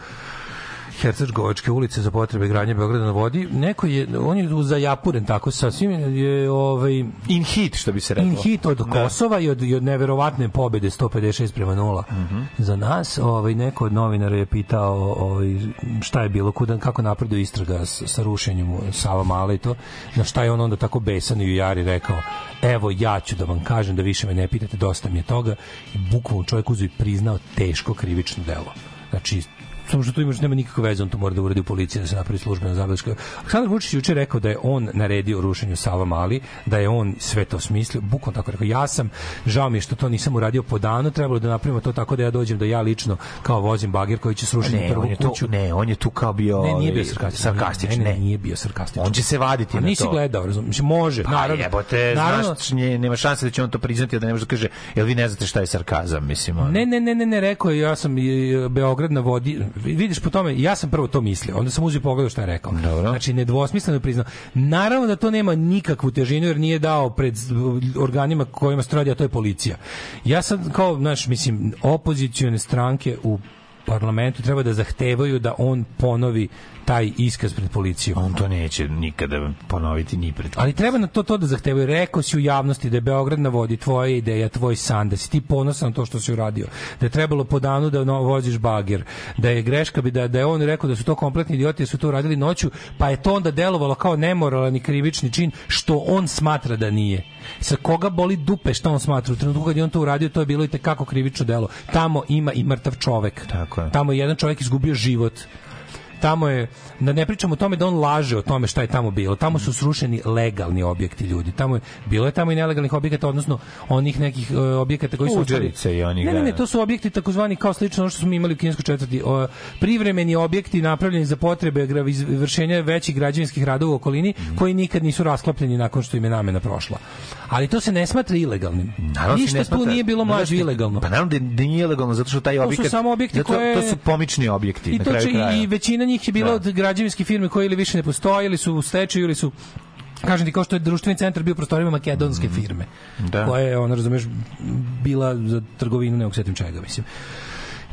Hercegovačke ulice za potrebe gradnje Beograda na vodi. Neko je, on je zajapuren tako sa svim je ovaj In hit, što bi se reklo. in hit od Kosova i od, i od neverovatne pobede 156 prema 0 za nas. Ovaj neko od novinara je pitao ovaj šta je bilo kuda kako napreduje istraga s- sa rušenjem Sava Male i to na šta je on onda tako besan i u jari rekao evo ja ću da vam kažem da više me ne pitate dosta mi je toga i bukvalno čovjek uzeo i priznao teško krivično delo znači samo što to imaš nema nikakve veze, on to mora da uradi u policiji da se napravi službena zabeležka. Aleksandar Vučić juče rekao da je on naredio rušenju Sava Mali, da je on sve to smislio, bukvalno tako rekao. Ja sam, žao mi je što to nisam uradio po danu, trebalo da napravimo to tako da ja dođem da ja lično kao vozim bagir koji će srušiti Ne, prvu tu, kuću. ne, on je tu kao bio Ne, nije bio ovaj, sarkastičan. sarkastičan, ne, ne, ne. nije bio sarkastičan. On će se vaditi A na nisi to. gledao, razumiješ, mislim, može, Pa naravno. jebote, naravno, znaš, nje, nema šanse da će on to priznati, da ne može da kaže, jel vi ne znate šta je sarkazam, mislim. Ne, ne, ne, ne, ne, rekao je, ja sam Beograd na vodi, Vidiš po tome, ja sam prvo to mislio, onda sam uzeo i pogledao šta je rekao. Dobro. Znači, nedvosmisleno je priznao. Naravno da to nema nikakvu težinu, jer nije dao pred organima kojima se radi, a to je policija. Ja sam kao, znaš, mislim, opozicione stranke u parlamentu treba da zahtevaju da on ponovi taj iskaz pred policijom. On to neće nikada ponoviti ni pred Ali treba na to to da zahtevaju. Rekao si u javnosti da je Beograd na vodi tvoja ideja, tvoj san, da si ti ponosan na to što si uradio. Da je trebalo po danu da voziš bager. Da je greška bi da, da je on rekao da su to kompletni idioti, da su to uradili noću, pa je to onda delovalo kao nemoralan i krivični čin, što on smatra da nije. Sa koga boli dupe šta on smatra? U trenutku kad je on to uradio, to je bilo i tekako krivično delo. Tamo ima i mrtav čovek. Tako je. Tamo je jedan čovek izgubio život tamo je da ne pričamo o tome da on laže o tome šta je tamo bilo. Tamo su srušeni legalni objekti ljudi. Tamo je bilo je tamo i nelegalnih objekata, odnosno onih nekih uh, objekata koji su Uđerice i onih, Ne, ne, ne, da. to su objekti takozvani kao slično ono što smo imali u kineskoj četvrti. O, privremeni objekti napravljeni za potrebe izvršenja većih građevinskih radova u okolini koji nikad nisu rasklapljeni nakon što im je namena prošla. Ali to se ne smatra ilegalnim. Naravno se Ništa ne tu smatra- nije bilo mlađe ilegalno. Pa naravno da nije ilegalno zato što taj To su objekat samo objekti zato, koje- to su pomični objekti I na to kraju će, kraja. i većina njih je bila Da. od građevinske firme koje ili više ne postoje ili su u stečaju ili su kažem ti kao što je društveni centar bio prostorima makedonske firme Mhm. Da. koja je ona razumeš bila za trgovinu ne setim čega mislim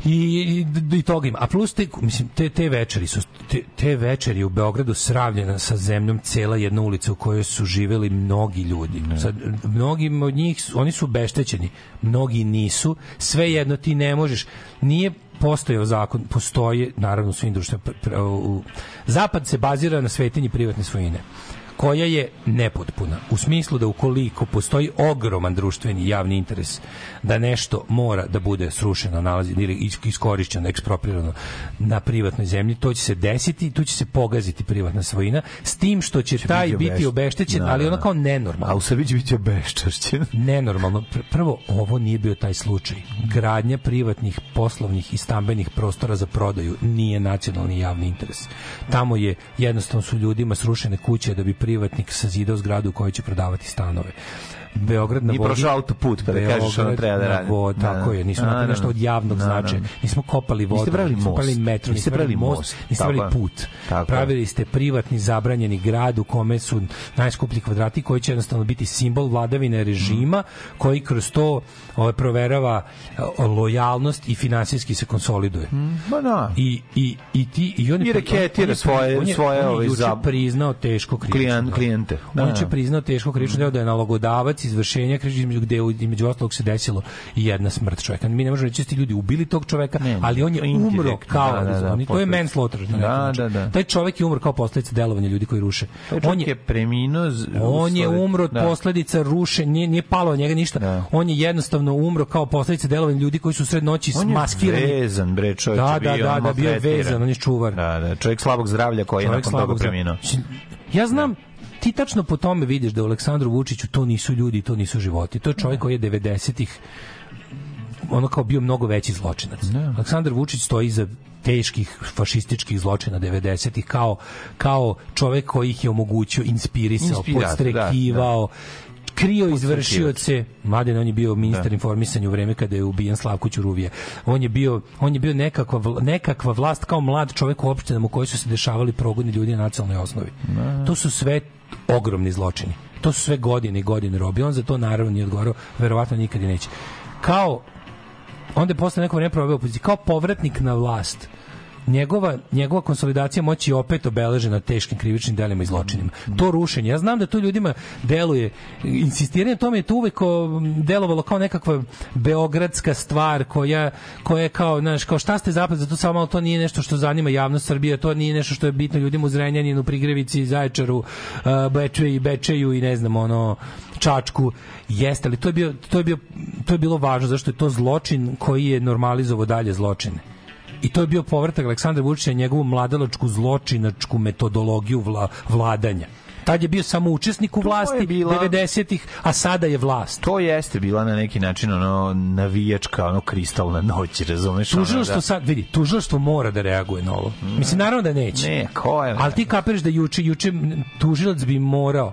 I, i, i toga ima. A plus te, mislim, te, te večeri su, te, te večeri u Beogradu sravljena sa zemljom cela jedna ulica u kojoj su živeli mnogi ljudi. Sad, mnogi od njih, su- oni su beštećeni, mnogi nisu. Sve jedno ti ne možeš. Nije postojao zakon, postoje naravno svim društvima. Zapad se bazira na svetinji privatne svojine koja je nepotpuna u smislu da ukoliko postoji ogroman društveni javni interes da nešto mora da bude srušeno, nalazi ili is- iskorišćeno, eksproprirano na privatnoj zemlji, to će se desiti, tu će se pogaziti privatna svojina, s tim što će, taj biti obeštećen, Da, ali da, ono da. kao nenormalno A u Srbiji će biti obeščašćen. *laughs* nenormalno. Pr- Prvo, ovo nije bio taj slučaj. Gradnja privatnih poslovnih i stambenih prostora za prodaju nije nacionalni javni interes. Tamo je jednostavno su ljudima srušene kuće da bi privatnik sazidao zgradu u kojoj će prodavati stanove. Beograd na vodi... prošao autoput, pa da kažeš ono treba da na radi. vodi, Da, tako da. je, nismo napravili nešto od javnog da, da. značaja. Nismo kopali vodu, Niste pravili nismo most. pravili metro, Niste nismo pravili most, niste Tako pravili put. Tako. Pravili ste privatni zabranjeni grad u kome su najskuplji kvadrati koji će jednostavno biti simbol vladavine režima koji kroz to ovaj, proverava e, lojalnost i finansijski se konsoliduje. Ma da. I, i, i ti i on je- I reketira on je- svoje- svoje, on je ovaj, priznao teško krivično klijente. On je da. priznao teško krivično da je nalogodavac izvršenja krivičnog gde u- između ostalog se desilo i jedna smrt čoveka. Mi ne možemo reći da ti ljudi ubili tog čoveka, Ne, ali on je umro kao da, da, da, oni- to je manslaughter Da, način. da, da. Taj čovek je umro kao posledica delovanja ljudi koji ruše. On čovjek je je preminuo... on je umro od da. posledica ruše, nije, nije palo od njega ništa. Da. On je jednostavno umro kao posledica delovanja ljudi koji su sred noći On je maskirani. vezan, bre, čovječe, Da, da, da, da, bio je vezan, on je čuvar. Da, da, čovjek slabog zdravlja koji je Čovjek nakon toga preminuo. Ja znam, ti tačno po tome vidiš da u Aleksandru Vučiću to nisu ljudi, to nisu životi. To je čovjek koji je 90-ih ono kao bio mnogo veći zločinac. Aleksandar Vučić stoji iza teških fašističkih zločina 90-ih kao, kao čovek koji ih je omogućio, inspirisao, Inspirator, podstrekivao, krio Podstrekivač. izvršioce Mladen on je bio ministar Da. informisanja u vreme kada je ubijen Slavko Ćuruvije on je bio on je bio nekakva nekakva vlast kao mlad čovjek u opštinama u kojoj su se dešavali progoni ljudi na nacionalnoj osnovi to su sve ogromni zločini. To su sve godine i godine robi. On za to naravno nije odgovarao. Verovatno nikad i neće. Kao onda je posle neko vreme proveo opoziciju. Kao povratnik na vlast njegova, njegova konsolidacija moći je opet obeležena teškim krivičnim delima i zločinima. To rušenje, ja znam da to ljudima deluje, insistiranje tome je to uvek delovalo kao nekakva beogradska stvar koja, koja je kao, znaš, kao šta ste zapad, zato samo malo to nije nešto što zanima javnost Srbije, to nije nešto što je bitno ljudima u Zrenjaninu, Prigrevici, Zaječaru, uh, Bečeju, Bečeju i ne znam, ono, Čačku jeste, ali to je bio to je bio to je bilo važno zašto je to zločin koji je normalizovao dalje zločine. I to je bio povratak Aleksandra Vučića na njegovu mladalačku zločinačku metodologiju vla, vladanja. Tad je bio samo učesnik u vlasti bila- 90-ih, a sada je vlast. To jeste bila na neki način ono navijačka, ono kristalna noć, razumeš? Tužilaštvo da- sad, vidi, tužilaštvo mora da reaguje na ovo. Mislim, naravno da neće. Ne, ko je? Ali ti kapiraš da juče, juče tužilac bi morao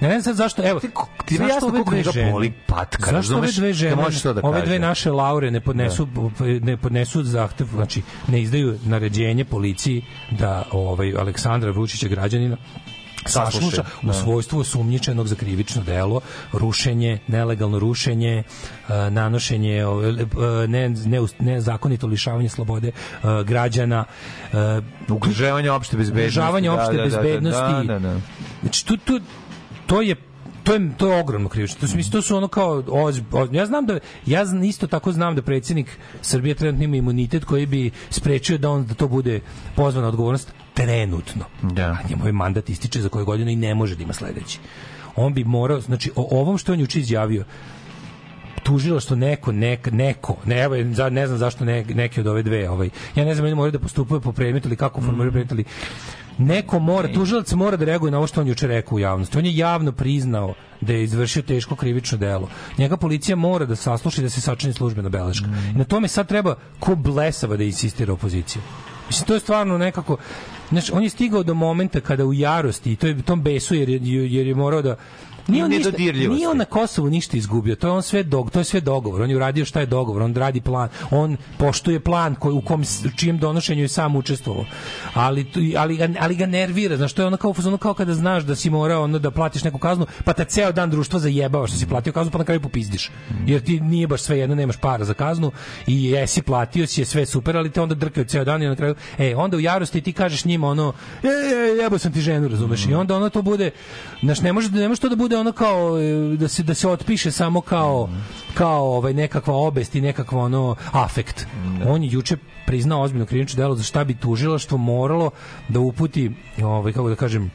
ne znam sad zašto, evo, ti zašto jasno ove dve žene- boli patka, zašto ove dve Da žene, to da ove dve naše laure ne podnesu, ne podnesu zahtev, znači ne izdaju naređenje policiji da ovaj Aleksandra Vučića građanina Sasluša, u da. svojstvu osumnjičenog za krivično delo, rušenje, nelegalno rušenje, e, nanošenje, e, ne, ne, nezakonito lišavanje slobode e, građana, Ugrožavanje opšte bezbednosti. ugrožavanje da, opšte da, da, da, bezbednosti. Da, da, da. Znači, tu, tu, to je to je to je ogromno krivično. To su mislim to su ono kao oz, oz- ja znam da ja isto tako znam da predsjednik Srbije trenutno ima imunitet koji bi sprečio da on da to bude pozvana odgovornost trenutno. Da. A njemu je mandat ističe za koju godinu i ne može da ima sledeći. On bi morao, znači o ovom što on juče izjavio, tužilo što neko nek, neko ne evo za ne znam zašto ne, neki od ove dve ovaj ja ne znam ili moraju da postupaju po predmetu ili kako formiraju predmet ali neko mora tužilac mora da reaguje na ovo što on juče rekao u javnosti. On je javno priznao da je izvršio teško krivično delo. Njega policija mora da sasluša i da se sačini službena beleška. I na tome sad treba ko blesava da insistira opozicija Mislim, to je stvarno nekako... Znaš, on je stigao do momenta kada u jarosti, i to je tom besu jer, je- jer je morao da... Nije on, ništa, nije on na Kosovu ništa izgubio, to je on sve dog, to je sve dogovor. On je uradio šta je dogovor, on radi plan, on poštuje plan koji u kom čijem donošenju je sam učestvovao. Ali ali ga, ali ga nervira, znaš, to je ono kao fazonu kao kada znaš da si morao ono da platiš neku kaznu, pa te ceo dan društvo zajebava što si platio kaznu, pa na kraju popizdiš. Jer ti nije baš sve jedno, nemaš para za kaznu i jesi platio si je sve super, ali te onda drkaju ceo dan i na kraju, e, onda u jarosti ti kažeš njima ono, e, e, jebo sam ti ženu, razumeš? I onda ono to bude, znaš, ne može, ne može to da bude ono kao, e, da se, da se otpiše samo kao, kao ovaj, nekakva obest i nekakva ono, afekt. On je juče priznao ozbiljno krivično delo za šta bi tužilaštvo moralo da uputi, ovaj, kako da kažem,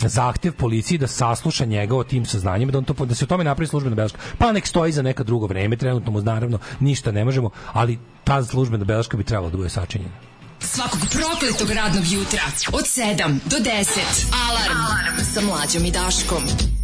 zahtev policiji da sasluša njega o tim saznanjima, da, on to, da se o tome napravi službena beleška. Pa nek stoji za neka drugo vreme, trenutno mu naravno ništa ne možemo, ali ta službena beleška bi trebala da bude sačinjena. Svakog prokletog radnog jutra od 7 do 10. Alarm, Alarm. sa mlađom i Daškom.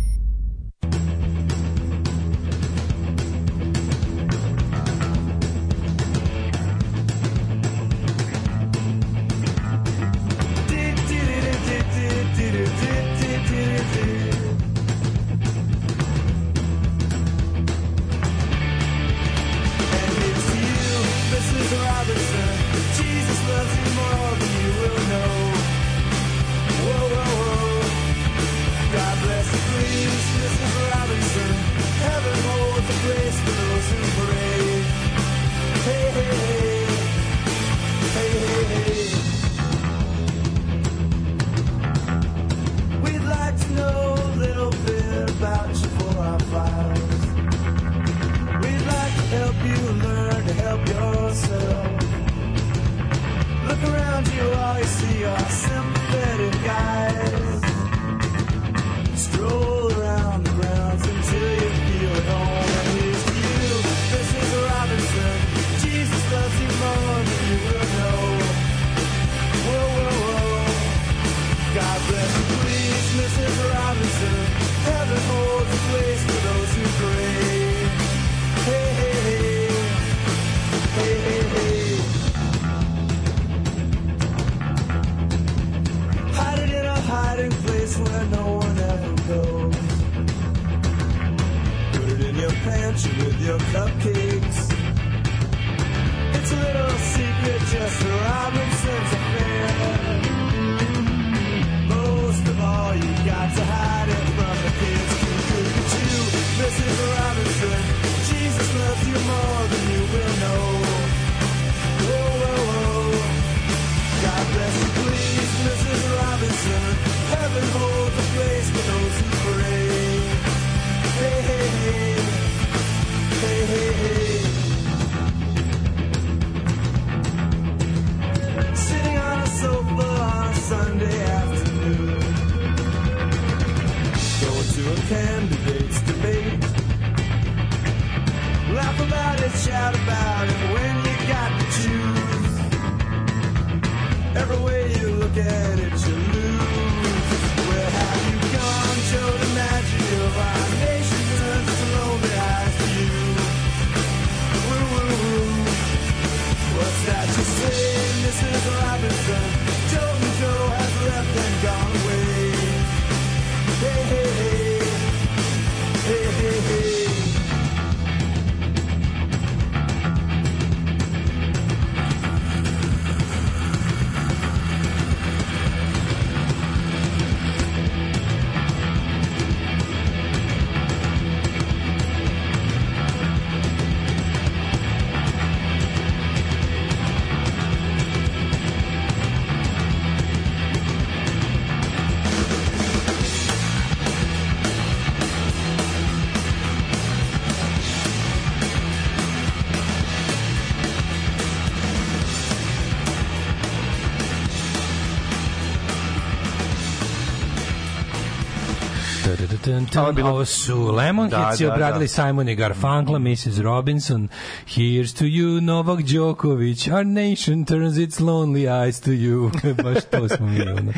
Ovo su Lemonheads Da, i da, obradili da. Simon i Garfunkel, Mrs. Robinson. Here's to you, Novak Đoković. Our nation turns its lonely eyes to you. *laughs* Baš to smo mi. Ono.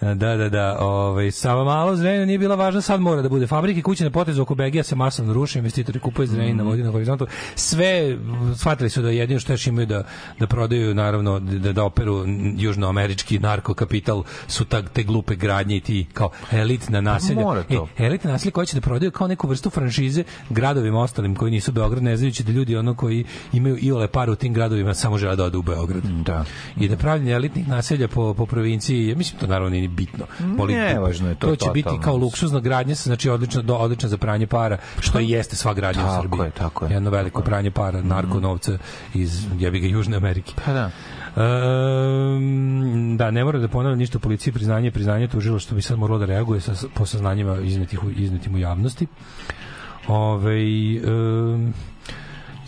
Da, da, da. Ovaj, Sava malo Zrenjanina nije bila važna, sad mora da bude. Fabrike kuće na potezu oko Begija se masovno ruše, investitori kupuju na vodi na horizontu. Sve shvatili su da jedino što još imaju da, da prodaju, naravno, da, da operu južnoamerički narkokapital su ta, te glupe gradnje i ti kao elitna naselja. mora to. E, elitna naselja koja će da prodaju kao neku vrstu franšize gradovima ostalim koji nisu Beograd, ne znajući da ljudi ono koji imaju iole par u tim gradovima samo žele da odu u Beograd. Da. I da pravljenje elitnih naselja po, po provinciji, ja mislim to naravno nije ni bitno. Voli- Nevažno je to će biti totalno. kao luksuzna gradnja, znači odlično, do, odlično za pranje para, što i jeste sva gradnja u Tako Srbiji. je, tako je. Jedno veliko pranje para, narko novca iz, jebi ga, Južne Amerike. Pa da. Um, da, ne mora da ponavlja ništa policiji, priznanje, priznanje tužilo što bi sad moralo da reaguje sa, po saznanjima iznetih, iznetim u javnosti. Ove, um,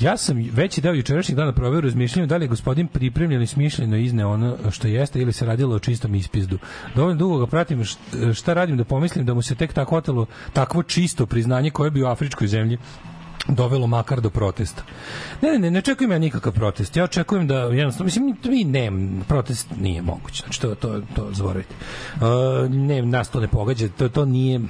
ja sam veći deo jučerašnjeg dana proveo razmišljanju da li je gospodin pripremljen i smišljeno izne ono što jeste ili se radilo o čistom ispizdu. Dovoljno dugo ga pratim št- šta radim da pomislim da mu se tek tako otelo takvo čisto priznanje koje bi u afričkoj zemlji dovelo makar do protesta. Ne, ne, ne, ne očekujem ja nikakav protest. Ja očekujem da jednostavno mislim mi ne protest nije moguć. Znači to to to zaboravite. Uh, ne, nas to ne pogađa. To to nije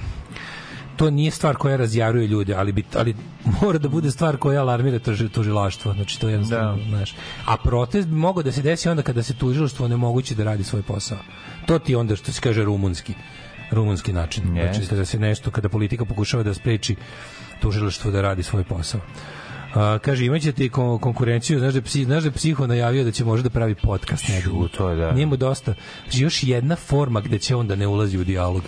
to nije stvar koja razjaruje ljude, ali bi ali mora da bude stvar koja alarmira tuži, tužilaštvo. Znači to je jednostavno, Da. znaš. A protest bi mogao da se desi onda kada se tužilaštvo onemogući da radi svoj posao. To ti onda što se kaže rumunski rumunski način. Znači Jeste. kada se nešto kada politika pokušava da spreči tužilaštvo da radi svoj posao. A, kaže, imaćete i kon- konkurenciju, znaš da, psi, znaš da psiho najavio da će možda da pravi podcast. nedeljno. to je da. Nije mu dosta. Znači, još jedna forma gde će on da ne ulazi u dijalog.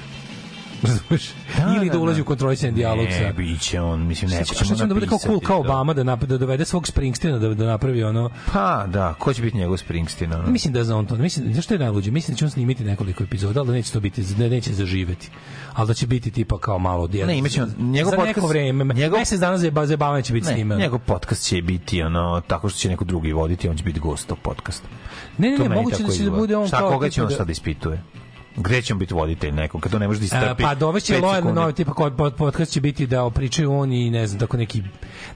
Razumeš? Ili da, ulazi u kontrolisan dijalog sa... Ne, biće on, mislim, neko Šta će će mu on da bude kao cool kao to. Obama da, nap, da dovede svog Springsteena da, da napravi ono Pa, da, ko će biti njegov Springsteen? Ono? Mislim da zna on to. Mislim, znaš što je najluđe? Mislim da će on snimiti nekoliko epizoda, ali da neće to biti, da neće zaživeti. Ali da će biti tipa kao malo djel. Ne, imaće on- njegov za neko podcast- vreme. njegov- Mesec dana za zabavanje će biti Ne, sniman. njegov podcast će biti ono, tako što će neko drugi voditi, on će biti gost tog podcasta. Ne, ne, ne, moguće da će da bude on Šta, kao koga će on da- sad ispituje? Gde će on biti voditelj nekog, kad to ne može da A, istrpi? pa dovešće sekundi? novi tipa kod pod, podcast će biti da pričaju on i ne znam tako neki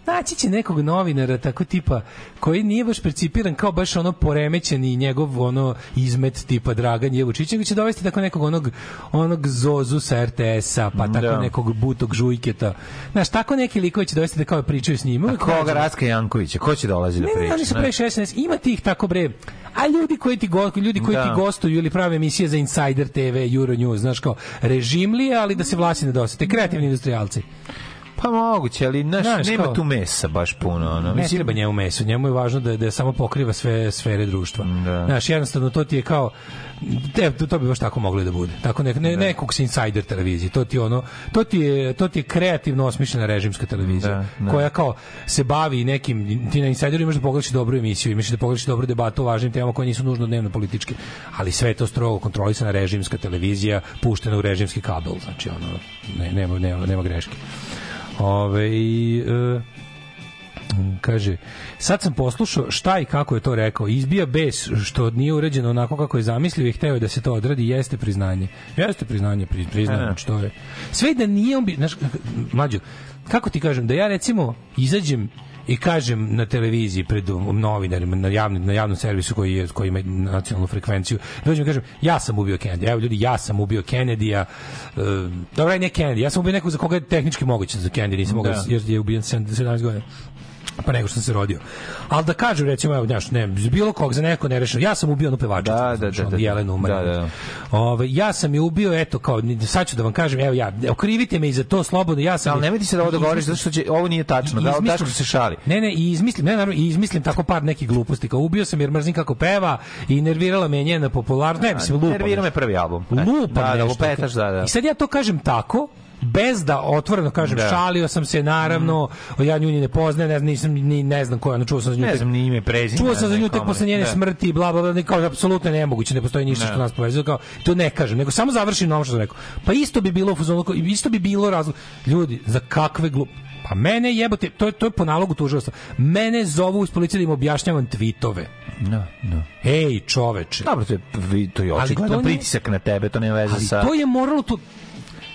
naći će nekog novinara tako tipa koji nije baš percipiran kao baš ono poremećen i njegov ono izmet tipa Dragan Jevučić nego će dovesti tako nekog onog onog Zozu sa RTS-a pa tako Da. nekog Butog Žujketa znaš tako neki likovi će dovesti da kao pričaju s njima A Uvijek koga Raska Jankovića? Ko će dolazi da ne, ne, priča? oni su previše SNS. Ima tih tako bre. A ljudi koji ti go, ljudi koji Da. ti gostuju ili prave emisije za Insider TV, Euronews, znaš kao režimlije, ali da se vlasti ne dosete. Kreativni industrijalci. Pa moguće, ali naš, Znaš, nema kao- tu mesa baš puno. Ono. Ne treba njemu meso, njemu je važno da da samo pokriva sve sfere društva. Da. Znaš, jednostavno to ti je kao te, to, to bi baš tako moglo da bude. Tako ne, ne, nekog s insider televizije. To ti ono, to ti je, to ti je kreativno osmišljena režimska televizija Da, da. koja kao se bavi nekim ti na insideru imaš da pogledaš dobru emisiju, imaš da pogledaš dobru debatu o važnim temama koje nisu nužno dnevno političke, ali sve je to strogo kontrolisana režimska televizija, puštena u režimski kabel, znači ono ne, nema, nema, nema greške. Ove, i, e, kaže, sad sam poslušao šta i kako je to rekao. Izbija bes što nije urađeno onako kako je zamislio i hteo je da se to odradi, jeste priznanje. Jeste priznanje, pri, priznanje, E. znači to je. Sve da nije on bi, znaš, mlađo, kako ti kažem, da ja recimo izađem i kažem na televiziji pred novinarima na javnom na javnom servisu koji je koji ima nacionalnu frekvenciju dođem i kažem ja sam ubio Kennedy evo ljudi ja sam ubio Kennedy-a uh, dobro ne Kennedy ja sam ubio nekog za koga je tehnički moguće za Kennedy nisam mogao Da. jer je ubijen 17 godina pa nego što sam se rodio. Ali da kažu recimo evo znaš, ne, bilo kog za neko nerešeno. Ja sam ubio onu pevačicu, Da, da, da, onu da. Jelenu Umar. Da, da, da. Ovaj ja sam je ubio eto kao sad ću da vam kažem evo ja okrivite me i za to slobodno ja sam Ali nemoj ti se da ovo dogovoriš, zato što će, ovo nije tačno. Da, Daško se šali. Ne, ne, i izmislim, ne, naravno, i izmislim tako par nekih gluposti, kao ubio sam jer mrzim kako peva i nervirala me njena popularnost, ne, mislim, lupam. Nervira me prvi album. E, Lupam da, da, lupetaš, da, da. I sad ja to kažem tako, bez da otvoreno kažem Da. šalio sam se naravno ja nju ne poznajem ne znam nisam ni ne znam ko je ona čuo sam za nju Ne tek- znam ni ime, prezime. čuo sam za nju tek posle njene Da. smrti bla bla bla kao apsolutno nemoguće ne postoji ništa Ne. što nas povezuje kao to ne kažem nego samo završim na ono što sam rekao pa isto bi bilo u fazonu kao- isto bi bilo razlog ljudi za kakve glup pa mene jebote, to je, to je po nalogu tužilaštva. Mene zovu iz policije da im objašnjavam tvitove. Da, da. Ej, čoveče. Dobro, to je, to je Ali očigledan to pritisak na tebe, to nema veze Ali sa... to je moralo tu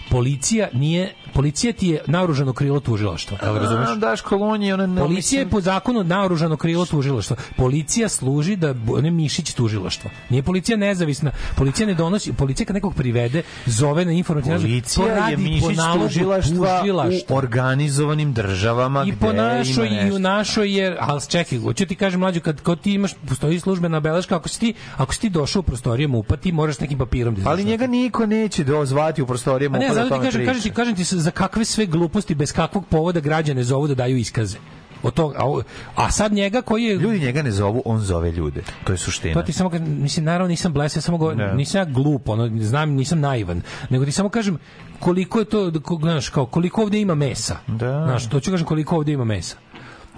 policija nije policija ti je naoružano krilo tužilaštva, jel razumeš? Daš kolonije, ona ne... Policija je po zakonu naoružano krilo tužilaštva. Policija služi da ne mišić tužilaštva. Nije policija nezavisna. Policija ne donosi, policija kad nekog privede, zove na informativni razgovor, Policija je mišić tužilaštva tužilaštva. u organizovanim državama I po našoj i u našoj jer al čekaj, hoću ti kažem mlađu kad kad ti imaš postoji službena beleška ako si ti ako si ti došao u prostoriju MUP-a ti moraš nekim papirom da Ali njega niko neće dozvati u ne, MUP-a da zato ti kažem, kažem ti, kažem ti za kakve sve gluposti bez kakvog povoda građane zovu da daju iskaze. Od toga, a, a sad njega koji je Ljudi njega ne zovu, on zove ljude. To je suština. To ti samo kažem, mislim naravno nisam blesav, ja samo go, Ne. nisam ja glup, ono znam nisam naivan, nego ti samo kažem koliko je to, znaš, kao koliko ovde ima mesa. Da. Znaš, to ću kažem koliko ovde ima mesa.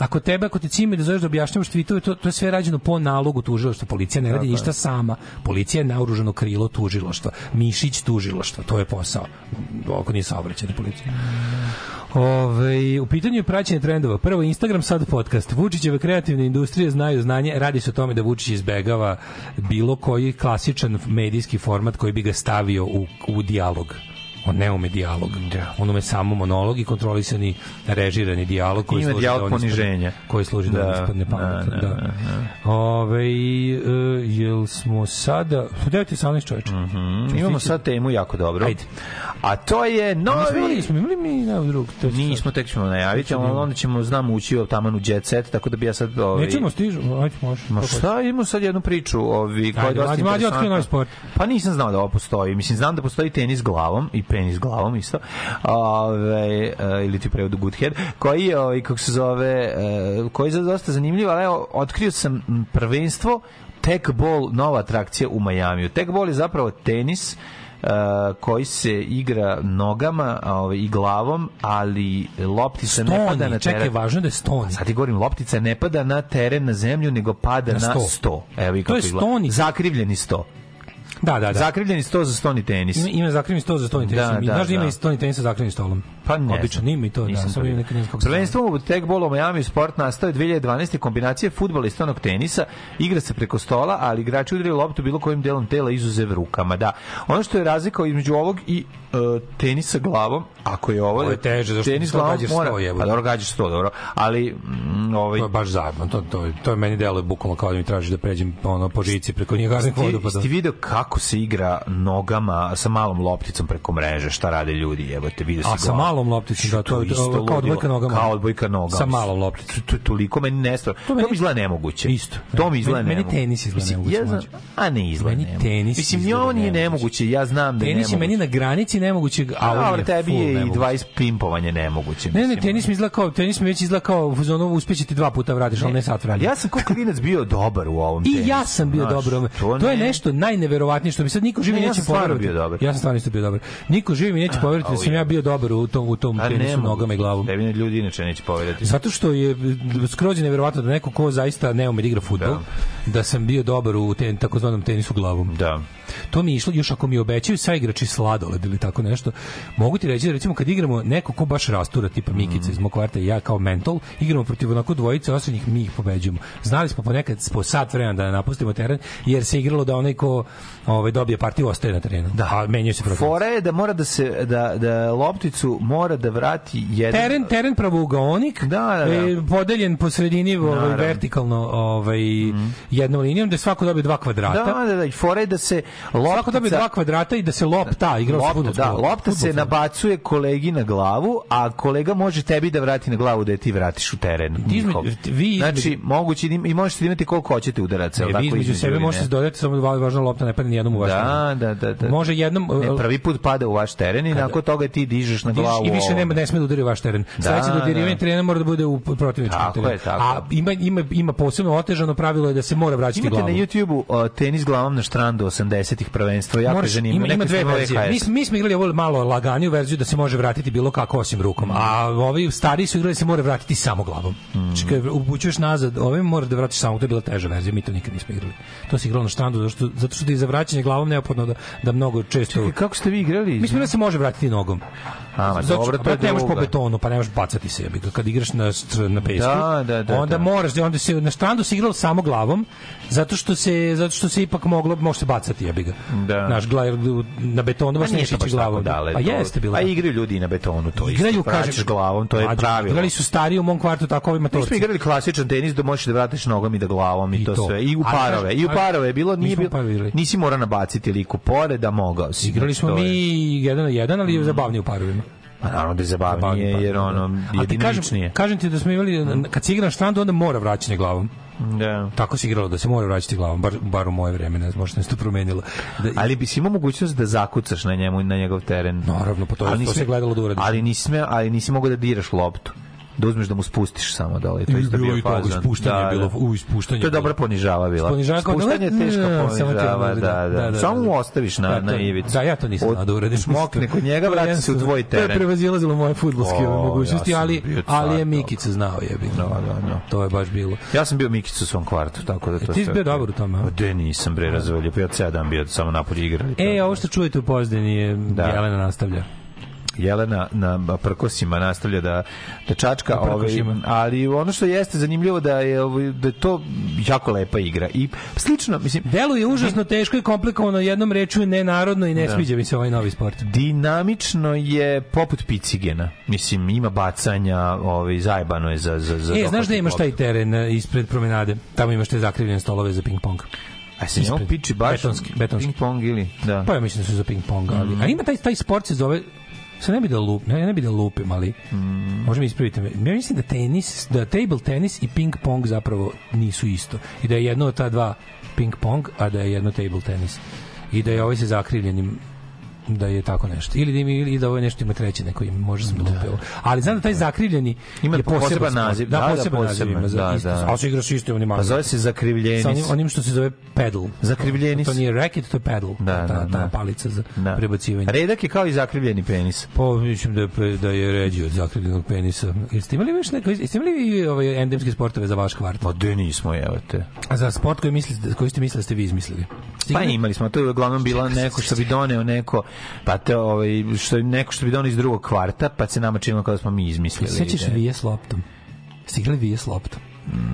Ako tebe, ako te cime da zoveš da objašnjavaš tweetove, to, to je sve rađeno po nalogu tužilaštva. Policija ne radi Tako ništa sama. Policija je naoružano krilo tužilaštva. Mišić tužilaštva. To je posao. Ako nije saobraćajna policija. Ove, u pitanju je praćenje trendova. Prvo Instagram, sad podcast. Vučićeve kreativne industrije znaju znanje. Radi se o tome da Vučić izbegava bilo koji klasičan medijski format koji bi ga stavio u, u dijalog. On ne ume dijalog. On ume samo monolog i kontrolisani režirani dijalog koji Ima služi dijalog da on ispadne- poniženja. koji služi da, Da, ispadne pametan. da, Da, da, Ove, e, jel smo sada... 9.18 čoveče. Mm, Imamo sad temu jako dobro. Ajde. A to je novi... smo imali mi ne, drug. To Nismo, tek ćemo najaviti, ali onda ćemo, znam, ući u taman u jet set, tako da bi ja sad... Ovi, Nećemo stižu, ajde, može. Ma šta, imamo sad jednu priču ovi, koja je Ajde, dosta otkrio interesantna. novi sport. Pa nisam znao da ovo postoji. Mislim, znam da postoji tenis glavom i penis glavom isto. Ove, e, ili ti prevodu good head, koji je, ovaj, kako se zove, e, koji je dosta zanimljiv, ali evo, otkrio sam prvenstvo Tech Ball, nova atrakcija u Majamiju. Tech Ball je zapravo tenis e, koji se igra nogama ovaj, i glavom, ali loptica ne pada na Stoni, čekaj, teren. važno je da je stoni. Sad ti govorim, loptica ne pada na teren, na zemlju, nego pada Na na, sto. Evo i To kako je izgleda. stoni. Zakrivljeni sto. Da, da, da. Zakrivljeni sto za stoni tenis. Ima, ima zakrivni sto za stoni tenis. Da, Da, da, Znaš da ima da. i stoni tenis sa zakrivnim stolom? Pa ne Obično, ima i to. Da, samo ima neki nekog Prvenstvo u tekbolu u Miami sport nastao je 2012. kombinacije fudbala i stonog tenisa. Igra se preko stola, ali igrači udaraju loptu bilo kojim delom tela izuzev rukama. Da. Ono što je razlika između ovog i e, tenisa glavom, ako je ovo... Ovo je teže, zašto tenis sto glavom mora, sto, jebote. Pa dobro, gađaš sto, dobro. Ali, mm, ovaj, To je baš zajebano. To, to, je- to je meni deluje bukvalno kao da mi tražiš da pređem ono, po žici preko njegarnih Ti, vodopada. ti video kako se igra nogama sa malom lopticom preko mreže, šta rade ljudi, jebote, video si A sa malom lopticom, da, to je kao odbojka nogama. Kao odbojka nogama. Sa malom lopticom. To, to je toliko meni nestvarno. To, meni- mi izgleda nemoguće. Isto. To mi izgleda Meni- meni nemoguće. tenis izgleda nemoguće, Ja znam, a ne izgleda Meni nemoguće. tenis Mislim, ni ovo nije nemoguće. nemoguće. Ja znam da je Tenis je nemoguće. meni na granici nemogućeg, a ovo je je i nemoguće. 20 pimpovanje nemoguće. Ne, ne, tenis mi izgleda kao, tenis mi već izgleda kao, u zonu uspeće ti dva puta vratiš, ali ne sat. Ali ja sam kao klinac bio dobar u ovom I tenisu. ja sam bio znaš, dobar. ovome. To, je ne- nešto najneverovatnije što mi sad niko živi Ne, ja neće stvarno poverovati. bio dobar. Ja sam stvarno isto bio dobar. Niko živi mi neće poverovati da sam ja bio dobar u tom u tom A tenisu nogama i glavom. Tebi ne- ljudi inače neće povedati. Zato što je skroz neverovatno da neko ko zaista ne ume da igra fudbal, da. sam bio dobar u ten, takozvanom tenisu glavom. Da. To mi je išlo, još ako mi obećaju sa igrači sladoled ili tako nešto, mogu ti reći da recimo kad igramo neko ko baš rastura, tipa Mikica Mm. iz mog kvarta i ja kao mentol, igramo protiv onako dvojice osrednjih, mi ih pobeđujemo. Znali smo ponekad po sat vremena da napustimo teren, jer se igralo da onaj ko ovaj, dobije partiju ostaje na terenu. Da. A menjaju se protiv. Fora je da mora da se da da lopticu mora da vrati jedan Teren, teren pravougaonik, Da, da, da. e, podeljen po sredini ovaj, vertikalno ovaj, jednom linijom, da svako dobije dva kvadrata. Da, da, da, fora je da se loptica Svako dobije dva kvadrata i da se lopta igra lopta, fudbal. da, lopta se nabacuje kolegi na glavu, a kolega može tebi da vrati na glavu da je ti vratiš u teren. Ti između- njihov. vi između- znači, moguće da i možete da imati koliko hoćete udaraca. Ne, vi između sebe ili možete dodati samo da važna lopta ne padne ni jednom u vaš. Da, da, da, da. Može jednom Ne, prvi put pada u vaš teren i nakon toga ti dižeš na dižeš glavu. i više nema ne sme da udari u vaš teren. Da, Sledeće dodirivanje da. terena mora da bude u protivničkom Tako terenu. je, tako A ima ima ima posebno otežano pravilo je da se mora vraćati Imate glavom. na YouTubeu tenis glavom na štrandu 80-ih prvenstvo, jako Moraš- zanimljivo. ima, ima dve verzije. Mi, mi smo igrali ovo malo laganiju verziju da se može vratiti bilo kako osim rukom. Mm. A ovi stari su igrali da se mora vratiti samo glavom. Znači kad upućuješ nazad, ovim mora da vratiš samo, to je bila teža verzija, mi to nikad nismo igrali. To se igralo na štrandu zato što zato što za vraćanje glavom neophodno da da mnogo često Čekaj, kako ste vi igrali? Mi smo da se može vratiti nogom. A, ma Zato dobro, to je brate, ne možeš po betonu, pa ne možeš bacati se, jebi ga. Kad igraš na, na pesku, Da, da, da, onda da. moraš, onda se, na strandu se igralo samo glavom, zato što se, zato što se ipak moglo, može se bacati, jebi ga. Da. Naš, gla, na betonu baš to ići glavom. dale. Pa to- jeste bilo. A igraju ljudi na betonu, to Igraju, isto. Vraćaš kažem, glavom, to je mlađe, pravilo. Igrali su stariji u mom kvartu tako ovi Mi smo igrali klasičan tenis da možeš da vratiš nogom i da glavom i, I to, to. sve. I u parove. I u parove je bilo, nije bilo, nisi morao nabaciti liku pored, da mogao si. Igrali Znači, smo to mi jedan na jedan, ali je zabavnije u parovima. Pa naravno da je zabavnije, jer ono, A ti kažem, jediničnije. kažem ti da smo imali, kad se igra na štrandu, onda mora vraćanje glavom. Da. Tako se igralo, da se mora vraćati glavom, bar, bar u moje vreme, ne znam, možda se to promenilo. Da, Ali bi si imao mogućnost da zakucaš na njemu na njegov teren. Naravno, pa to- Ali to nisi- se gledalo da uradiš. Ali nisi ali nisi mogao da diraš loptu. Da uzmeš da mu spustiš samo dole. To je isto bilo i toga, ispuštanje je bilo, u, ispuštanje To je je bilo. dobra ponižava bila. Ponižava da- Spuštanje je teška ponižava, ono, da, da. Samo mu ostaviš na, Da, to- na ivicu. Da, ja to nisam da uradim. *laughs* Smokne kod njega, *laughs* To je vrati se u tvoj To je teren. prevazilazilo moje fudbalske O, mogućnosti, ali, ali je Mikica znao, jebi. Da, da, da. To je baš bilo. Ja sam bio Mikić u svom kvartu, tako da to E, ti si bio dobar u tome, a? Pa De nisam bre razvolio, pa ja ceo dan bio samo napolje igrali. E, ovo što čujete u pozdini je Da. Jelena nastavlja. Jelena na prkosima nastavlja da da čačka ovaj ali ono što jeste zanimljivo da je ovaj da je to jako lepa igra i slično mislim Deluje užasno teško i komplikovano jednom rečju nenarodno i ne Da. sviđa mi se ovaj novi sport. dinamično je poput picigena mislim ima bacanja ovaj zajebano je za za za E, znaš da imaš taj teren e, ispred promenade? Tamo imaš te zakrivljene stolove za ping-pong. a se njemu ispred. piči baš Betonski, betonski. ping pong ili da Pa ja mislim da su za ping pong, ali Mhm. a ima taj taj sport se zove se ne bi da lup, ne, ne bi da lupim, ali Mhm. može mi ispraviti me. Ja mislim da tenis, da table tenis i ping pong zapravo nisu isto. I da je jedno od ta dva ping pong, a da je jedno table tenis. I da je ovaj sa zakrivljenim da je tako nešto. Ili da, ima, ili da ovo je nešto ima treće neko ime, može sam lupio. Ali znam da taj zakrivljeni Ima je poseban sport. naziv. Da, Da, da, poseban naziv poseban, ima. Za, da, isto, da. Ali se igraš isto onim pa zove se zakrivljenis sa onim, onim što se zove pedal. Zakrivljenis. To nije racket, to je pedal. Da, ta, da, ta da. palica za Da. prebacivanje. redak je kao i zakrivljeni penis Pa mislim da je, da je ređi od zakrivljenog penisa. Jeste imali još neko, jeste imali ovaj endemske sportove za vaš kvart? Ma de nismo, evo te. A za sport koji, mislite, koji ste mislili da ste vi izmislili? Pa imali smo, to je uglavnom bilo neko što bi doneo neko, pa te, ovaj, što je neko što bi doneo iz drugog kvarta, pa se nama činilo kao da smo mi izmislili. Sećaš ideju. vije s loptom? Ste igrali vije s loptom?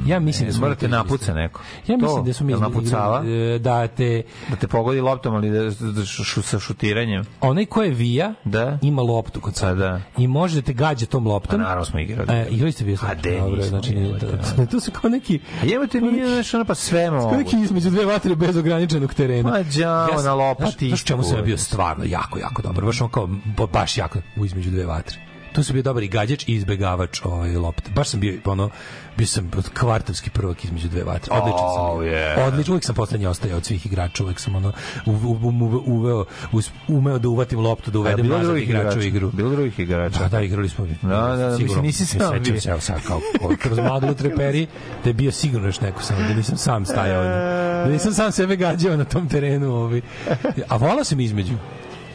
Ja mislim Ne, da smo morate napuca neko. Ja mislim To, da smo mi napucava? izmislili, e, da te Da te pogodi loptom, ali da, da šu, šu- sa šutiranjem. onaj ko je vija Da. ima loptu kod sebe. Pa da. I može da te gađa tom loptom. Pa naravno smo igrali. E, igrali ste s A de, Dobro, znači, jebote, to, su kao neki A jebate mi, znaš, ono pa sve mogu. Kao neki između dve vatre bez ograničenog terena. Ma, đavo, na lopati Znaš, znaš čemu sam ja bio stvarno jako, jako dobar. Baš on kao, ba- baš jako u između dve vatre. Tu sam bio dobar i gađač i izbegavač ovaj, lopte. Baš sam bio, ono, bio sam kvartovski prvak između dve vatre. Odlično sam. Oh, yeah. Odlično, uvijek sam poslednji ostajao od svih igrača, uvijek sam ono, u, u, u, uveo, umeo da uvatim loptu, da uvedem nazad drugih igrača u igrača? igru. Bilo drugih igrača? Da, da, igrali smo. Da, da, da, mislim, sigurno. nisi sam Sećam bio. se, evo sad, kao, kao kroz mladu treperi, da je bio sigurno još neko samo, da nisam sam stajao, da, nisam sam sebe gađao na tom terenu. Ovi. A volao sam između.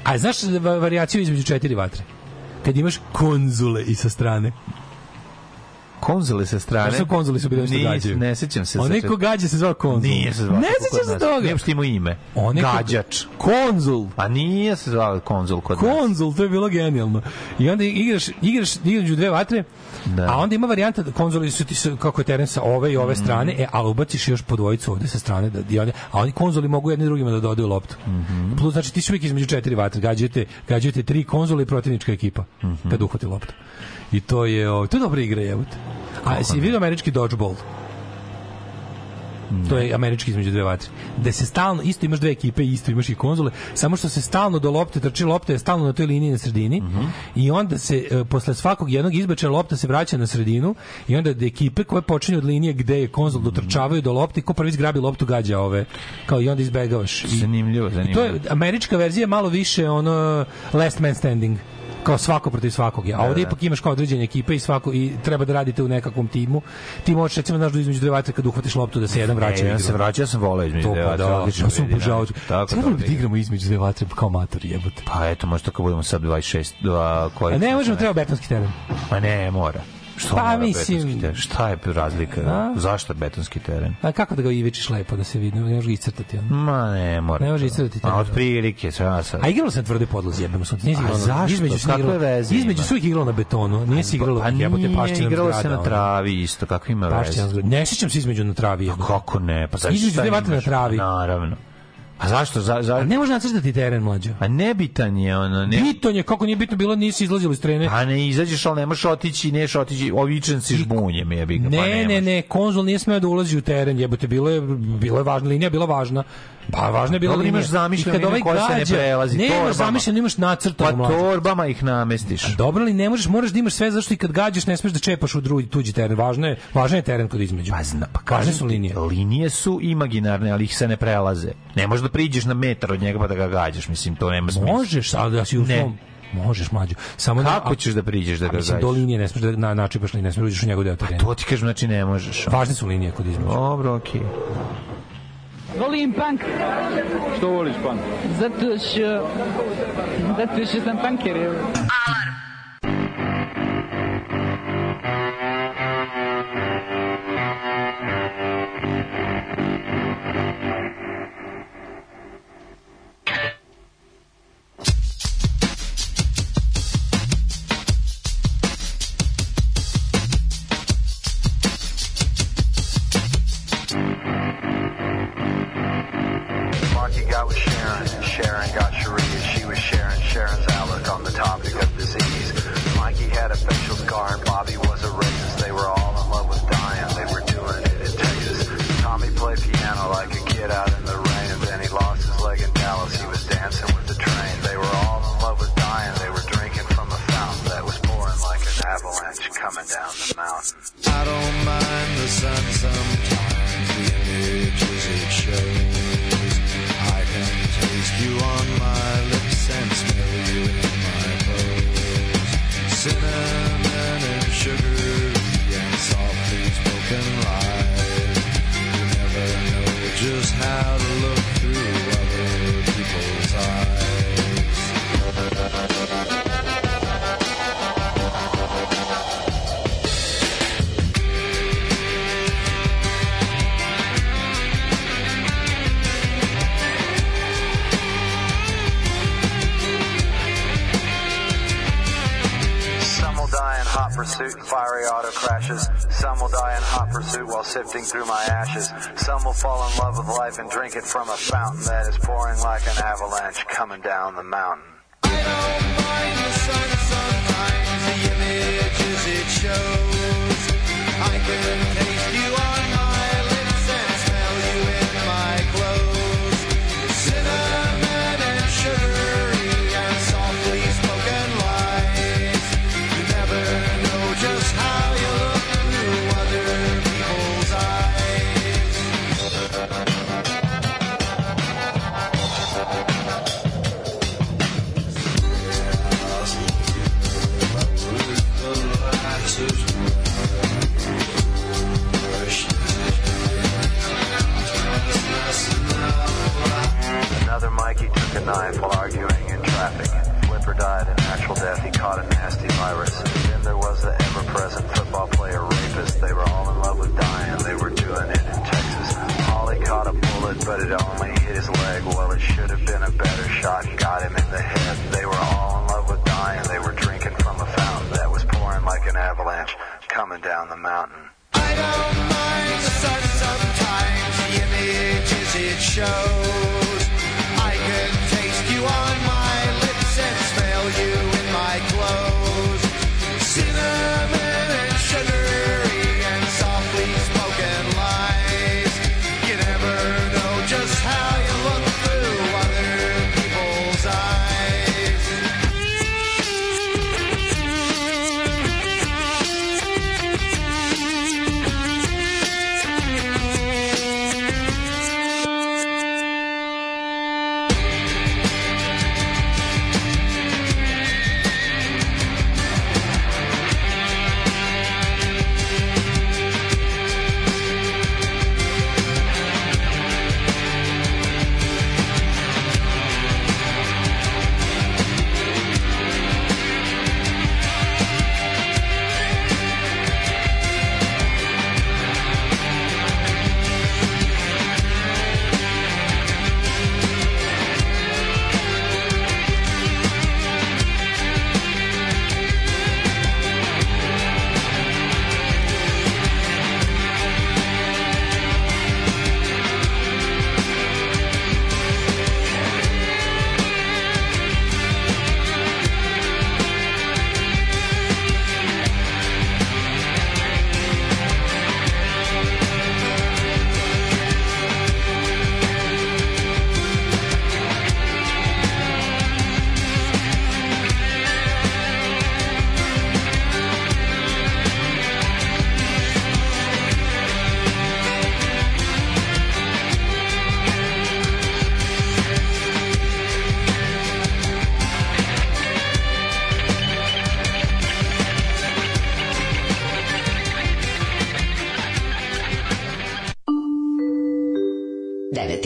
A znaš va- varijaciju između četiri vatre? Kad imaš konzule i sa strane. Konzole sa strane. Što konzuli su bili nešto gađaju? Ne sećam se. Onaj sa- ko gađa se zvao konzul. Nije se zvao. Ne sećam se toga. Nije imao ime. Onaj ko- Gađač. Konzul. A nije se zvao konzul kod nas. Konzul, to je bilo genijalno. I onda igraš, igraš između dve vatre, Da. a onda ima varijanta da konzoli su ti kako je teren sa ove i ove strane, e, ali ubaciš još po dvojicu ovde sa strane, da, i onda, a oni konzoli mogu jedni drugima da dodaju loptu. Plus, znači ti si uvijek između četiri vatre, gađujete, gađujete tri konzole i protivnička ekipa, kad uhvati loptu. I to je, o, to je dobra igra, jebote. A si vidio američki dodgeball? To je američki između dve vatre. Da se stalno, isto imaš dve ekipe, isto imaš i konzole, samo što se stalno do lopte trči, lopta je stalno na toj liniji na sredini i onda se e, posle svakog jednog izbačaja lopta se vraća na sredinu i onda da ekipe koje počinju od linije gde je konzol dotrčavaju do lopte, ko prvi zgrabi loptu gađa ove, kao i onda izbegavaš. I, Zanimljivo, i to zanimljivo. je američka verzija je malo više ono last man standing kao svako protiv svakog je. A ovdje ipak imaš kao određene ekipe i svako i treba da radite u nekakvom timu. Ti možeš recimo znaš da između dve vatre kad uhvatiš loptu da se jedan vraća E, u ja se vraća, ja sam volao između dve pa da, odlično ja sam obožavao. Tako, Trebalo bi da igra. igramo između dve vatre kao amatori jebote. Pa eto, možda kad budemo sad 26, dva, koji... A ne možemo, treba betonski teren. Pa ne, mora. Što Pa, mislim- betonski teren? Šta je razlika? A? Zašto je betonski teren? A kako da ga ivičiš lepo da se vidi? Ne možeš ga iscrtati. ono. Ma ne, mora. Ne može to. iscrtati A teren. od prilike, sve ja sad. A igralo se na tvrdoj podlozi, jebemo sunce. Nije se A igralo zašto? Između se igralo- veze Između su igralo na betonu. Nije se igralo Pa jebote nije, paščinom igralo se na travi isto, kako ima veze? zgrada. Ne sećam se između na travi. jebote. Kako ne? Pa zašto Između šta na travi. Naravno. A zašto? Za, za... A ne može nacrtati teren mlađo. A nebitan je ono, ne... Bitan je, kako nije bitno bilo, nisi izlazilo iz trene. Pa ne izađeš, ali ne možeš otići, neš otići, ovičan si žbunjem, je ga, pa Ne, ne, ne, konzul nije smeo da ulazi u teren, jebote, bilo je, bilo je važna linija, bila važna. Pa važna je bila Dobro, linija. imaš zamišljenu I kad ovaj koja se ne prelazi, Ne, imaš zamišljeno, imaš nacrtano. Pa torbama ih namestiš. Dobro, ali ne možeš, moraš da imaš sve zašto i kad gađaš ne smeš da čepaš u drugi tuđi teren. Važno je, važan je teren kod između. Pa zna, pa kažem su linije. Linije su imaginarne, ali ih se ne prelaze. Ne možeš da priđeš na metar od njega pa da ga gađaš, mislim, to nema smisla. Možeš, ali da si u Ne. svom Možeš mlađo. Samo Kako da, ćeš da priđeš da ga gađaš? do linije ne smeš da na načepaš linije, ne smeš da uđeš u njegov deo terena. To ti kažem, znači ne možeš. Važne su linije kod između. Dobro, okej. Volim punk. Što voliš punk? Zato što... Zato što sam punker. evo. Marky while sifting through my ashes. Some will fall in love with life and drink it from a fountain that is pouring like an avalanche coming down the mountain. the images it shows. I can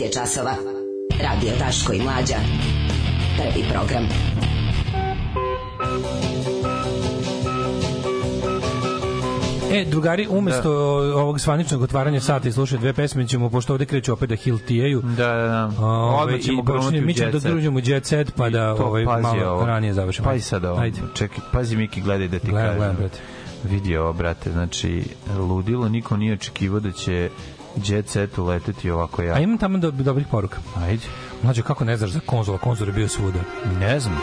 je časova. Radio Daško i Mlađa. Prvi program. E, drugari, umesto ovog zvaničnog otvaranja sata i slušati dve pesme, ćemo, pošto ovde kreću opet da hiltijaju, Da, da, da. Ove, Odmah ćemo i krenuti u mi ćemo da družimo jet set, pa da To, ovaj, pazi malo ovo. ranije završimo. Pazi sad ovo. Ajde. Čekaj, pazi Miki, gledaj da ti Gledam, kažem. gledam, brate. Vidi ovo, brate, znači, ludilo, niko nije očekivao da će jet set uleteti ovako ja. A imam tamo do, dobrih poruka. Ajde. Mlađe, kako ne znaš za konzola? Konzol je bio svuda. Ne znam.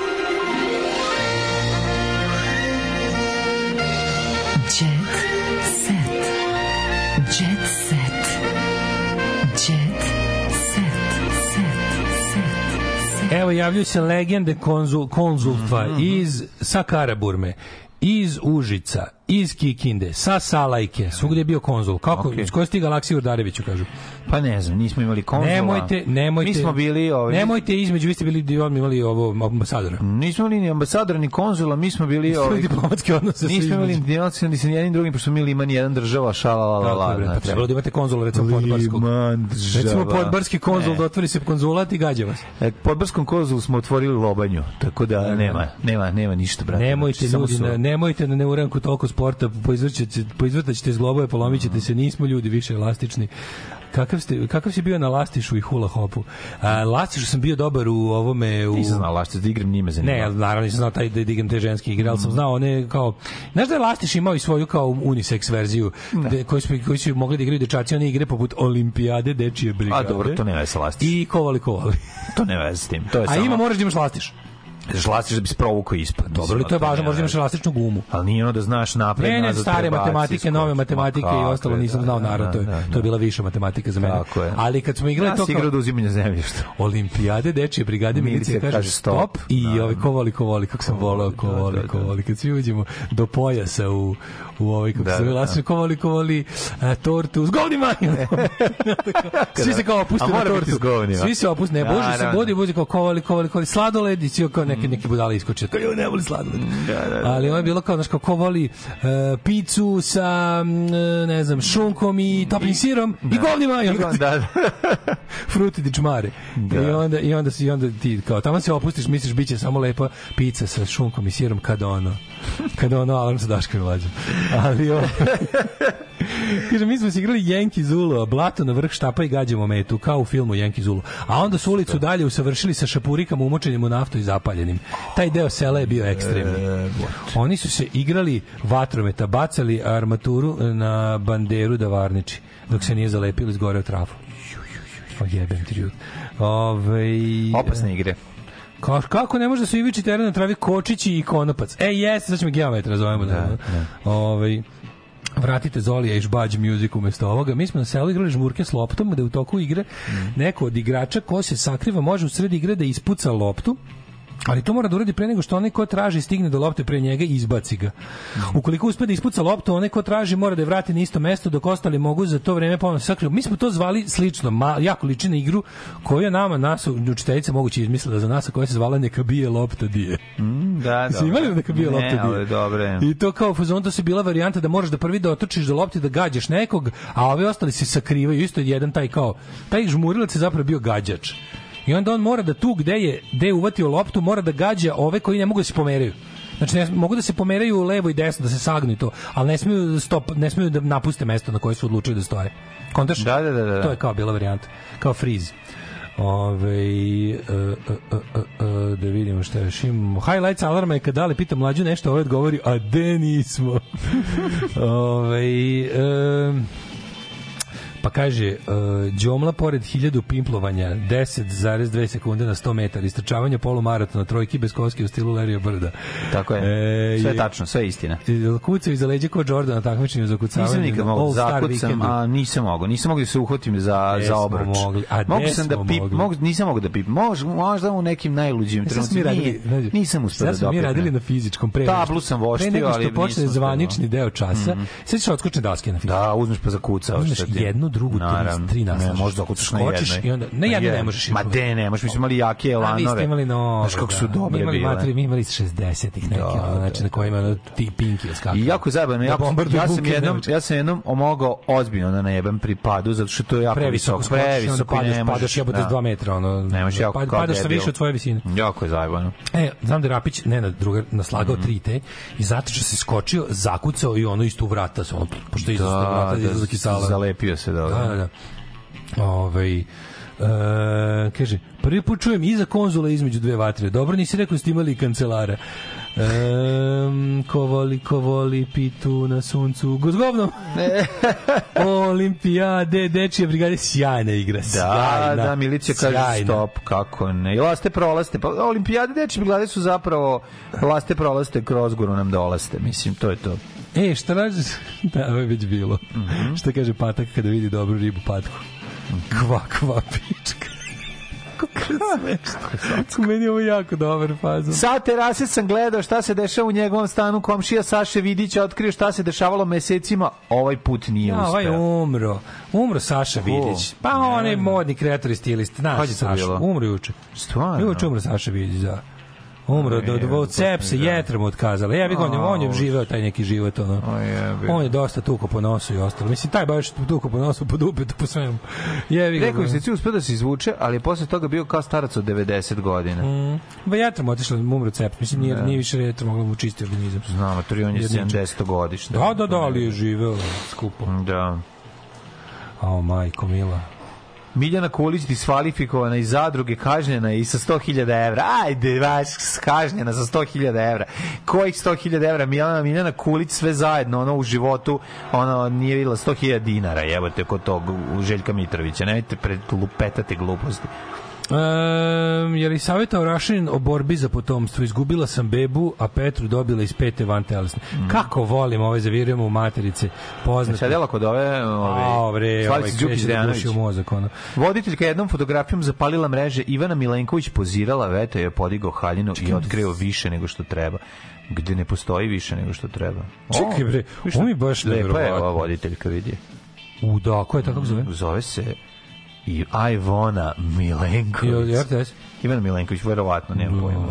Jet set. Jet set. Jet set. Set. Set. Evo javljaju se legende konzul, konzultva Mhm. iz sa Karaburme, iz Užica, iz Kikinde, sa Salajke, svugde je bio konzul. Kako, Okej. iz koje si ti galaksije Urdareviću, kažu? Pa ne znam, nismo imali konzula. Nemojte, nemojte. Mi smo bili... Ovaj, Nemojte između, vi ste bili, vi imali ovo ambasadora. Nismo imali ni ambasadora, ni konzula, mi smo bili... Nismo imali diplomatske odnose Nismo imali diplomatske, ni sa nijednim drugim, pošto mi Liman jedan država, šala, la, la, la. pa trebalo da imate konzula, recimo podbarskog. Liman država. Recimo podbarski konzul Ne. da otvori se konzulat i gađa vas. E, Podbarskom konzulu smo otvorili lobanju, tako da nema, nema, nema ništa, brate. Nemojte Znači, ljudi, nemojte na neuranku toliko sporta, poizvrtaćete zglobove, polomit ćete se, nismo ljudi više elastični. Kakav, ste, kakav si bio na lastišu i hula hopu? A, lastišu sam bio dobar u ovome... U... Nisam znao lašće, da igram njime zanimljivo. Ne, naravno nisam znao taj da igram te ženske igre, ali sam znao one kao... Znaš da je Lastiš imao i svoju kao unisex verziju, de, koji, su, koji su mogli da igraju dečaci, one igre poput Olimpijade, dečije A brigade. dobro, to nema veze sa lastiš. I kovali kovali. To nema veze s tim. To je A samo... ima moraš da imaš Lastiš. Lastiš da bi se provukao ispod. Dobro, ali to je važno, možda imaš elastičnu gumu. Ali nije ono da znaš napred, Ne, ne, stare matematike, nove Ma matematike i ostalo nisam da, znao da, naravno, to je, da, to je bila viša matematika za mene. Tako je. Ali kad smo igrali to kao da uzimanje zemljišta. Olimpijade, dečije brigade, milicija kaže stop, i Da. ovaj kovali, kovali, kako sam volao kovali, da, da. kovali. Kad svi uđemo do pojasa u, u ovaj, kako Da, se zove, da, da. lasno, kovali, kovali, a, tortu, s govnima! *laughs* svi se kao opuste na tortu. Svi se opuste, ne, bože se Naravno. bodi, budi kao kovali, kovali, kovali, sladoled i svi kao neke, neke budale iskoče. Kao, joj, ne voli sladoled. Da, Ali ovo je bilo kao, znaš, kao ko voli e, picu sa, e, ne znam, šunkom i toplim sirom i govnima. I onda, Da, da. *laughs* fruti di čmare. Da. I onda i onda si i onda ti kao tamo se opustiš, misliš biće samo lepa pica sa šunkom i sirom kad ono. Kad ono alarm sa Daškom i Mlađom. Ali o *laughs* Kaže, mi smo se igrali Jenki Zulu, blato na vrh štapa i gađamo metu, kao u filmu Jenki Zulu. A onda su ulicu dalje usavršili sa šapurikama umočenim u naftu i zapaljenim. Taj deo sela je bio ekstremni. Oni su se igrali vatrometa, bacali armaturu na banderu da varniči, dok se nije zalepilo izgore u trafu. O jebem ti ljud. Ove, Opasne igre. Ka, kako ne može da su iviči teren na travi kočići i konopac? E, jeste, sad ćemo geometra zovemo. Da, da. Ove, vratite Zolija i Žbađ Music umesto ovoga. Mi smo na selu igrali žmurke s loptom, da u toku igre neko od igrača ko se sakriva može u sred igre da ispuca loptu, Ali to mora da uradi pre nego što onaj ko traži stigne do lopte pre njega i izbaci ga. Ukoliko uspe da ispuca loptu, onaj ko traži mora da je vrati na isto mesto dok ostali mogu za to vreme ponovno sakriju. Mi smo to zvali slično, ma, jako liči na igru koju je nama nas učiteljica moguće izmislila za nas, a koja se zvala neka bije lopta dije. Mm, da, Jesi imali neka bije lopta Ne, dije? ali dobro. I to kao u fazonu to se bila varijanta da moraš da prvi da otočiš do lopte da gađaš nekog, a ovi ostali se sakrivaju. Isto je jedan taj kao taj žmurilac je zapravo bio gađač. I onda on mora da tu gde je gde je uvatio loptu mora da gađa ove koji ne mogu da se pomeraju. Znači ne, mogu da se pomeraju levo i desno da se sagnu i to, ali ne smeju da stop, ne smeju da napuste mesto na koje su odlučili da stoje. Kontaš? Da, da, da, da. To je kao bila varijanta, kao friz. Ove, e, e, e, e, e, da vidimo šta još imamo. Highlights alarma je kad Dale pita mlađu nešto, ovaj odgovori, a de nismo. *laughs* Ove, e, pa kaže, uh, Đomla pored 1000 pimplovanja, 10,2 sekunde na 100 metara, istračavanje polumaratona, trojki bez koske u stilu Larija Brda. Tako je. E, sve je- tačno, sve je istina. Kucao iza leđa ko Jordan na takmičenju za kucavanje. Nisam nikad mogao Star zakucam, a nisam mogao. Nisam mogao da se uhvatim za, Gde za obruč. mogli? A mogu sam da pip, mogli? mogu, nisam mogao da pip. Mož, možda u nekim najluđim E, trenucima. radili, Nije, znači, nisam uspeo da smo mi radili na fizičkom pre. Tablu sam voštio, pre nego što ali počne zvanični deo časa. Mhm. Sad ćeš odskočne daske na fizičkom. Da, uzmeš pa zakucavaš. Uzmeš jednu drugu Naravno. tri, tri Ne, možda ćeš na jednoj. i onda, ne, jedno ne možeš. Ma de, ne možeš, mi smo imali jake A vi elanove. ste imali nove, Znaš kako su da. dobre Mi imali bile. materi, mi imali iz 60-ih neke, ono, znači na kojima ono, ti pinki skakaju. I jako zajebano, Da bombarduju ja sam jednom, ja sam jednom mogao ozbiljno da najebam pri padu, zato što to je jako previsoko visoko, onda previsoko padaš, ne možeš. padaš jebote da. 2 metra, ono. Ne možeš jako pad- kao Padaš sa više od tvoje visine. Jako je zajebano. E, znam da Rapić, ne na drugar, naslagao Mhm. 3 te i zato što se skočio, zakucao i ono isto u vrata, ono, pošto je isto vrata, da, izlazak iz sala. zalepio se, da. Da, da, da. Ovaj, e, kaže, prvi put čujem iza konzula između dve vatre. Dobro, nisi rekao da ste imali kancelara. Um, ko voli, ko voli pitu na suncu gozgovnom *laughs* olimpijade dečije brigade sjajna igra Da, sjajna, da, milicija kaže sjajna. stop, kako ne. I laste prolaste. Pa olimpijade deči brigade su zapravo laste prolaste kroz goru nam dolaste. Mislim, to je to. E, šta rađe? *laughs* Da, ovo je već bilo. Mhm. Šta kaže patak kada vidi dobru ribu patku? Kva, kva, pička. *laughs* Kako. Meni je ovo jako dobar fazon. Sa terase sam gledao šta se dešava u njegovom stanu. Komšija Saše Vidića otkrio šta se dešavalo mesecima. Ovaj put nije Ja, ovaj uspeo. umro. Umro Saša Vidić. Pa on je modni kreator i stilist. To Saša. Umro juče. Stvarno? Juče umro Saša Vidić, da. Umro od, od, sepse, jetra mu otkazala. Ja bih on, je- on je živeo taj neki život, ono. On je dosta tuko po nosu i ostalo. Mislim, taj baš tuko po nosu, po dupetu, po svemu. Jebi ga. Rekao ono. je se uspeo da se izvuče, ali posle toga bio kao starac od 90 godina. Mm. Ba jetra mu otišla, umro cept. Mislim, nije, Da. nije više jetra mogla mu čisti organizam. Znam, to je on je Jedničak. 70 godište. Da, da, da, ali je živeo skupo. Da. O, majko, mila. Miljana Kulić disvalifikovana iz zadruge, kažnjena je i sa 100.000 evra. Ajde, vaš, kažnjena sa 100.000 evra. Kojih 100.000 evra? Miljana, Miljana Kulić sve zajedno, ono u životu, ono nije videla 100.000 dinara, jebote, kod tog Željka Mitrovića. Nemojte pred lupetate gluposti. Um, je li savjetao Rašin o borbi za potomstvo? Izgubila sam bebu, a Petru dobila iz pete van telesne. Kako volim ove zavirujemo u materice. Poznate. Sedela kod ove, A, ove, bre, ovaj Slavice Đukić da Dejanović. mozak, ono. Voditeljka jednom fotografijom zapalila mreže, Ivana Milenković pozirala, veto je podigao haljinu i otkrio više nego što treba gde ne postoji više nego što treba. Čekaj, bre, ovo mi baš lepa je ova voditeljka, vidi. U, da, ko je tako zove? Zove se i Ivona Milenković. I RTS? Ivana Milenković, verovatno, nemam pojma.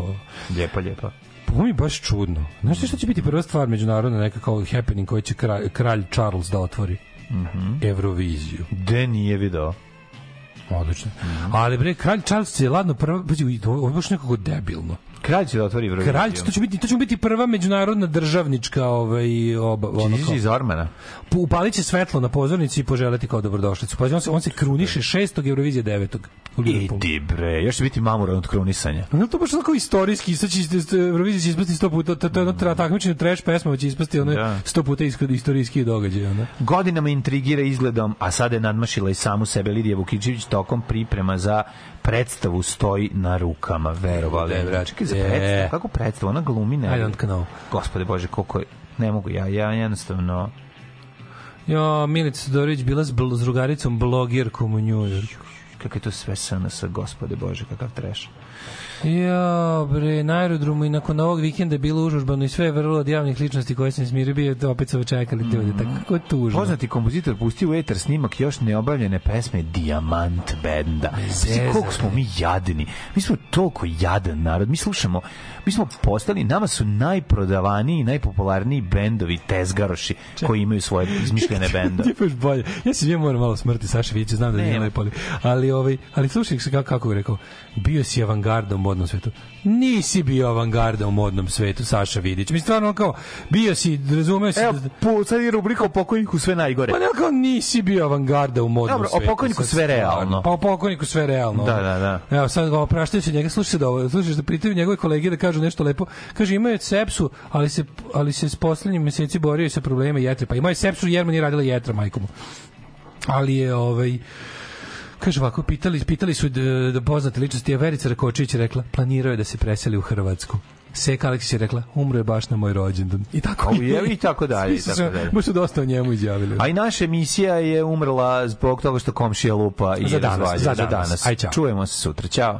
Lijepa, lijepa. Ovo mi je baš čudno. Znaš šta će biti prva stvar međunarodna, neka kao happening koji će kralj, kralj Charles da otvori? Mhm. Euroviziju. De nije video. Odlično. Ali bre, kralj Charles je ladno pazi, ovo je baš nekako debilno. Kralj će da otvori Euroviziju. Kralj, to će biti, to će biti prva međunarodna državnička ovaj oba, ono kao, iz Ormana. upalit će svetlo na pozornici i poželeti kao dobrodošlicu. Pa on se, on se kruniše 6. Eurovizije 9. u Liverpoolu. Idi bre, još će biti mamura od krunisanja. No to baš onako istorijski, sad će Eurovizija će ispasti 100 puta, to, je ono takmičenje trash pesmama će ispasti ono Da. 100 puta iskod istorijski događaj, ono. Godinama intrigira izgledom, a sada je nadmašila i samu sebe Lidija Vukičević tokom priprema za predstavu stoji na rukama, verovali. Brate. Čekaj, za predstavu, kako predstavu? Ona glumi ne. I don't know. Gospode Bože, koliko je, ne mogu ja, ja jednostavno, Jo, Milica Todorović bila s, bl- s drugaricom blogirkom u Njujorku. kako je to sve SNS, gospode Bože, kakav treš. Ja, bre, na aerodromu i nakon ovog vikenda je bilo užužbano i sve je vrlo od javnih ličnosti koje sam smirio bio, opet su čekali ljudi, tako kako je tužno. Poznati kompozitor pustio u etar snimak još neobavljene pesme Diamant benda. Znači, koliko smo mi jadni. Mi smo toliko jadan narod. Mi slušamo, mi smo postali, nama su najprodavaniji i najpopularniji bendovi tezgaroši koji imaju svoje izmišljene *laughs* bendove. Ti baš bolje. Ja se njemu moram malo smrti Saša Vidića, znam da nije lepo, ali, ovaj, ali slušaj se kako, kako bih rekao, bio si avangarda u modnom svetu. Nisi bio avangarda u modnom svetu, Saša Vidić. Mi stvarno kao, bio si, razumeo si... Evo, da- po, sad je rubrika o pokojniku sve najgore. Pa ne kao nisi bio avangarda u modnom Dobro, o svetu. pokojniku Sad sve stvarno. realno. Pa o pokojniku sve realno. Da, da, da. Evo sad ga opraštajući njega, slušaj se da ovo, slušaš da pitaju njegove kolege da kažu nešto lepo. Kaže imaju sepsu, ali se ali se s poslednjim meseci borio sa problemima jetre. Pa imaju sepsu jer mu nije radila jetra majkomu. Ali je ovaj Kaže ovako, pitali, pitali su da, da poznate ličnosti, je Verica Rakočić rekla, planirao je da se preseli u Hrvatsku. Seka Aleksić je rekla, umro je baš na moj rođendan. I tako, Au, je, i tako dalje, Svi su tako dalje. Baš su dosta o njemu izjavili. A i naša emisija je umrla zbog toga što komšija lupa i Za danas, razvalja. za danas. Aj, čao. Čujemo se sutra. Ćao.